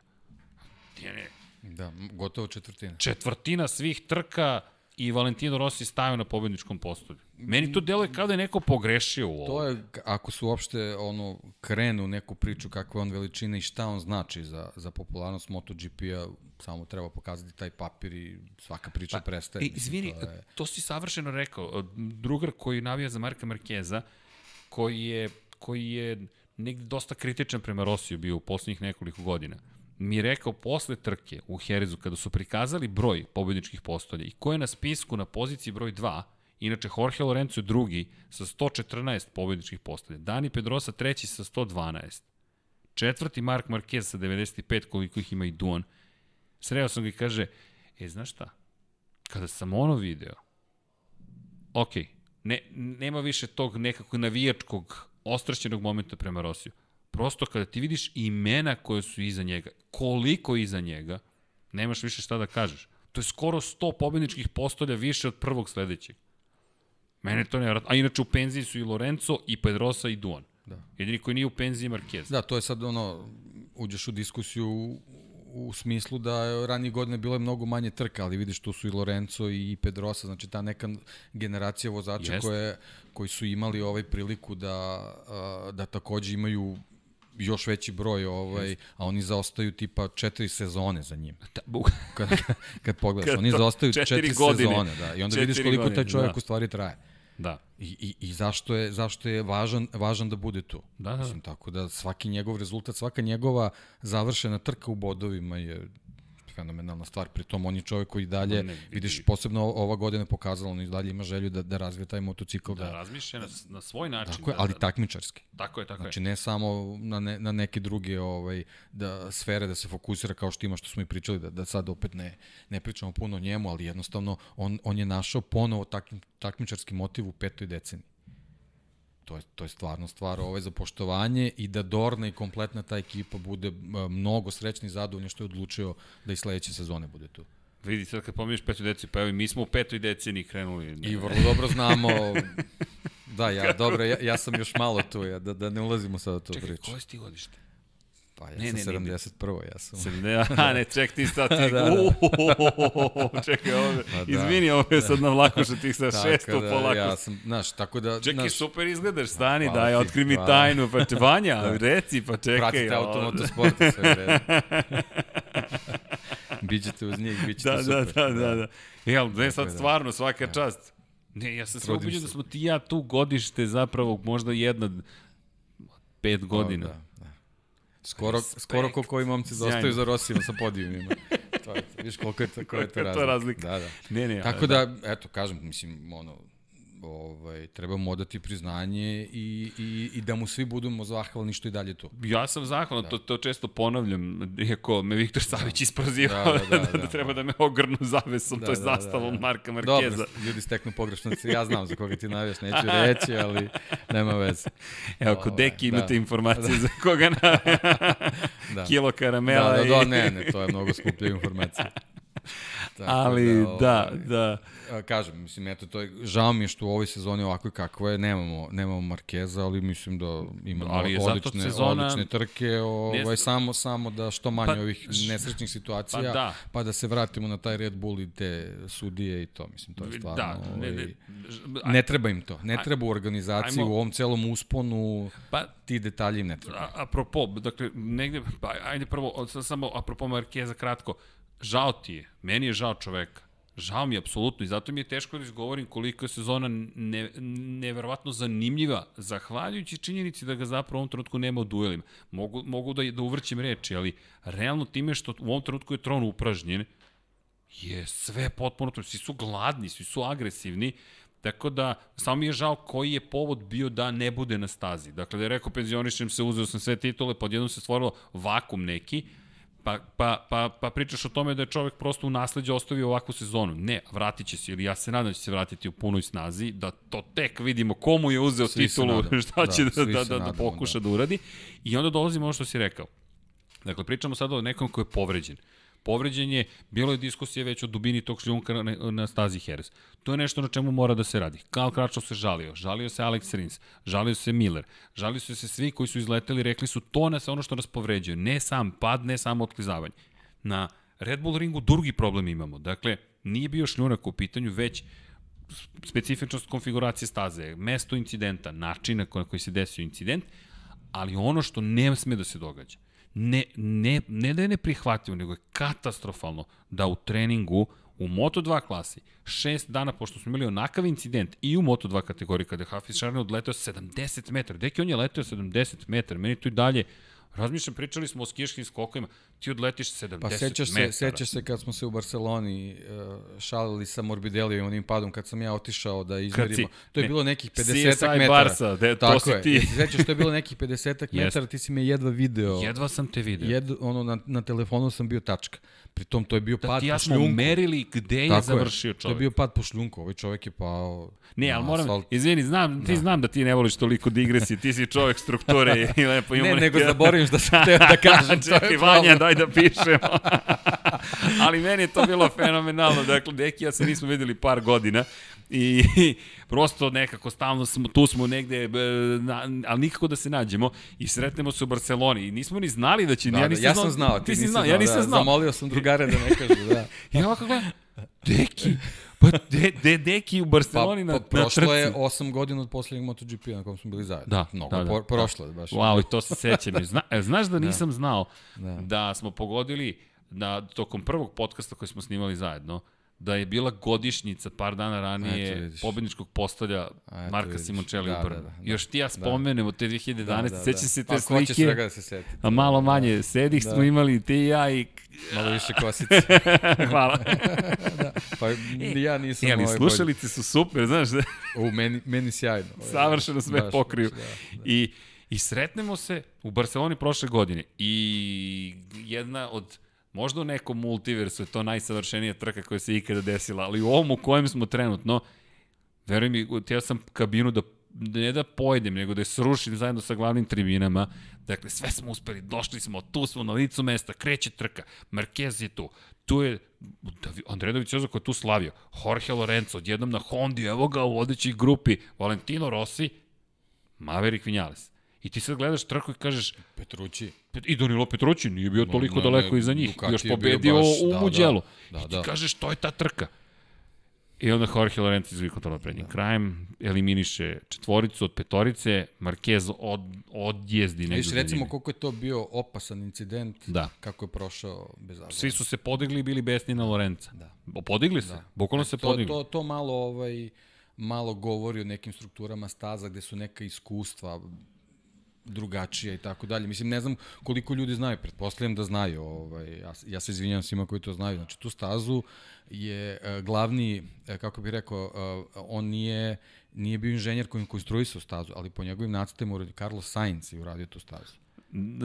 Ne, ne, Da, gotovo četvrtina. četvrtina svih trka i Valentino Rossi stavio na pobedničkom postolju. Meni to deluje kao da je neko pogrešio u ovo. To je, ako su uopšte ono, krenu neku priču kakva je on veličina i šta on znači za, za popularnost MotoGP-a, samo treba pokazati taj papir i svaka priča pa, prestaje. E, izvini, to, je... to si savršeno rekao. Drugar koji navija za Marka Markeza, koji je, koji je negde dosta kritičan prema Rosiju bio u poslednjih nekoliko godina mi rekao posle trke u Herezu, kada su prikazali broj pobedničkih postolja i ko je na spisku na poziciji broj 2, inače Jorge Lorenzo je drugi sa 114 pobedničkih postolja, Dani Pedrosa treći sa 112, četvrti Mark Marquez sa 95, koliko ih ima i Duan, sreo sam ga i kaže, e, znaš šta, kada sam ono video, ok, ne, nema više tog nekakvog navijačkog ostrašćenog momenta prema Rosiju prosto kada ti vidiš imena koje su iza njega, koliko iza njega, nemaš više šta da kažeš. To je skoro 100 pobedničkih postolja više od prvog sledećeg. Mene to ne A inače u penziji su i Lorenzo, i Pedrosa, i Duan. Da. Jedini koji nije u penziji je Marquez. Da, to je sad ono, uđeš u diskusiju u smislu da je ranije godine bilo je mnogo manje trka, ali vidiš tu su i Lorenzo i Pedrosa, znači ta neka generacija vozača koje, koji su imali ovaj priliku da, da takođe imaju još veći broj, ovaj, a oni zaostaju tipa četiri sezone za njim. Kad, kad pogledaš, oni zaostaju četiri, četiri godine. sezone, da, i onda četiri vidiš koliko godine, taj čovjek da. u stvari traje. Da. I, i, i zašto je, zašto je važan, važan da bude tu. Da, da. Mislim, tako da svaki njegov rezultat, svaka njegova završena trka u bodovima je fenomenalna stvar. Pritom on je čovjek koji dalje, ne, vidiš, posebno ova godina pokazala, on i dalje ima želju da, da razvije taj motocikl. Da, da razmišlja na, na svoj način. Tako je, da, ali da, takmičarski. Tako je, tako znači, je. ne samo na, ne, na neke druge ovaj, da, sfere da se fokusira kao što ima što smo i pričali, da, da sad opet ne, ne pričamo puno o njemu, ali jednostavno on, on je našao ponovo takmičarski motiv u petoj deceniji to je, to je stvarno stvar ovaj, za poštovanje i da Dorna i kompletna ta ekipa bude mnogo srećni i zadovoljni što je odlučio da i sledeće sezone bude tu. Vidi, sad kad pomeniš petu deciju, pa evo mi smo u petoj deceniji krenuli. I vrlo dobro znamo, da, ja, dobro, ja, ja sam još malo tu, ja, da, da ne ulazimo sad u to priču. Čekaj, koje si ti godište? Pa ja ne, sam ne, 71. ja sam. Ne, a ne, ček ti sad ti, da, da. čekaj, ovo, pa da, izvini, ovo je sad na vlaku što ti sa šesto da, polako. Ja sam, znaš, tako da... Čekaj, naš, super izgledaš, stani, pa, daj, otkri mi tajnu, pa če, Vanja, da. reci, pa čekaj. Pratite automotosport, sve vreme. Bićete uz njih, bit ćete da, super. Da, da, da. da. Jel, ne sad da. stvarno, svaka da. čast. Ne, ja sam se ubiđen da smo ti ja tu godište zapravo možda jedna pet godina. Da, Skoro, Respekt. skoro koliko ovi momci zostaju za Rosima sa podijumima. to je, viš koliko je to, koja je to razlika. razlika. Da, da. Ne, ne, Tako da, da, eto, kažem, mislim, ono, ovaj, treba mu odati priznanje i, i, i da mu svi budemo zahvalni što i dalje tu. Ja sam zahvalan, da. to, to često ponavljam, iako me Viktor Savić da. isprozivao da, da, da, da, da, treba da me ogrnu zavesom, da, to je da, zastavom da, da. Marka Markeza. Dobro, ljudi steknu pogrešno, ja znam za koga ti navijaš, neću reći, ali nema veze. Evo, kod ovaj, Deki imate da. informacije da. za koga na da. kilo karamela. Da, da, da, ne, ne, to je mnogo skuplja informacija. Tako ali da, da, ovaj, da kažem, mislim, eto, to je, žao mi je što u ovoj sezoni ovako i kako je, nemamo, nemamo Markeza, ali mislim da ima ali odlične, sezona, odlične trke, ovaj, ne, samo, samo da što manje pa, ovih nesrećnih situacija, pa da. pa da se vratimo na taj Red Bull i te sudije i to, mislim, to je stvarno, da, ne, ne, ovaj, ne treba im to, ne treba u organizaciji, ajmo, u ovom celom usponu, pa, ti detalji ne treba. A, apropo, dakle, negde, pa, ajde prvo, samo apropo Markeza kratko, žao ti je, meni je žao čoveka, Žao mi je, apsolutno, i zato mi je teško da izgovorim koliko je sezona ne, neverovatno zanimljiva, zahvaljujući činjenici da ga zapravo u ovom trenutku nema u duelima. Mogu, mogu da, da uvrćem reči, ali realno time što u ovom trenutku je tron upražnjen, je sve potpuno, svi su gladni, svi su agresivni, Tako da, samo mi je žao koji je povod bio da ne bude na stazi. Dakle, da je rekao penzionišem se, uzeo sam sve titule, pa odjednom se stvorilo vakum neki, Pa, pa, pa, pa pričaš o tome da je čovek prosto u nasledđe ostavio ovakvu sezonu. Ne, vratit će se, ili ja se nadam da će se vratiti u punoj snazi, da to tek vidimo komu je uzeo svi titulu, šta će da, da, da, da, pokuša da. da uradi. I onda dolazimo ono što si rekao. Dakle, pričamo sada o nekom ko je povređen. Povređen je, bilo je diskusije već o dubini tog šljunka na, na stazi Harris. To je nešto na čemu mora da se radi. Karl Kračov se žalio, žalio se Alex Rins, žalio se Miller, žalio su se svi koji su izleteli, rekli su to nas ono što nas povređuje. Ne sam pad, ne samo otklizavanje. Na Red Bull ringu drugi problem imamo. Dakle, nije bio šljunak u pitanju, već specifičnost konfiguracije staze, mesto incidenta, način na koji se desio incident, ali ono što ne sme da se događa ne, ne, ne da je neprihvatljivo, nego je katastrofalno da u treningu u Moto2 klasi, šest dana pošto smo imali onakav incident i u Moto2 kategoriji kada je Hafiz Šarne odletao 70 metara. Deki on je letao 70 metara, meni to i dalje Razmišljam, pričali smo o skijaškim skokovima, ti odletiš 70 pa, sećaš metara. Se, sećaš se kad smo se u Barceloni uh, šalili sa Morbidellijom onim padom, kad sam ja otišao da izmerimo. To je ne, bilo nekih 50 metara. Barca, de, to si ti. Je. Sećaš, to je bilo nekih 50 metara, ti si me jedva video. Jedva sam te video. Jed, ono, na, na telefonu sam bio tačka. Pritom to je bio da, pad ja po šljunku. merili gde je Tako završio čovjek. To je bio pad po šljunku, ovaj čovjek je pao Ne, ali moram, asfalt. izvini, znam, ti da. znam da ti ne voliš toliko digresije, ti si čovjek strukture i lepo imamo Ne, nego zaboravim da sam teo da kažem. Čekaj, Vanja, daj da pišemo. ali meni je to bilo fenomenalno, dakle, Deki ja se nismo videli par godina i prosto nekako stalno smo, tu smo negde, na, ali nikako da se nađemo i sretnemo se u Barceloni i nismo ni znali da će, da, ja nisam da, ja sam znao, ti, ti nisi znao, ja nisam da, znao. Zamolio sam drugare da ne kažu, da. I ovako gledam, Deki, pa de, de, Deki u Barceloni pa, na, pa, prošlo na trci. je 8 godina od poslednjeg MotoGP na kom smo bili zajedno. Da, Mnogo da, da. Po, prošlo je baš. Wow, i to se sećam. Zna, e, znaš da, da. nisam da. znao da. da smo pogodili na tokom prvog podcasta koji smo snimali zajedno, da je bila godišnjica par dana ranije pobedničkog postolja Eto, Marka Simoncelli da, u Brnu. Da, da, da, Još ti ja da. spomenemo te 2011. Da, da, da. Seća se te pa, slike. Pa svega da se seti. A malo manje. Da. Sedih da. smo imali ti i ja i... Malo više kosice. Hvala. da. Pa ja nisam e, ali ovaj slušalice su super, znaš. Da? u, meni, meni sjajno. Savršeno sve baš, pokriju. Baš, da, da. I, I sretnemo se u Barceloni prošle godine. I jedna od Možda u nekom multiversu je to najsavršenija trka koja se ikada desila, ali u ovom u kojem smo trenutno, veruj mi, ja sam kabinu da ne da pojedem, nego da je srušim zajedno sa glavnim tribinama. Dakle, sve smo uspeli, došli smo, tu smo na licu mesta, kreće trka, Marquez je tu, tu je Andrej Dovicioza koji je tu slavio, Jorge Lorenzo, odjednom na Hondi, evo ga u vodećoj grupi, Valentino Rossi, Maverick Vinales. I ti sad gledaš trku i kažeš... Petrući. I Danilo Petrući nije bio toliko no, daleko iza njih. Ducati Još pobedio baš, u da, Muđelu. Da, da, I ti da. kažeš, to je ta trka. I onda Jorge Lorenzo izvije kontrola pred njim da. krajem, eliminiše četvoricu od petorice, Marquez od, odjezdi negdje. Viš, recimo koliko je to bio opasan incident, da. kako je prošao bez zabrana. Svi su se podigli i bili besni na Lorenza. Da. Podigli se, da. bukvalno se to, podigli. To, to malo, ovaj, malo govori o nekim strukturama staza gde su neka iskustva drugačija i tako dalje. Mislim, ne znam koliko ljudi znaju, pretpostavljam da znaju. Ovaj, ja, ja se izvinjam svima koji to znaju. Znači, tu stazu je uh, glavni, uh, kako bih rekao, uh, on nije, nije bio inženjer koji konstruisao stazu, ali po njegovim uradio Carlos Sainz i uradio tu stazu.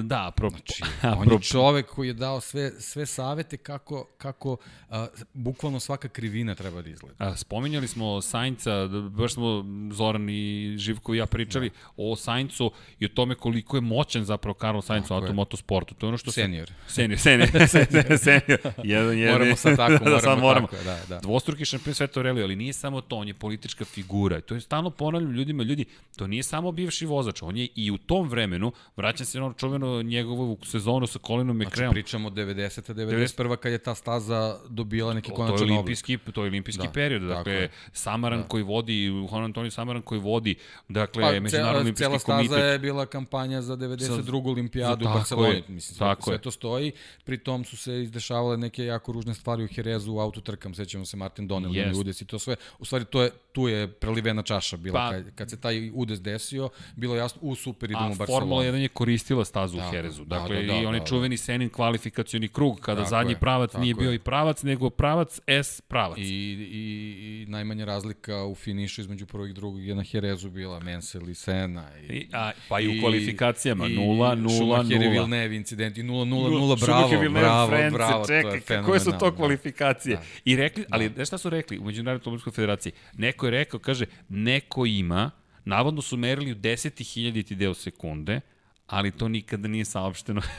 Da, pro, znači, on je čovek koji je dao sve, sve savete kako, kako a, bukvalno svaka krivina treba da izgleda. A, spominjali smo Sainca, baš smo Zoran i Živko i ja pričali da. o Saincu i o tome koliko je moćan zapravo Karlo Sainz u automotosportu. To je ono što senior. Se, senior, senior, senior, senior. Jedan, jedan, moramo sad tako, moramo, da, sad moramo. tako, da, da. Dvostruki šampion sveta u reliju, ali nije samo to, on je politička figura. To je stalno ponavljam ljudima, ljudi, to nije samo bivši vozač, on je i u tom vremenu, vraćam se na ono čuveno njegovu sezonu sa Colinom McRaeom. Znači pričamo 90. 91. kad je ta staza dobila neki konačan je olimpijski, To je olimpijski da, period, dakle, je. Samaran da. koji vodi, Juan Antonio Samaran koji vodi, dakle, pa, Međunarodni olimpijski komitet. Cela staza je bila kampanja za 92. Sa, olimpijadu u Barceloni, mislim, tako sve, sve to stoji. Pri tom su se izdešavale neke jako ružne stvari u Jerezu, u autotrkam, sećamo se Martin Donnell, yes. udes i to sve. U stvari, to je, tu je prelivena čaša bila, pa, kad, kad se taj udes desio, bilo jasno, u super idemo u Barcelonu. A Formula 1 je koristila stazu da, Jerezu. Da, dakle, da, da, i onaj da, da. čuveni Senin kvalifikacioni krug, kada tako zadnji je, pravac nije bio je. i pravac, nego pravac S pravac. I, i, i najmanja razlika u finišu između prvog i drugog je na Herezu bila Mensel i Sena. I, I, a, pa i u kvalifikacijama 0, 0, 0. Schumacher i Villeneuve incident i 0, 0, 0, bravo, bravo, France, bravo, čekaj, to je koje su to kvalifikacije? Da. I rekli, ali da. šta su rekli u Međunarodnoj automobilskoj federaciji? Neko je rekao, kaže, neko ima, navodno su merili u deseti hiljaditi deo sekunde, ali to nikada nije saopšteno.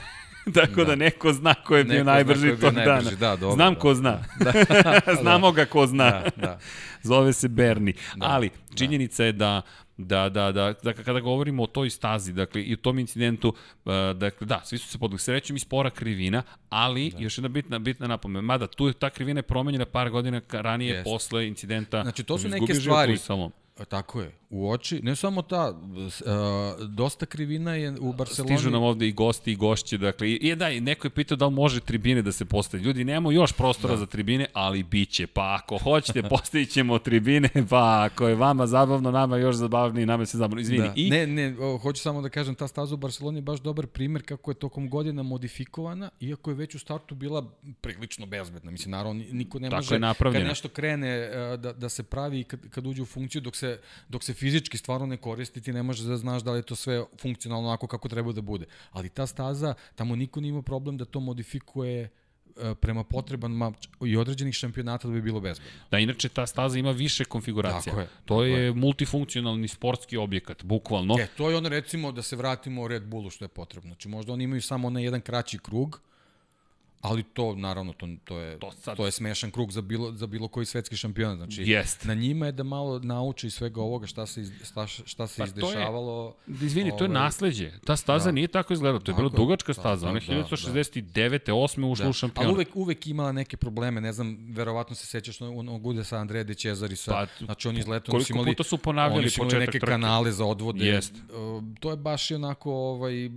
Tako da. da neko zna ko je bio najbrži tog dana. Da, dobro, Znam da. ko zna. Da. Znamo ga ko zna. Da, da. Zove se Berni. Da, ali da. činjenica da. je da Da, da, da, da, kada govorimo o toj stazi, dakle, i o tom incidentu, uh, dakle, da, svi su se podali srećem i spora krivina, ali, da. još jedna bitna, bitna napomena, mada tu je ta krivina je promenjena par godina ranije, yes. posle incidenta. Znači, to su neke stvari, Tako je, u oči, ne samo ta, uh, dosta krivina je u Barceloni. Stižu nam ovde i gosti i gošće, dakle, i, da, i neko je pitao da li može tribine da se postavi. Ljudi, nemamo još prostora da. za tribine, ali bit će, pa ako hoćete, postavit ćemo tribine, pa ako je vama zabavno, nama još zabavnije, nama se zabavno, izvini. Da. I... Ne, ne, o, hoću samo da kažem, ta staza u Barceloni je baš dobar primer kako je tokom godina modifikovana, iako je već u startu bila prilično bezbedna. Mislim, naravno, niko ne Tako može, kad nešto krene uh, da, da se pravi kad, kad uđe u funkciju, dok se, dok se fizički stvarno ne koristi, ti ne možeš da znaš da li je to sve funkcionalno onako kako treba da bude. Ali ta staza, tamo niko nima problem da to modifikuje e, prema potrebama i određenih šampionata da bi bilo bezbedno. Da, inače ta staza ima više konfiguracija. Tako je. To je, je multifunkcionalni sportski objekat, bukvalno. E, to je ono recimo da se vratimo Red Bullu što je potrebno. Znači možda oni imaju samo na jedan kraći krug, Ali to, naravno, to, to, je, to, sad... to je smešan krug za bilo, za bilo koji svetski šampion. Znači, Jest. na njima je da malo nauči svega ovoga šta se, iz, šta, šta se pa izdešavalo. Je, izvini, ovaj, to je ovaj, nasledđe. Ta staza da. nije tako izgledala. To je bila dugačka da, staza. Ona je 1969. Da. 8. ušla da. u šampiona. Ali uvek, uvek imala neke probleme. Ne znam, verovatno se sećaš onog gude sa Andreje de Cezari. Sa, pa, znači, oni izletom koliko imali, puta su ponavljali oni su imali neke trke. kanale za odvode. Jest. To je baš i onako, ovaj, e,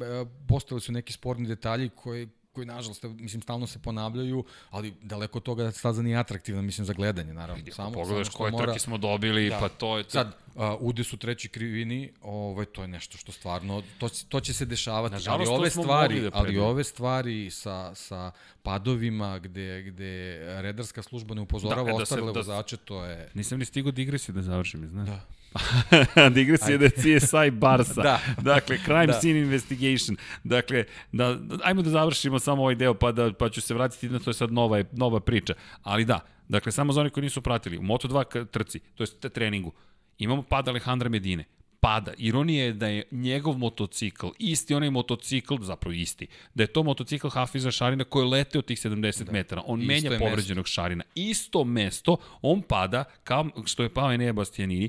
postali su neki sporni detalji koji koji nažalost, mislim, stalno se ponavljaju, ali daleko od toga da staza nije atraktivna, mislim, za gledanje, naravno. Vidi, samo, pogledaš samo koje mora... trke smo dobili, da. pa to je... Sad, uh, ude su treći krivini, ovaj, to je nešto što stvarno, to, to će se dešavati, Nažalost, ali ove stvari, da ali ove stvari sa, sa padovima gde, gde redarska služba ne upozorava da, e, da ostale da, vozače, to je... Nisam ni stigao digresiju da završim, znaš. Da. digresija da je CSI Barsa. da. Dakle, Crime da. Scene Investigation. Dakle, da, ajmo da završimo samo ovaj deo, pa, da, pa ću se vratiti na to je sad nova, nova priča. Ali da, dakle, samo za oni koji nisu pratili, u Moto2 trci, to je treningu, imamo pad Alejandra Medine pada. Ironija je da je njegov motocikl, isti onaj motocikl, zapravo isti, da je to motocikl Hafiza Šarina koji lete od tih 70 da. metara. On Isto menja povređenog mesto. Šarina. Isto mesto, on pada, kao što je pao Enea Bastianini,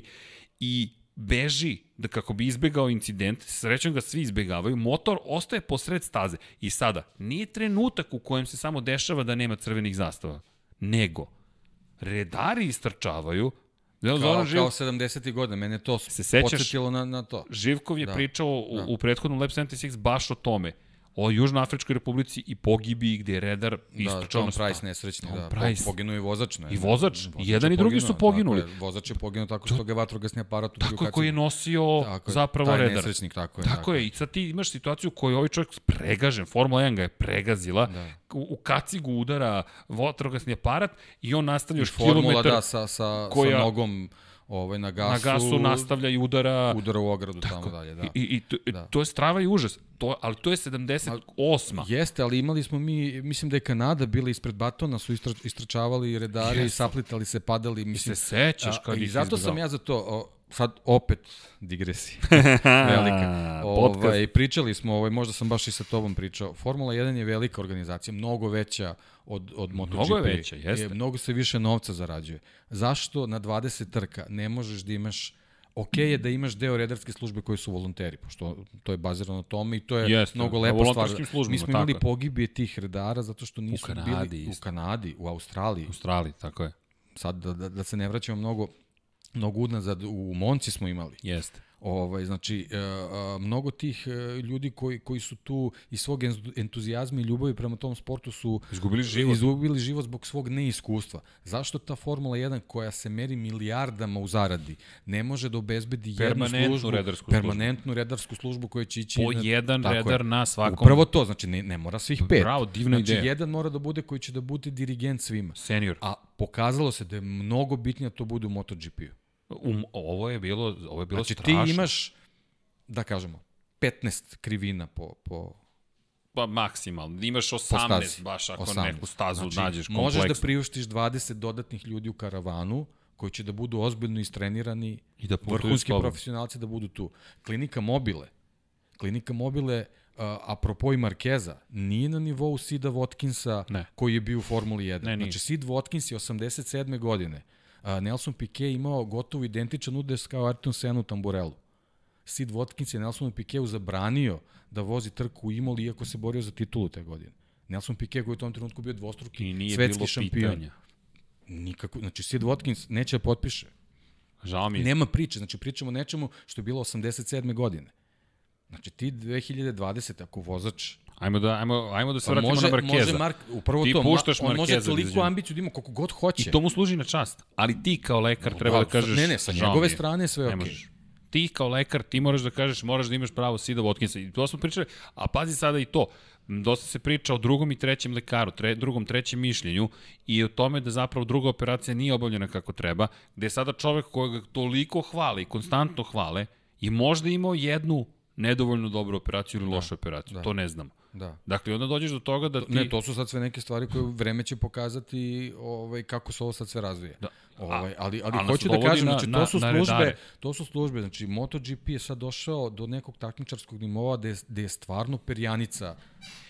i beži da kako bi izbegao incident, srećom ga svi izbegavaju, motor ostaje posred staze. I sada, nije trenutak u kojem se samo dešava da nema crvenih zastava, nego redari istrčavaju, kao, Zoran Živ... kao 70. godine, mene to se sećaš, podsjetilo na, na to. Živkov je da, pričao u, da. u prethodnom Lab 76 baš o tome. O Južnoafričkoj republici i pogibiji gde je redar Da, istrčao Tom Price nesrećni, Tom da. Price. Po, poginuo je vozač. Ne, I vozač, Vozač i jedan je i drugi su poginuli. Tako je, vozač je poginuo tako što ga je vatrogasni aparat ubio Tako je koji je nosio Tako je, zapravo taj redar. nesrećnik, tako je. Tako je, i sad ti imaš situaciju u kojoj ovaj čovjek pregažen, Formula 1 ga je pregazila, Da. u, u kacigu udara vatrogasni aparat i on nastavlja I još formula, kilometar da, sa, sa, koja- sa nogom ovaj, na gasu, na gasu, nastavlja i udara. udara u ogradu tamo dalje. Da. I, i, i to, Da. to je strava i užas. To, ali to je 78. Jeste, ali imali smo mi, mislim da je Kanada bila ispred Batona, su istra, istrčavali redari, i saplitali se, padali. I Mislim, se sećaš kad I ih zato sam ja za to, o, sad opet digresija. velika. Ovaj, pričali smo, ovaj, možda sam baš i sa tobom pričao. Formula 1 je velika organizacija, mnogo veća od, od MotoGP. Mnogo je veća, jeste. Je, mnogo se više novca zarađuje. Zašto na 20 trka ne možeš da imaš Ok je da imaš deo redarske službe koji su volonteri, pošto to je bazirano na tome i to je Jeste, mnogo na lepa stvar. Mi smo imali tako pogibije tih redara zato što nisu Kanadi bili isto. u Kanadi, u Australiji. U Australiji, tako je. Sad da, da, da se ne vraćamo mnogo mnogo unazad, u Monci smo imali. Jeste. Ovaj, znači, e, mnogo tih e, ljudi koji, koji su tu iz svog entu- entuzijazma i ljubavi prema tom sportu su Izgubili život. izgubili život zbog svog neiskustva. Zašto ta Formula 1 koja se meri milijardama u zaradi ne može da obezbedi jednu Permanentnu službu, redarsku službu. permanentnu redarsku službu koja će ići Po na- jedan tako je. redar na svakom. Upravo to, znači ne, ne mora svih pet. Bravo, divna znači, ideja. jedan mora da bude koji će da bude dirigent svima. Senior. A pokazalo se da je mnogo bitnije da to bude u MotoGP-u. Um, ovo je bilo, ovo je bilo Znači strašno. ti imaš, da kažemo, 15 krivina po, po Pa maksimalno. Imaš 18 stazi. baš ako 18. neku stazu znači, nađeš Možeš kompleksnu. da priuštiš 20 dodatnih ljudi u karavanu koji će da budu ozbiljno istrenirani, I da vrhunski profesionalci da budu tu. Klinika Mobile. Klinika Mobile, uh, apropo i Markeza, nije na nivou Sida Watkinsa Ne. koji je bio u Formuli 1. Ne, nije. znači, Sid Watkins je 87. godine. Nelson Piquet imao gotovo identičan udes kao Ayrton Senna u Tamburelu. Sid Watkins je Nelsonu Piquetu zabranio da vozi trku u Imoli iako se borio za titulu te godine. Nelson Piquet koji je u tom trenutku bio dvostruki I nije svetski bilo šampion. pitanja. Nikako, znači Sid Watkins neće da potpiše. Žao mi je. Nema priče, znači pričamo o nečemu što je bilo 87. godine. Znači ti 2020. ako vozač Ajmo da, ajmo, ajmo da se pa vratimo može, na Markeza. može Mark, upravo Ti to, puštaš on može Markeza da toliko izađe. ambiciju da ima koliko god hoće. I to mu služi na čast. Ali ti kao lekar treba da, Da, kažeš... ne, ne, sa njegove strane sve okej. možeš. Ti kao lekar, ti moraš da kažeš, moraš da imaš pravo Sida Watkinsa. I to smo pričali, a pazi sada i to. Dosta se priča o drugom i trećem lekaru, tre, drugom, trećem mišljenju i o tome da zapravo druga operacija nije obavljena kako treba, gde je sada čovek kojeg toliko hvale i konstantno hvale i možda imao jednu nedovoljno dobru operaciju ili lošu operaciju. da. To ne znamo. Da. Dakle, onda dođeš do toga da ti... Ne, to su sad sve neke stvari koje vreme će pokazati ovaj, kako se ovo sad sve razvije. Da. Ovaj, ali, ali ali nas hoću da kažem, na- znači, na- to su službe, redare. to su službe, znači MotoGP je sad došao do nekog takmičarskog nivoa gde, gde je stvarno perjanica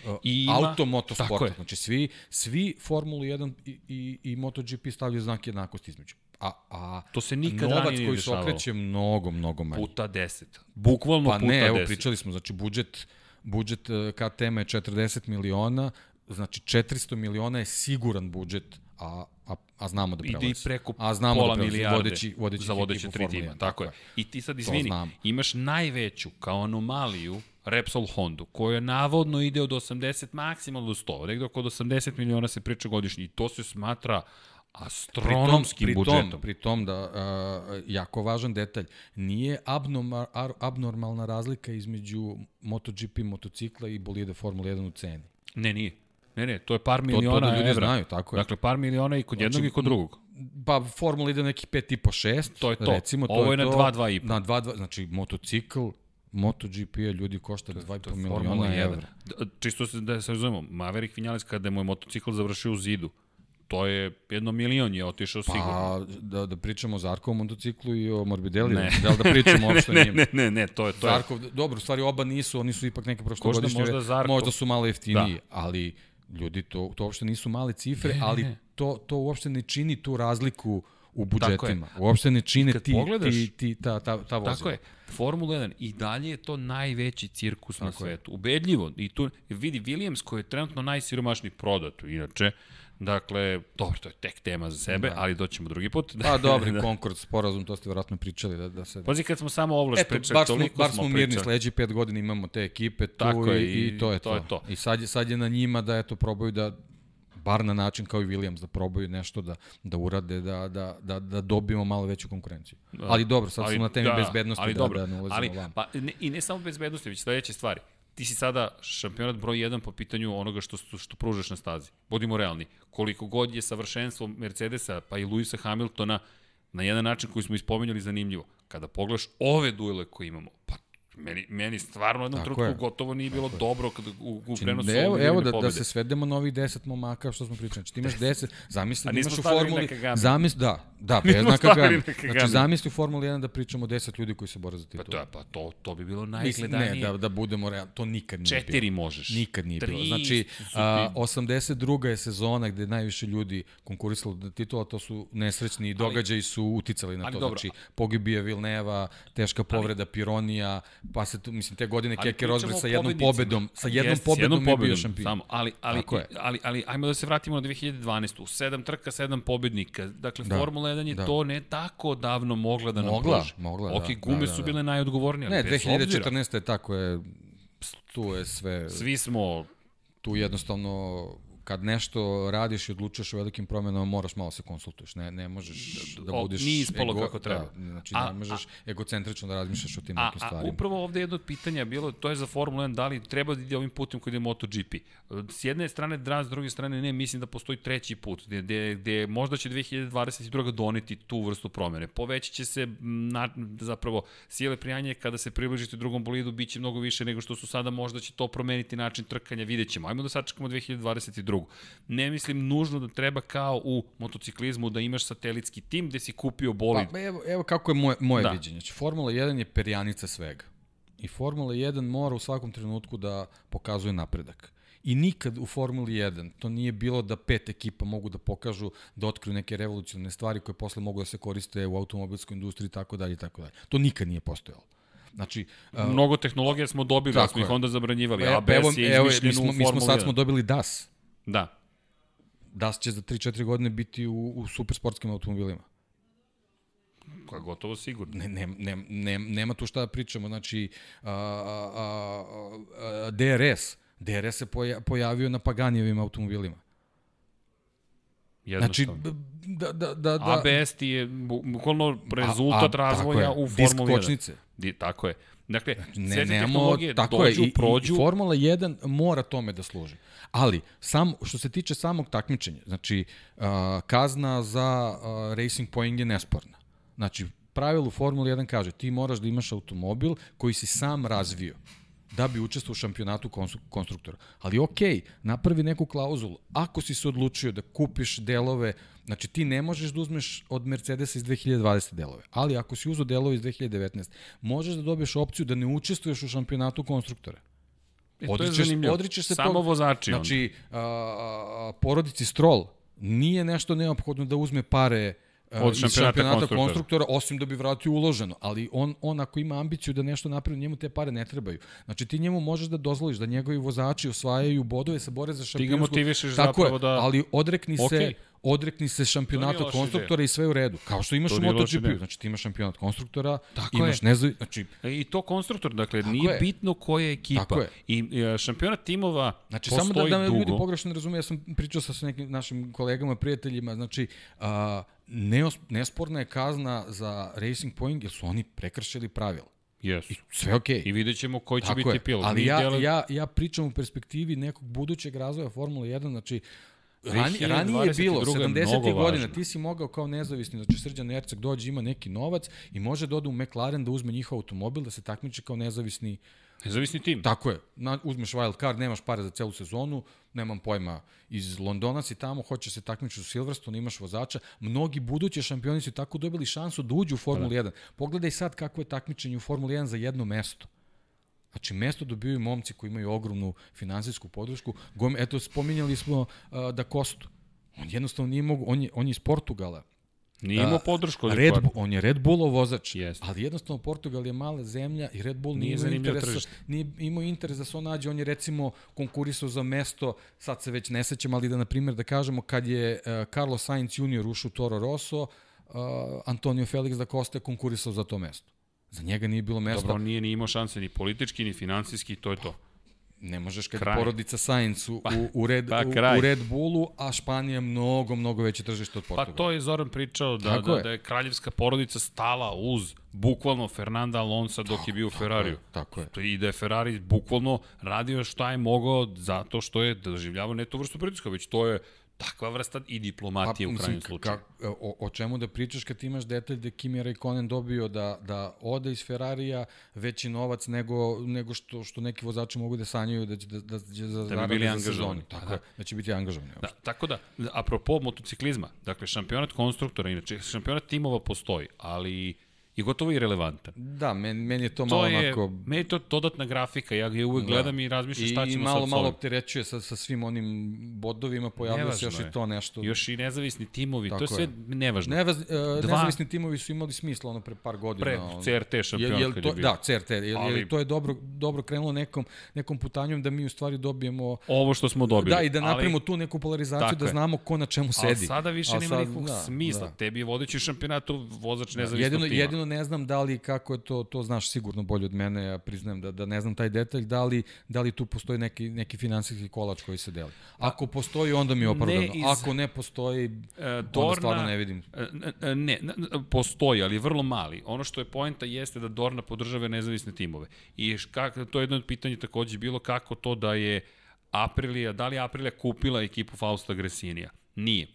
uh, I ima- auto motosporta. Znači svi, svi Formulu 1 i, i, i MotoGP stavljaju znak jednakosti između. A, a To se nikad novac koji se dešavalo. okreće mnogo, mnogo manje. Puta 10. Bukvalno Pa puta ne, evo 10. pričali smo, znači budžet, budžet eh, KTM je 40 miliona, znači 400 miliona je siguran budžet, a, a, a znamo da ide prelazi. i preko a znamo pola da prelazi, milijarde vodeći, vodeći za vodeće tri tima. 1, Tako je. I ti sad, izvini, imaš najveću kao anomaliju Repsol Hondu, koja navodno ide od 80 maksimalno do 100, negde oko 80 miliona se priča godišnje i to se smatra astronomskim pri budžetom. Tom, pri tom da, uh, jako važan detalj, nije abnorma, abnormalna razlika između MotoGP motocikla i bolide Formule 1 u ceni. Ne, nije. Ne, ne, to je par To, miliona to da ljudi evra. znaju, tako je. Dakle, par miliona i kod jednog Znači, i kod drugog. Pa Formula ide na nekih 5,5-6. To je to. Recimo, to Ovo je na to. 2, 2,5. Na 2, 2, znači motocikl, MotoGP je ljudi košta 2,5 Formula miliona 1. evra. D- Čisto se da se razumemo, Maverick Vinales kada mu je motocikl završio u zidu, to je jedno milion je otišao sigurno. Pa, da, da pričamo o Zarkovom motociklu i o Morbideliju. Ne. Da li da pričamo uopšte o ne, njima? ne, ne, ne, to je to. Je. Zarkov, dobro, u stvari oba nisu, oni su ipak neke prošlogodišnje, možda Zarkov- možda su malo jeftiniji, Da. ali ljudi, to, to uopšte nisu male cifre, Ne, ne, ali ne. to, to uopšte ne čini tu razliku u je. budžetima. Uopšte ne čine ti, pogledaš- ti, ti, ta, ta, ta vozila. Tako je. Formula 1 i dalje je to najveći cirkus na Tako je. svetu. Ubedljivo. I tu vidi Williams koji je trenutno najsiromašniji prodat, inače, Dakle, dobro, to je tek tema za sebe, da. ali doćemo drugi put. Pa dobri, da. Concord sporazum, to ste vjerojatno pričali da, da se... Pazi, kad smo samo ovlaš Eto, pričali, smo, toliko bar smo smo mirni, pričali. sledeći pet godina imamo te ekipe tu Tako je, i, i, to je to. to je to. I sad je, sad je na njima da eto probaju da bar na način kao i Williams da probaju nešto da da urade da da da da dobijemo malo veću konkurenciju. Da. Ali dobro, sad smo na temi da, bezbednosti ali da dobro, da ne ulazimo ali, van. pa, ne, I ne samo bezbednosti, već sledeće stvari. Ti si sada šampionat broj 1 po pitanju onoga što, što, što pružaš na stazi. Budimo realni. Koliko god je savršenstvo Mercedesa pa i Luisa Hamiltona na jedan način koji smo ispomenjali zanimljivo. Kada pogledaš ove duele koje imamo, pa meni, meni stvarno jednom Tako trenutku je. gotovo nije bilo dobro kada u, u Znači, prenosu evo, ove evo divne da, da pobede. se svedemo na ovih 10 momaka što smo pričali. Znači ti imaš 10, zamisli da imaš u formuli, zamisli, da, da, Nismo bez na stavili Kagami. na Kagami. Znači zamisli u Formuli 1 da pričamo 10 ljudi koji se bore za Pa titulu. to, pa to, to bi bilo najgledanije. ne, da, da budemo realni, to nikad nije Četiri bilo. možeš. Nikad nije Tri bilo. Znači, a, 82. je sezona gde najviše ljudi konkurisalo da titula, to su nesrećni događaji su uticali na ali to. dobro. Znači, pogibije Vilneva, teška povreda Pironija, pa se tu, mislim, te godine Ali Keke Rosberg sa jednom pobedom, sa jednom Jeste, s pobedom je bio šampion. Samo, ali, ali, ali, ali, ajmo da se vratimo na 2012. Sedam trka, sedam pobednika. Dakle, Da, Formula 1 je da. to ne tako davno mogla da nam Mogla, pruži. mogla, da, Ok, gume da, da, su da. bile najodgovornije, Ne, bez obzira. 2014. je tako je, tu je sve, Svi smo tu jednostavno kad nešto radiš i odlučuješ o velikim promenama, moraš malo se konsultuješ. Ne, ne možeš da O, budeš... nije ispalo kako treba. Da, znači, A- ne možeš egocentrično da razmišljaš o tim A, nekim a stvarima. upravo ovde jedno od pitanja bilo, to je za Formula 1, da li treba da ide ovim putem koji ide MotoGP. S jedne strane da, s druge strane ne, mislim da postoji treći put, gde, gde, gde možda će 2022. doneti tu vrstu promene. Povećat će se na, zapravo sile prijanje kada se približite drugom bolidu, bit će mnogo više nego što su sada, možda će to promeniti način trkanja, vidjet ćemo. Ajmo da sačekamo 2022. Ne mislim nužno da treba kao u motociklizmu da imaš satelitski tim gde si kupio bolid. Pa, evo, evo kako je moje, moje Da. viđenje. Znači, Formula 1 je perjanica svega. I Formula 1 mora u svakom trenutku da pokazuje napredak. I nikad u Formuli 1 to nije bilo da pet ekipa mogu da pokažu, da otkriju neke revolucionarne stvari koje posle mogu da se koriste u automobilskoj industriji i tako dalje i tako dalje. To nikad nije postojalo. Znači, a, Mnogo tehnologija smo dobili, smo ih onda zabranjivali. e, ABS evo, je evo, mi smo, u mi smo sad 1. smo dobili DAS. Da. DAS će za 3-4 godine biti u, u supersportskim automobilima. Koja je gotovo sigurno. Ne, ne, ne, ne, nema tu šta da pričamo. Znači, a, a, a, a, DRS, DRS se poja, pojavio na Paganijevim automobilima. Znači, Jednostavno. da, da, da, da, ABS ti je bu- bukvalno rezultat a, razvoja tako je, u disk Formuli 1. kočnice. Di, tako je. Dakle, Ne, sve te tehnologije tako dođu, je, i, prođu, i Formula 1 mora tome da služi. Ali, sam, što se tiče samog takmičenja, znači, uh, kazna za uh, Racing Point je nesporna. Znači, pravilo u Formuli 1 kaže, ti moraš da imaš automobil koji si sam razvio da bi učestvovao u šampionatu konstru- konstruktora. Ali okej, napravi neku klauzulu. Ako si se odlučio da kupiš delove, znači ti ne možeš da uzmeš od Mercedesa iz 2020 delove, ali ako si uzeo delove iz 2019, možeš da dobiješ opciju da ne učestvuješ u šampionatu konstruktora. E, to je Odričeš, zanimljivo. odričeš se Samo tog- vozači onda. Znači, a, a, porodici Stroll nije nešto neophodno da uzme pare a, Od iz šampionata šampionata konstruktora. konstruktora, osim da bi vratio uloženo. Ali on, on ako ima ambiciju da nešto napravi, njemu te pare ne trebaju. Znači ti njemu možeš da dozvoliš da njegovi vozači osvajaju bodove, se bore za šampionsku. motivišeš Tako zapravo je, da- ali odrekni Okej. se odrekni se šampionata konstruktora i sve u redu. Kao što imaš u MotoGP-u. ideja. Znači ti imaš šampionat konstruktora, Tako imaš je. nezavi... Znači, E, I to konstruktor, dakle, nije je. bitno koja je ekipa. Tako je. I e, šampionat timova Znači, postoji samo da, da me dugo. ljudi pogrešno ne razumeju, ja sam pričao sa, sa nekim našim kolegama, prijateljima, znači, a, neos, nesporna je kazna za Racing Point, jer su oni prekršili pravila. Jesu. Sve okej. I vidjet ćemo koji će Tako biti je. pilot. Ali Mi ja, dele- ja, ja pričam u perspektivi nekog budućeg razvoja Formule 1, znači, Rani, ranije je bilo, 2022 je 70. mnogo godina, ti si mogao kao nezavisni, znači Srđan Erceg dođe, ima neki novac i može da ode u McLaren da uzme njihov automobil, da se takmiči kao nezavisni Nezavisni tim. Tako je. Na, uzmeš wild card, nemaš pare za celu sezonu, nemam pojma, iz Londona si tamo, hoćeš se takmičiti u Silverstone, imaš vozača. Mnogi budući šampioni su tako dobili šansu da uđu u Formulu 1. Pogledaj sad kako je takmičenje u Formuli 1 za jedno mesto. Znači, mesto dobiju momci koji imaju ogromnu finansijsku podršku. Gom, eto, spominjali smo uh, da Kostu. On jednostavno nije mogu, on je, on je iz Portugala. Nije imao podršku od Red, Bull, on je Red Bullov vozač, Jeste. ali jednostavno Portugal je mala zemlja i Red Bull Nije nije, interes, tržište. nije imao interes da se on nađe, on je recimo konkurisao za mesto, sad se već ne sećam, ali da na primjer da kažemo kad je uh, Carlos Sainz junior ušao u Toro Rosso, uh, Antonio Felix da Costa je konkurisao za to mesto. Za njega nije bilo mesta. Dobro, on nije ni imao šanse ni politički, ni finansijski, to je to. Ne možeš kad Kraj. je porodica Sainz u, u, u, Red, pa, u, kraj. u Red Bullu, a Španija je mnogo, mnogo veće tržište od Pa Portugala. to je Zoran pričao da, Tako da, je. da je kraljevska porodica stala uz bukvalno Fernanda Alonso dok je bio u Ferrariju. Tako je. To I da je Ferrari bukvalno radio šta je mogao zato što je doživljavao ne tu vrstu pritiska, već to je takva vrsta i diplomatije u krajnjem slučaju. Ka, o, o čemu da pričaš kad imaš detalj da Kimi Raikkonen dobio da, da ode iz Ferrarija veći novac nego, nego što, što neki vozači mogu da sanjaju da će da, da, će za, Da bi bili za sezonu. Tako Da. da će biti angažovani. Da, tako da, apropo motociklizma, dakle, šampionat konstruktora, inače, šampionat timova postoji, ali je gotovo irelevantan. Da, men, meni je to, To malo je, onako... meni je to dodatna grafika, ja ga uvek gledam i razmišljam šta I, i ćemo malo, sad malo ovim. opterećuje sa, sa svim onim bodovima, pojavlja se još je. i to nešto. Još i nezavisni timovi, to je Tako sve je. nevažno. Nevaz, uh, Dva- Nezavisni timovi su imali smisla ono pre par godina. Pre. CRT šampionat Jel, jel kad to, je bio. Da, CRT. Jel, Ali- Ali... to je dobro, dobro krenulo nekom, nekom putanjom da mi u stvari dobijemo Ovo što smo dobili. Da, i da napravimo ali, tu neku polarizaciju Tako da je. znamo ko na čemu Ali sedi. sada više Ali nema nikakvog da, smisla. da. Tebi je vodeći šampionatu vozač nezavisnog Jedino, tima. Jedino ne znam da li kako je to, to znaš sigurno bolje od mene, ja priznajem da, da ne znam taj detalj, da li, da li tu postoji neki, neki finansijski kolač koji se deli. Ako postoji, onda mi je opravdano. Ne iz- Ako ne postoji, E, onda stvarno ne vidim. E, Ne, ne, postoji, ali vrlo mali. Ono što je poenta jeste da Dorna podržava nezavisne timove. I kak, to je jedno od pitanja takođe bilo kako to da je Aprilija, da li Aprilija kupila ekipu Fausta Gresinija? Nije.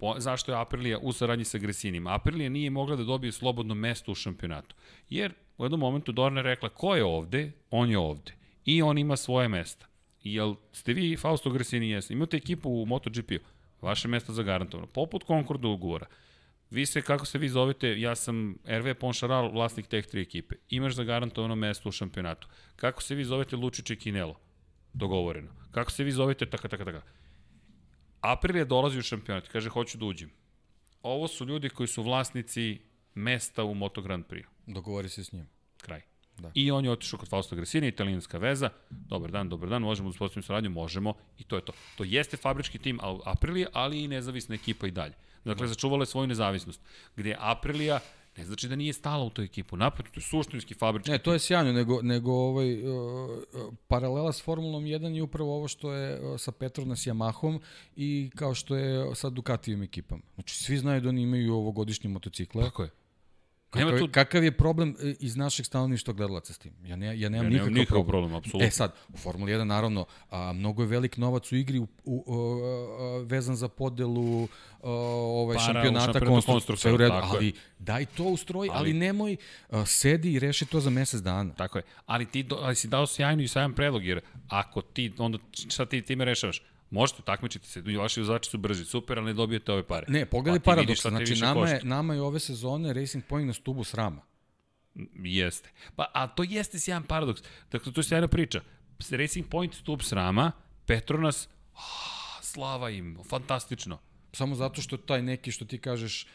Po, zašto je Aprilija u saradnji sa Gresinima? Aprilija nije mogla da dobije slobodno mesto u šampionatu. Jer u jednom momentu Dorna rekla ko je ovde, on je ovde. I on ima svoje mesta. Jel ste vi Fausto Gresini jeste? Imate ekipu u MotoGP-u? Vaše mesto zagarantovano. Poput Concorda ugovora. Vi se, kako se vi zovete, ja sam RV Ponšaral, vlasnik teh tri ekipe. Imaš zagarantovano mesto u šampionatu. Kako se vi zovete Lučić i Kinelo? Dogovoreno. Kako se vi zovete, taka, taka, taka. Aprilija dolazi u šampionat, kaže, hoću da uđem. Ovo su ljudi koji su vlasnici mesta u Moto Grand Prix. Dogovori se s njim. Kraj. Da. I on je otišao kod Fausto Gresini, italijanska veza. Dobar dan, dobar dan, možemo da uspostavimo saradnju, možemo. I to je to. To jeste fabrički tim Aprilija, ali i nezavisna ekipa i dalje. Dakle, začuvala je svoju nezavisnost. Gde Aprilija ne znači da nije stala u toj ekipu. Naprotiv, to je suštinski fabrički Ne, to je sjajno, nego, nego ovaj, uh, uh, paralela s Formulom 1 je upravo ovo što je uh, sa Petronas Yamahom i kao što je sa Ducatijom ekipama. Znači, svi znaju da oni imaju ovogodišnje motocikle. Tako je. Kakav, tu... kakav je problem e, iz našeg stanovništva gledalaca s tim? Ja, ne, ja nemam Ja nikakav, nikakav problem. problem, apsolutno. E sad, u Formuli 1 naravno, a, mnogo je velik novac u igri u, u, u, a, vezan za podelu a, ovaj, Para šampionata konstruktora. u redu, tako je. ali daj to u stroj, ali, Ali- ali nemoj, a, sedi i reši to za mesec dana. Tako je. Ali ti do, ali si dao sjajnu i sjajan predlog, jer ako ti, onda šta ti time rešavaš? Možete takmičiti se, vaši vozači su brži, super, ali ne dobijete ove pare. Ne, pogledaj Pa paradoks, znači nama košta. je, nama je ove sezone Racing Point na stubu srama. Jeste. Pa, a to jeste sjajan paradoks. Dakle, to je sjajna priča. Racing Point, stup srama, Petronas, ah, slava im, fantastično. Samo zato što taj neki, što ti kažeš,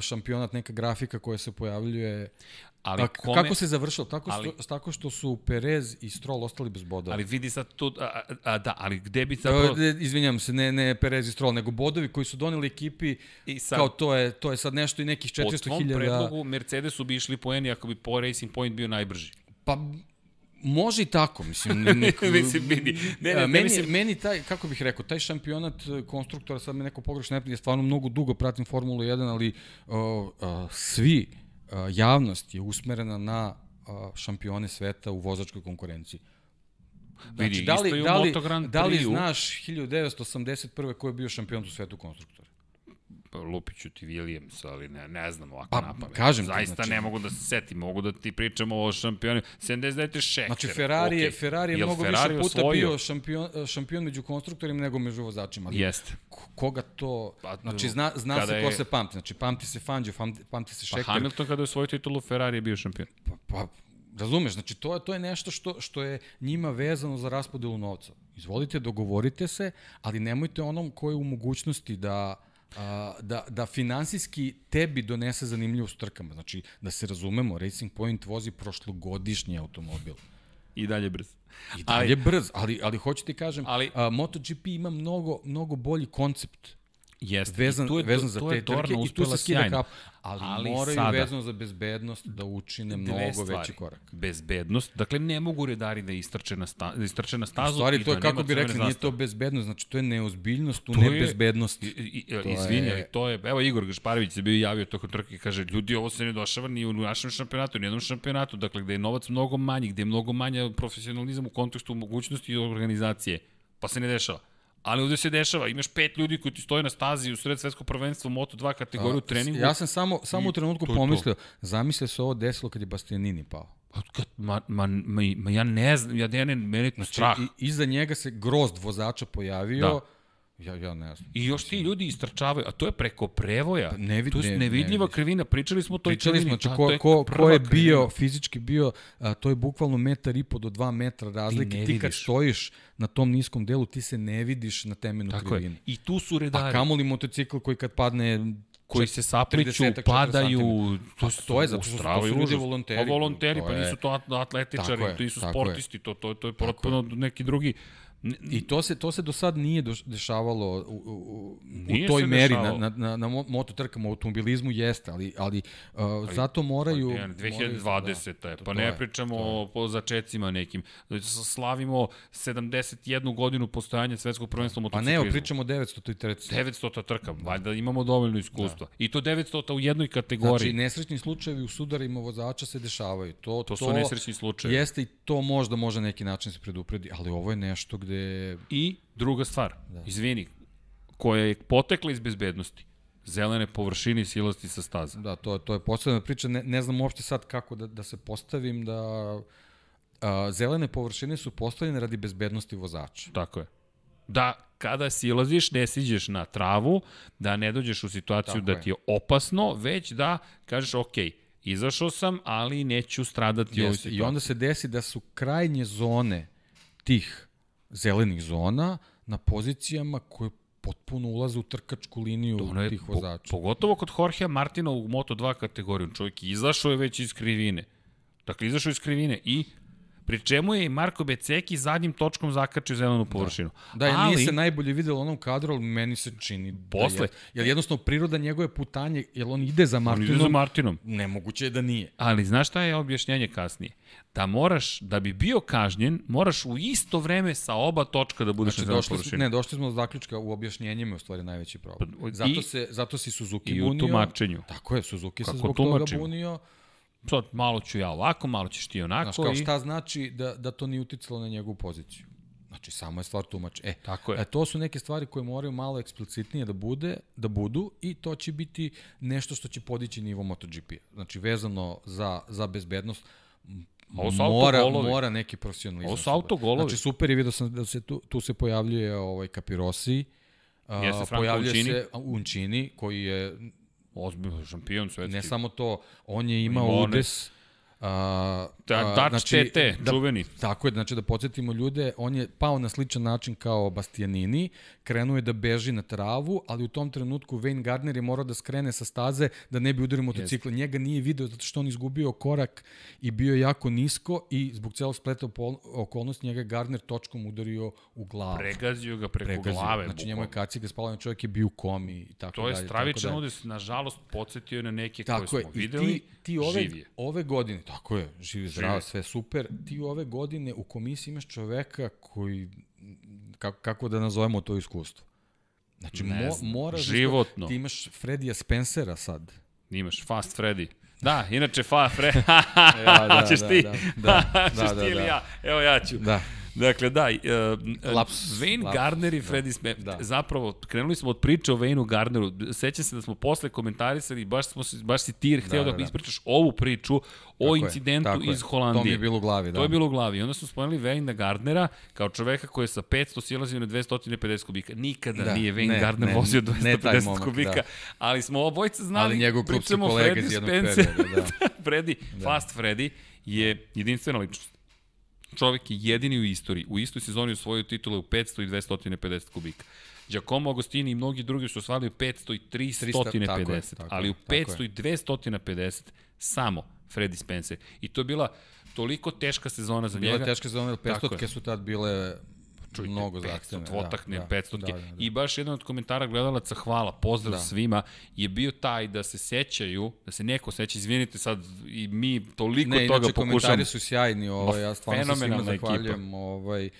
šampionat, neka grafika koja se pojavljuje, Ali A, kome, Kako se završilo? Tako, ali- ali, tako što su Perez i Stroll ostali bez bodova. ali vidi sad tu, a, a, da, ali gde bi Zapravo... zapravo... Izvinjam se, ne, ne Perez i Stroll, nego bodovi koji su doneli ekipi, I sad, kao to je, to je sad nešto i nekih po tvom 400.000... predlogu Mercedesu bi išli poeni ako bi po Racing Point bio najbrži. Pa može i tako, mislim. Ne, ne, Mislim, vidi. Ne, ne, ne, meni, mislim- meni taj, kako bih rekao, taj šampionat e, konstruktora, sad me neko pogrešno ne prije, stvarno mnogo dugo pratim Formulu 1, ali o, a, svi, a, javnost je usmerena na a, šampione sveta u vozačkoj konkurenciji. Vidi, da li, da li, da li znaš 1981. ko je bio šampion u svetu konstruktora? Pa, Lupiću ti Williams, ali ne, ne znam ovako Pa, na pamet. kažem ti, Zaista znači- ne mogu da se setim, mogu da ti pričamo o šampionu. 79. šeker. Znači Ferrari je, okej. Ferrari je Jel mnogo Ferrari više puta osvojio? bio šampion, šampion među konstruktorima nego među vozačima. Ali Jeste. ko- koga to... Pa, znači zna, zna se ko je- se pamti. Znači pamti se Fangio, pamti, se Pa Šeker. Hamilton kada je osvojio titulu Ferrari je bio šampion. Pa, pa, razumeš, znači to, je- to je nešto što, što je njima vezano za raspodelu novca. Izvolite, dogovorite se, ali nemojte onom ko je u mogućnosti da a, da, da finansijski tebi donese zanimljivost trkama. Znači, da se razumemo, Racing Point vozi prošlogodišnji automobil. I dalje brz. I dalje ali, brz, ali, ali hoću ti kažem, Ali- ali, a, MotoGP ima mnogo, mnogo bolji koncept Jeste. vezan, I tu je, vezan za te je trke i tu se skida kap, ali, Ali moraju sada- vezano za bezbednost da učine mnogo stvari. veći korak. Bezbednost. Dakle, ne mogu redari da istrče na, sta, da istrče na U stazu. stvari, i to je da kako bi rekli, nije to bezbednost, znači to je neozbiljnost u To je- nebezbednosti. I, i, To izvini, je- to je, evo Igor Gašparević se bio javio tokom trke i kaže, ljudi, ovo se ne došava ni u našem šampionatu, ni u jednom šampionatu, dakle, gde je novac mnogo manji, gde je mnogo manja profesionalizam u kontekstu mogućnosti i organizacije, pa se ne dešava. Ali ovde se dešava, imaš pet ljudi koji ti stoje na stazi u sred svetskog prvenstva u Moto2 kategoriju u treningu. Ja sam samo, samo u trenutku to je to. pomislio, zamisle se ovo desilo kad je Bastianini pao. Pa, kad- Ma, ma, ma, ma, ja ne znam, ja ne, ne, mene je Znači, strah. i, iza njega se grozd vozača pojavio, Da. Ja, ja ne znam. I još ti ljudi istrčavaju, a to je preko prevoja. Pa ne vid- to je ne- ne nevidljiva vidiš. krivina, pričali smo o toj Pričali smo, krivini. znači, ko, to je ko, ko prva je krivina. bio, fizički bio, a, to je bukvalno metar i po do dva metra razlike. ne Ti, kad stojiš na tom niskom delu, ti se ne vidiš na temenu Tako krivine. je. I tu su A redari kamoli motocikl koji kad padne koji se sapliću, 30-40 padaju, A to je zato što su- to ljudi volonteri. Pa volonteri, To pa nisu to at- atletičari, to nisu sportisti, to, to, to je potpuno neki drugi. I to se to se do sad nije dešavalo u, u, u, toj meri dešavalo. na, na, na, na mo- mototrkama, u automobilizmu jeste, ali, ali, uh, zato moraju... Pa, ne, 2020. je, to- pa to ne je, pričamo to o, o začecima nekim. Slavimo 71 godinu postojanja svetskog prvenstva u Pa ne, pričamo o 900 i treci. 900 trka, valjda imamo dovoljno iskustva. I to 900 u jednoj kategoriji. Znači, nesrećni slučajevi u sudarima vozača se dešavaju. To, to su nesrećni slučajevi. Jeste i to možda može neki način se predupredi, ali ovo je nešto gde... I druga stvar, da. izvini, koja je potekla iz bezbednosti. Zelene površine i silasti sa staza. Da, to, to je posebna priča. Ne, ne znam uopšte sad kako da, da se postavim da... A, zelene površine su postavljene radi bezbednosti vozača. Tako je. Da kada silaziš, ne siđeš na travu, da ne dođeš u situaciju Tako da ti je opasno, već da kažeš, ok, izašao sam, ali neću stradati u ovoj situaciji. I onda se desi da su krajnje zone tih zelenih zona na pozicijama koje potpuno ulaze u trkačku liniju je, tih po, vozača. pogotovo kod Jorgea Martina u Moto2 kategoriju. Čovjek izašao je već iz krivine. Dakle, izašao iz krivine i pri čemu je i Marko Beceki zadnjim točkom zakačio zelenu površinu. Da, ja Ali- nije se najbolje videlo u onom kadru, ali meni se čini Posle. da je. Jer jednostavno priroda njegove putanje, jer on ide za On Martinom, ide za Martinom. nemoguće je da nije. Ali znaš šta je objašnjenje kasnije? Da moraš, da bi bio kažnjen, moraš u isto vreme sa oba točka da budeš Znači, na došli, smo, površini. ne, došli smo do zaključka u objašnjenjima je u stvari najveći problem. Pa, i- Zato, se, zato si Suzuki I u bunio. tumačenju. Tako je, Suzuki se Kako zbog tumačimo? toga bunio. Sad malo ću ja ovako, malo ćeš ti onako. Znaš, kao i... šta znači da, da to nije uticalo na njegovu poziciju? Znači, samo je stvar tumač. E, Tako je. E, to su neke stvari koje moraju malo eksplicitnije da bude, da budu i to će biti nešto što će podići nivo MotoGP-a. Znači, vezano za, za bezbednost, Ovo su mora, autogolovi. mora neki profesionalizam. Ovo su autogolovi. Znači, super je vidio sam da se tu, tu se pojavljuje ovaj Capirosi, a, Jeste Franco pojavljuje Uncini. se Uncini, koji je Ozbiljno, šampion svetski. ne samo to, on je imao Limone. udes, A, Da, Dutch TT, da, čuveni. Tako je, znači da podsjetimo ljude, on je pao na sličan način kao Bastianini, krenuo je da beži na travu, ali u tom trenutku Wayne Gardner je morao da skrene sa staze da ne bi udario motocikla. Njega nije video zato što on izgubio korak i bio je jako nisko i zbog celog spleta okolnosti njega je Gardner točkom udario u glavu. Pregazio ga preko Pregazio. glave. Znači njemu je kaciga spala, čovjek je bio u komi i tako To je dalje, stravičan tako dalje. udes, nažalost, podsjetio je na neke Tako koje je, smo videli. ti, ti ove, živ je. ove godine, tako je, živi zdrav, je. sve super, ti ove godine u komisiji imaš čoveka koji, kako, kako da nazovemo to iskustvo? Znači, Ne mo, moraš životno. Da, ti imaš Fredija Spencera sad. Imaš Fast Freddy. Da, inače fa, Fre... Ja, da, Hoćeš da, ti? da, da, Hoćeš da, ti da, ili da. ja? Evo ja ću. Da. Dakle, da, uh, Lapsus, Wayne lapsus, Gardner i da, Freddy Sme... da. Zapravo, krenuli smo od priče o Waynu Gardneru. Sećam se da smo posle komentarisali, i baš, smo, baš si ti hteo da, da, da, da. ispričaš ovu priču o Tako je, incidentu je. iz Holandije. To mi je bilo u glavi, da. To je bilo u glavi. I onda smo spomenuli Wayne Gardnera kao čoveka koji je sa 500 silazio na 250 kubika. Nikada Da, nije Wayne ne, Gardner ne, vozio ne taj 250 momak, kubika. da. Ali smo obojca znali, Ali njegov pričamo Freddy Spencer. da. Freddy, Fast Freddy je jedinstvena ličnost. Čovek je jedini u istoriji. U istoj sezoni osvojio titule u 500 i 250 kubika. Giacomo Agostini i mnogi drugi su osvajali 500 i 350, tako je, tako ali u tako 500 i 250 samo Freddy Spencer. I to je bila toliko teška sezona za Bila njega. je teška sezona, jer Tako 500 su tad bile Čujte, mnogo 500 zahtevne. dvotakne, da, 500 da, da, da. I baš jedan od komentara gledalaca, hvala, pozdrav Da. svima, je bio taj da se sećaju, da se neko seća, izvinite sad, i mi toliko Ne, toga inače pokušamo. komentari su sjajni, ovaj, ja stvarno se svima fenomenalna ekipa. zahvaljujem. Ovaj,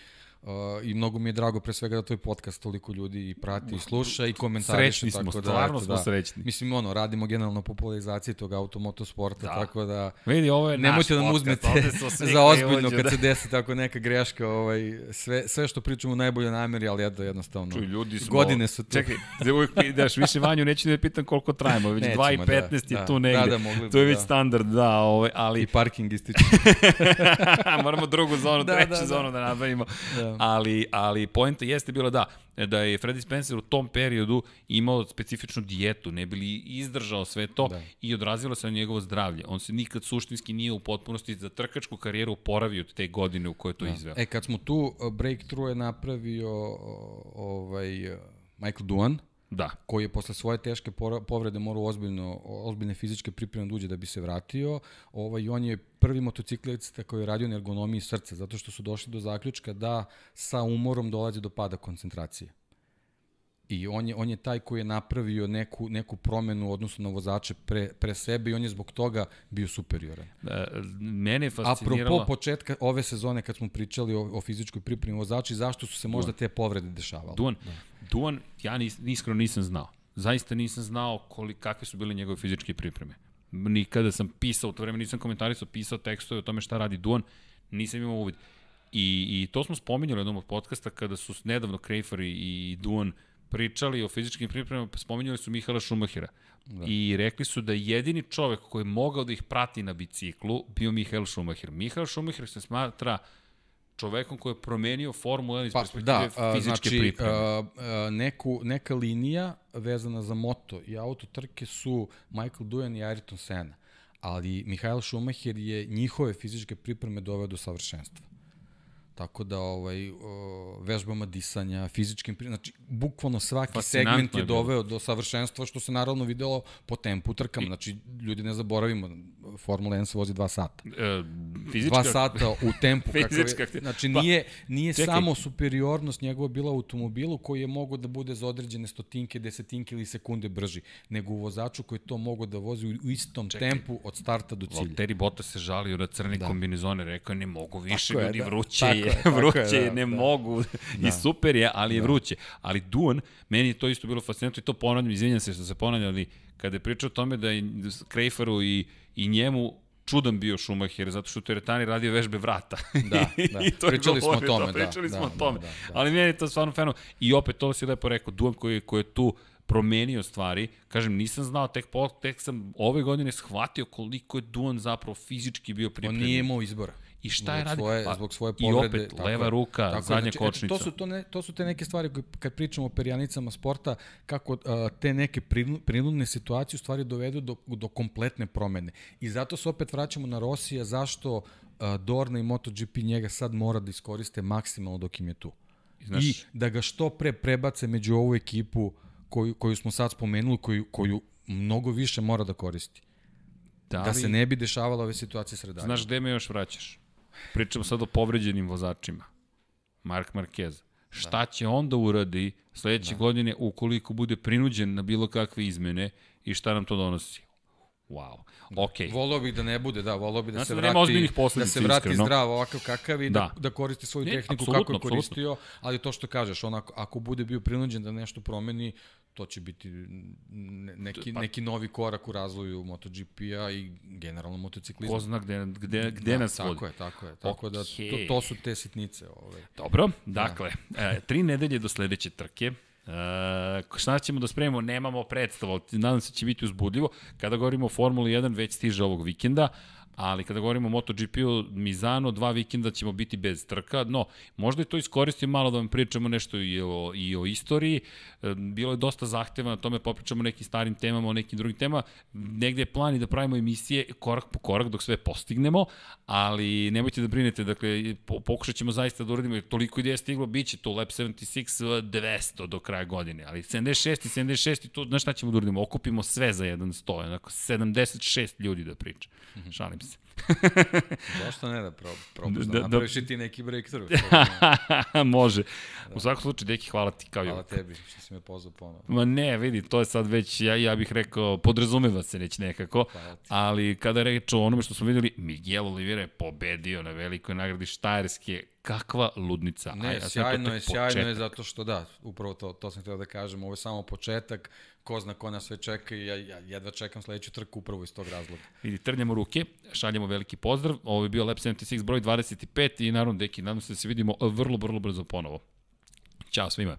Uh, I mnogo mi je drago pre svega da tvoj podcast toliko ljudi i prati i sluša i komentariše. Srećni smo, tako da, stvarno eto, smo da. srećni. Mislim, ono, radimo generalno popularizaciji tog automotosporta, Da. tako da Vidi, ovo je nemojte naš da nam podcast, uzmete za ozbiljno kad da. se desi tako neka greška, ovaj, sve, sve što pričamo u najboljoj nameri, ali eto, jednostavno, Čuj, ljudi smo... godine su tu. Čekaj, da uvijek daš više vanju, neću da pitam koliko trajimo, već Nećemo, 2 i da, 15 je da. tu negde. Da, da, mogli to je već da. standard, da, ovaj, ali I parking ističe. moramo drugu zonu, Da, treću da, da. zonu da nabavimo. Da. Ali, ali poenta jeste bila da, da je Freddy Spencer u tom periodu imao specifičnu dijetu, ne bili izdržao sve to Da. i odrazilo se na njegovo zdravlje. On se nikad suštinski nije u potpunosti za trkačku karijeru oporavio od te godine u kojoj to izveo. E, kad smo tu, uh, breakthrough je napravio ovaj, Michael Duan, Da. koji je posle svoje teške povrede morao ozbiljno, ozbiljne fizičke pripreme da uđe da bi se vratio. Ovaj, on je prvi motociklista koji je radio na ergonomiji srca, zato što su došli do zaključka da sa umorom dolazi do pada koncentracije. I on je, on je taj koji je napravio neku, neku promenu u odnosu na vozače pre, pre sebe i on je zbog toga bio superioran. E, mene je fasciniralo... Apropo početka ove sezone kad smo pričali o, o fizičkoj pripremi vozača i zašto su se možda te povrede dešavale. Duan, Duan, ja nis, iskreno nisam znao. Zaista nisam znao koli, kakve su bile njegove fizičke pripreme. Nikada sam pisao, u to vreme nisam komentarisao, pisao tekstove o tome šta radi Duan, nisam imao uvid. I, I to smo spominjali u jednom od podcasta kada su nedavno Krejfer i, i Duan pričali o fizičkim pripremama, pa spominjali su Mihala Šumahira. Da. I rekli su da je jedini čovek koji je mogao da ih prati na biciklu bio Mihael Šumahir. Mihael Šumahir se smatra čovekom koji je promenio Formulu 1 iz Pa, perspektive da, fizičke znači, pripreme. a, a, neku, neka linija vezana za moto i auto trke su Michael Dujan i Ayrton Senna, ali Mihael Schumacher je njihove fizičke pripreme doveo do savršenstva. Tako da ovaj vežbama disanja, fizičkim znači bukvalno svaki segment je je doveo do savršenstva što se naravno videlo po tempu trkama. Znači ljudi ne zaboravimo, Formula 1 se vozi 2 sata. E, fizička... Dva sata u tempu. kakav Fizička je, aktiv- znači Pa, nije, nije čekaj. samo superiornost njegova bila u automobilu koji je mogao da bude za određene stotinke, desetinke ili sekunde brži, nego u vozaču koji je to mogao da vozi u istom Čekaj. tempu od starta do cilja. Valtteri Bottas se žalio na crne Da. kombinezone, rekao je ne mogu više, Tako je, ljudi da. vruće Tako je, je, vruće je, da, ne da. mogu. I super je, ali je vruće. Ali Duan, meni je to isto bilo fascinantno i to ponavljam, izvinjam se što se ponavljam, ali kada je pričao o tome da je Krejferu i, i njemu čudan bio Schumacher, zato što teretani radio vežbe vrata. Da, da. I to Pričali smo o govorio, tome, da, da, pričali da, smo o da, tome. da, da. Ali meni je to stvarno fenomenalno. I opet, to si lepo rekao, Duan koji, koji je tu promenio stvari. Kažem, nisam znao, tek, po, tek sam ove godine shvatio koliko je Duan zapravo fizički bio On pripremljen. nije imao izbora. I šta Zbog je radio? Svoje, Pa, zbog svoje I povrede. opet, tako leva ruka, Tako zadnja znači, kočnica. eto, To su, to, ne, to su te neke stvari koje, kad pričamo o perjanicama sporta, kako uh, te neke prinu- prinudne situacije u stvari dovedu do, do kompletne promene. I zato se opet vraćamo na Rosija, zašto uh, Dorna i MotoGP njega sad mora da iskoriste maksimalno dok im je tu. Znaš- I da ga što pre prebace među ovu ekipu koju, koju smo sad spomenuli, koju, koju mnogo više mora da koristi. da, Da li, se ne bi dešavale ove situacije s redarima. Znaš gde me još vraćaš? Pričamo sad o povređenim vozačima. Mark Marquez. Šta će onda uradi sledeće da. godine ukoliko bude prinuđen na bilo kakve izmene i šta nam to donosi? Wow. Ok. Volao bih da ne bude, da, volao bih da Znači se da vrati, da se vrati iskreno. zdrav ovakav kakav i da, Da. da, koristi svoju Ne, tehniku apsolutno, kako je apsolutno. koristio, ali to što kažeš, on ako, ako bude bio prinuđen da nešto promeni, to će biti ne- neki, Pa- neki novi korak u razvoju MotoGP-a i generalno motociklizma. Ko zna gde, gde, gde da, nas tako vodi. je, tako je. Tako da to, to su te sitnice. Ovaj. Dobro, dakle, e, tri nedelje do sledeće trke. E, šta ćemo da spremimo? Nemamo predstavu, ali nadam se da će biti uzbudljivo. Kada govorimo o Formuli 1, već stiže ovog vikenda, ali kada govorimo o MotoGP-u, Mizano, dva vikenda ćemo biti bez trka, no, možda je to iskoristio malo da vam pričamo nešto i o, i o istoriji, e, bilo je dosta zahteva na tome, popričamo o nekim starim temama, o nekim drugim temama, negde je plan i da pravimo emisije korak po korak dok sve postignemo, ali nemojte da brinete, dakle, pokušat ćemo zaista da uradimo, toliko ideja stiglo, bit će to Lab 76 200 do kraja godine, ali 76 i 76 i to, znaš šta ćemo da uradimo, okupimo sve za jedan sto, onako 76 ljudi da priča. Šalim se. Zašto ne da probaš da, da, napraviš i ti neki breakthrough? Može. Da. U svakom slučaju, Deki, hvala ti kao Hvala tebi što si me pozvao ponovno. Ma ne, vidi, to je sad već, ja, ja bih rekao, podrazumeva se već nekako, ali kada je reč o onome što smo videli, Miguel Oliveira je pobedio na velikoj nagradi Štajerske, kakva ludnica. Ne, Aj, sjajno je, sjajno je zato što da, upravo to, to sam htio da kažem, ovo je samo početak, ko zna ko nas sve čeka i ja, ja jedva čekam sledeću trku upravo iz tog razloga. Vidi, trnjamo ruke, šaljemo veliki pozdrav, ovo je bio Lab 76 broj 25 i naravno, deki, nadam se da se vidimo vrlo, vrlo brzo ponovo. Ćao svima.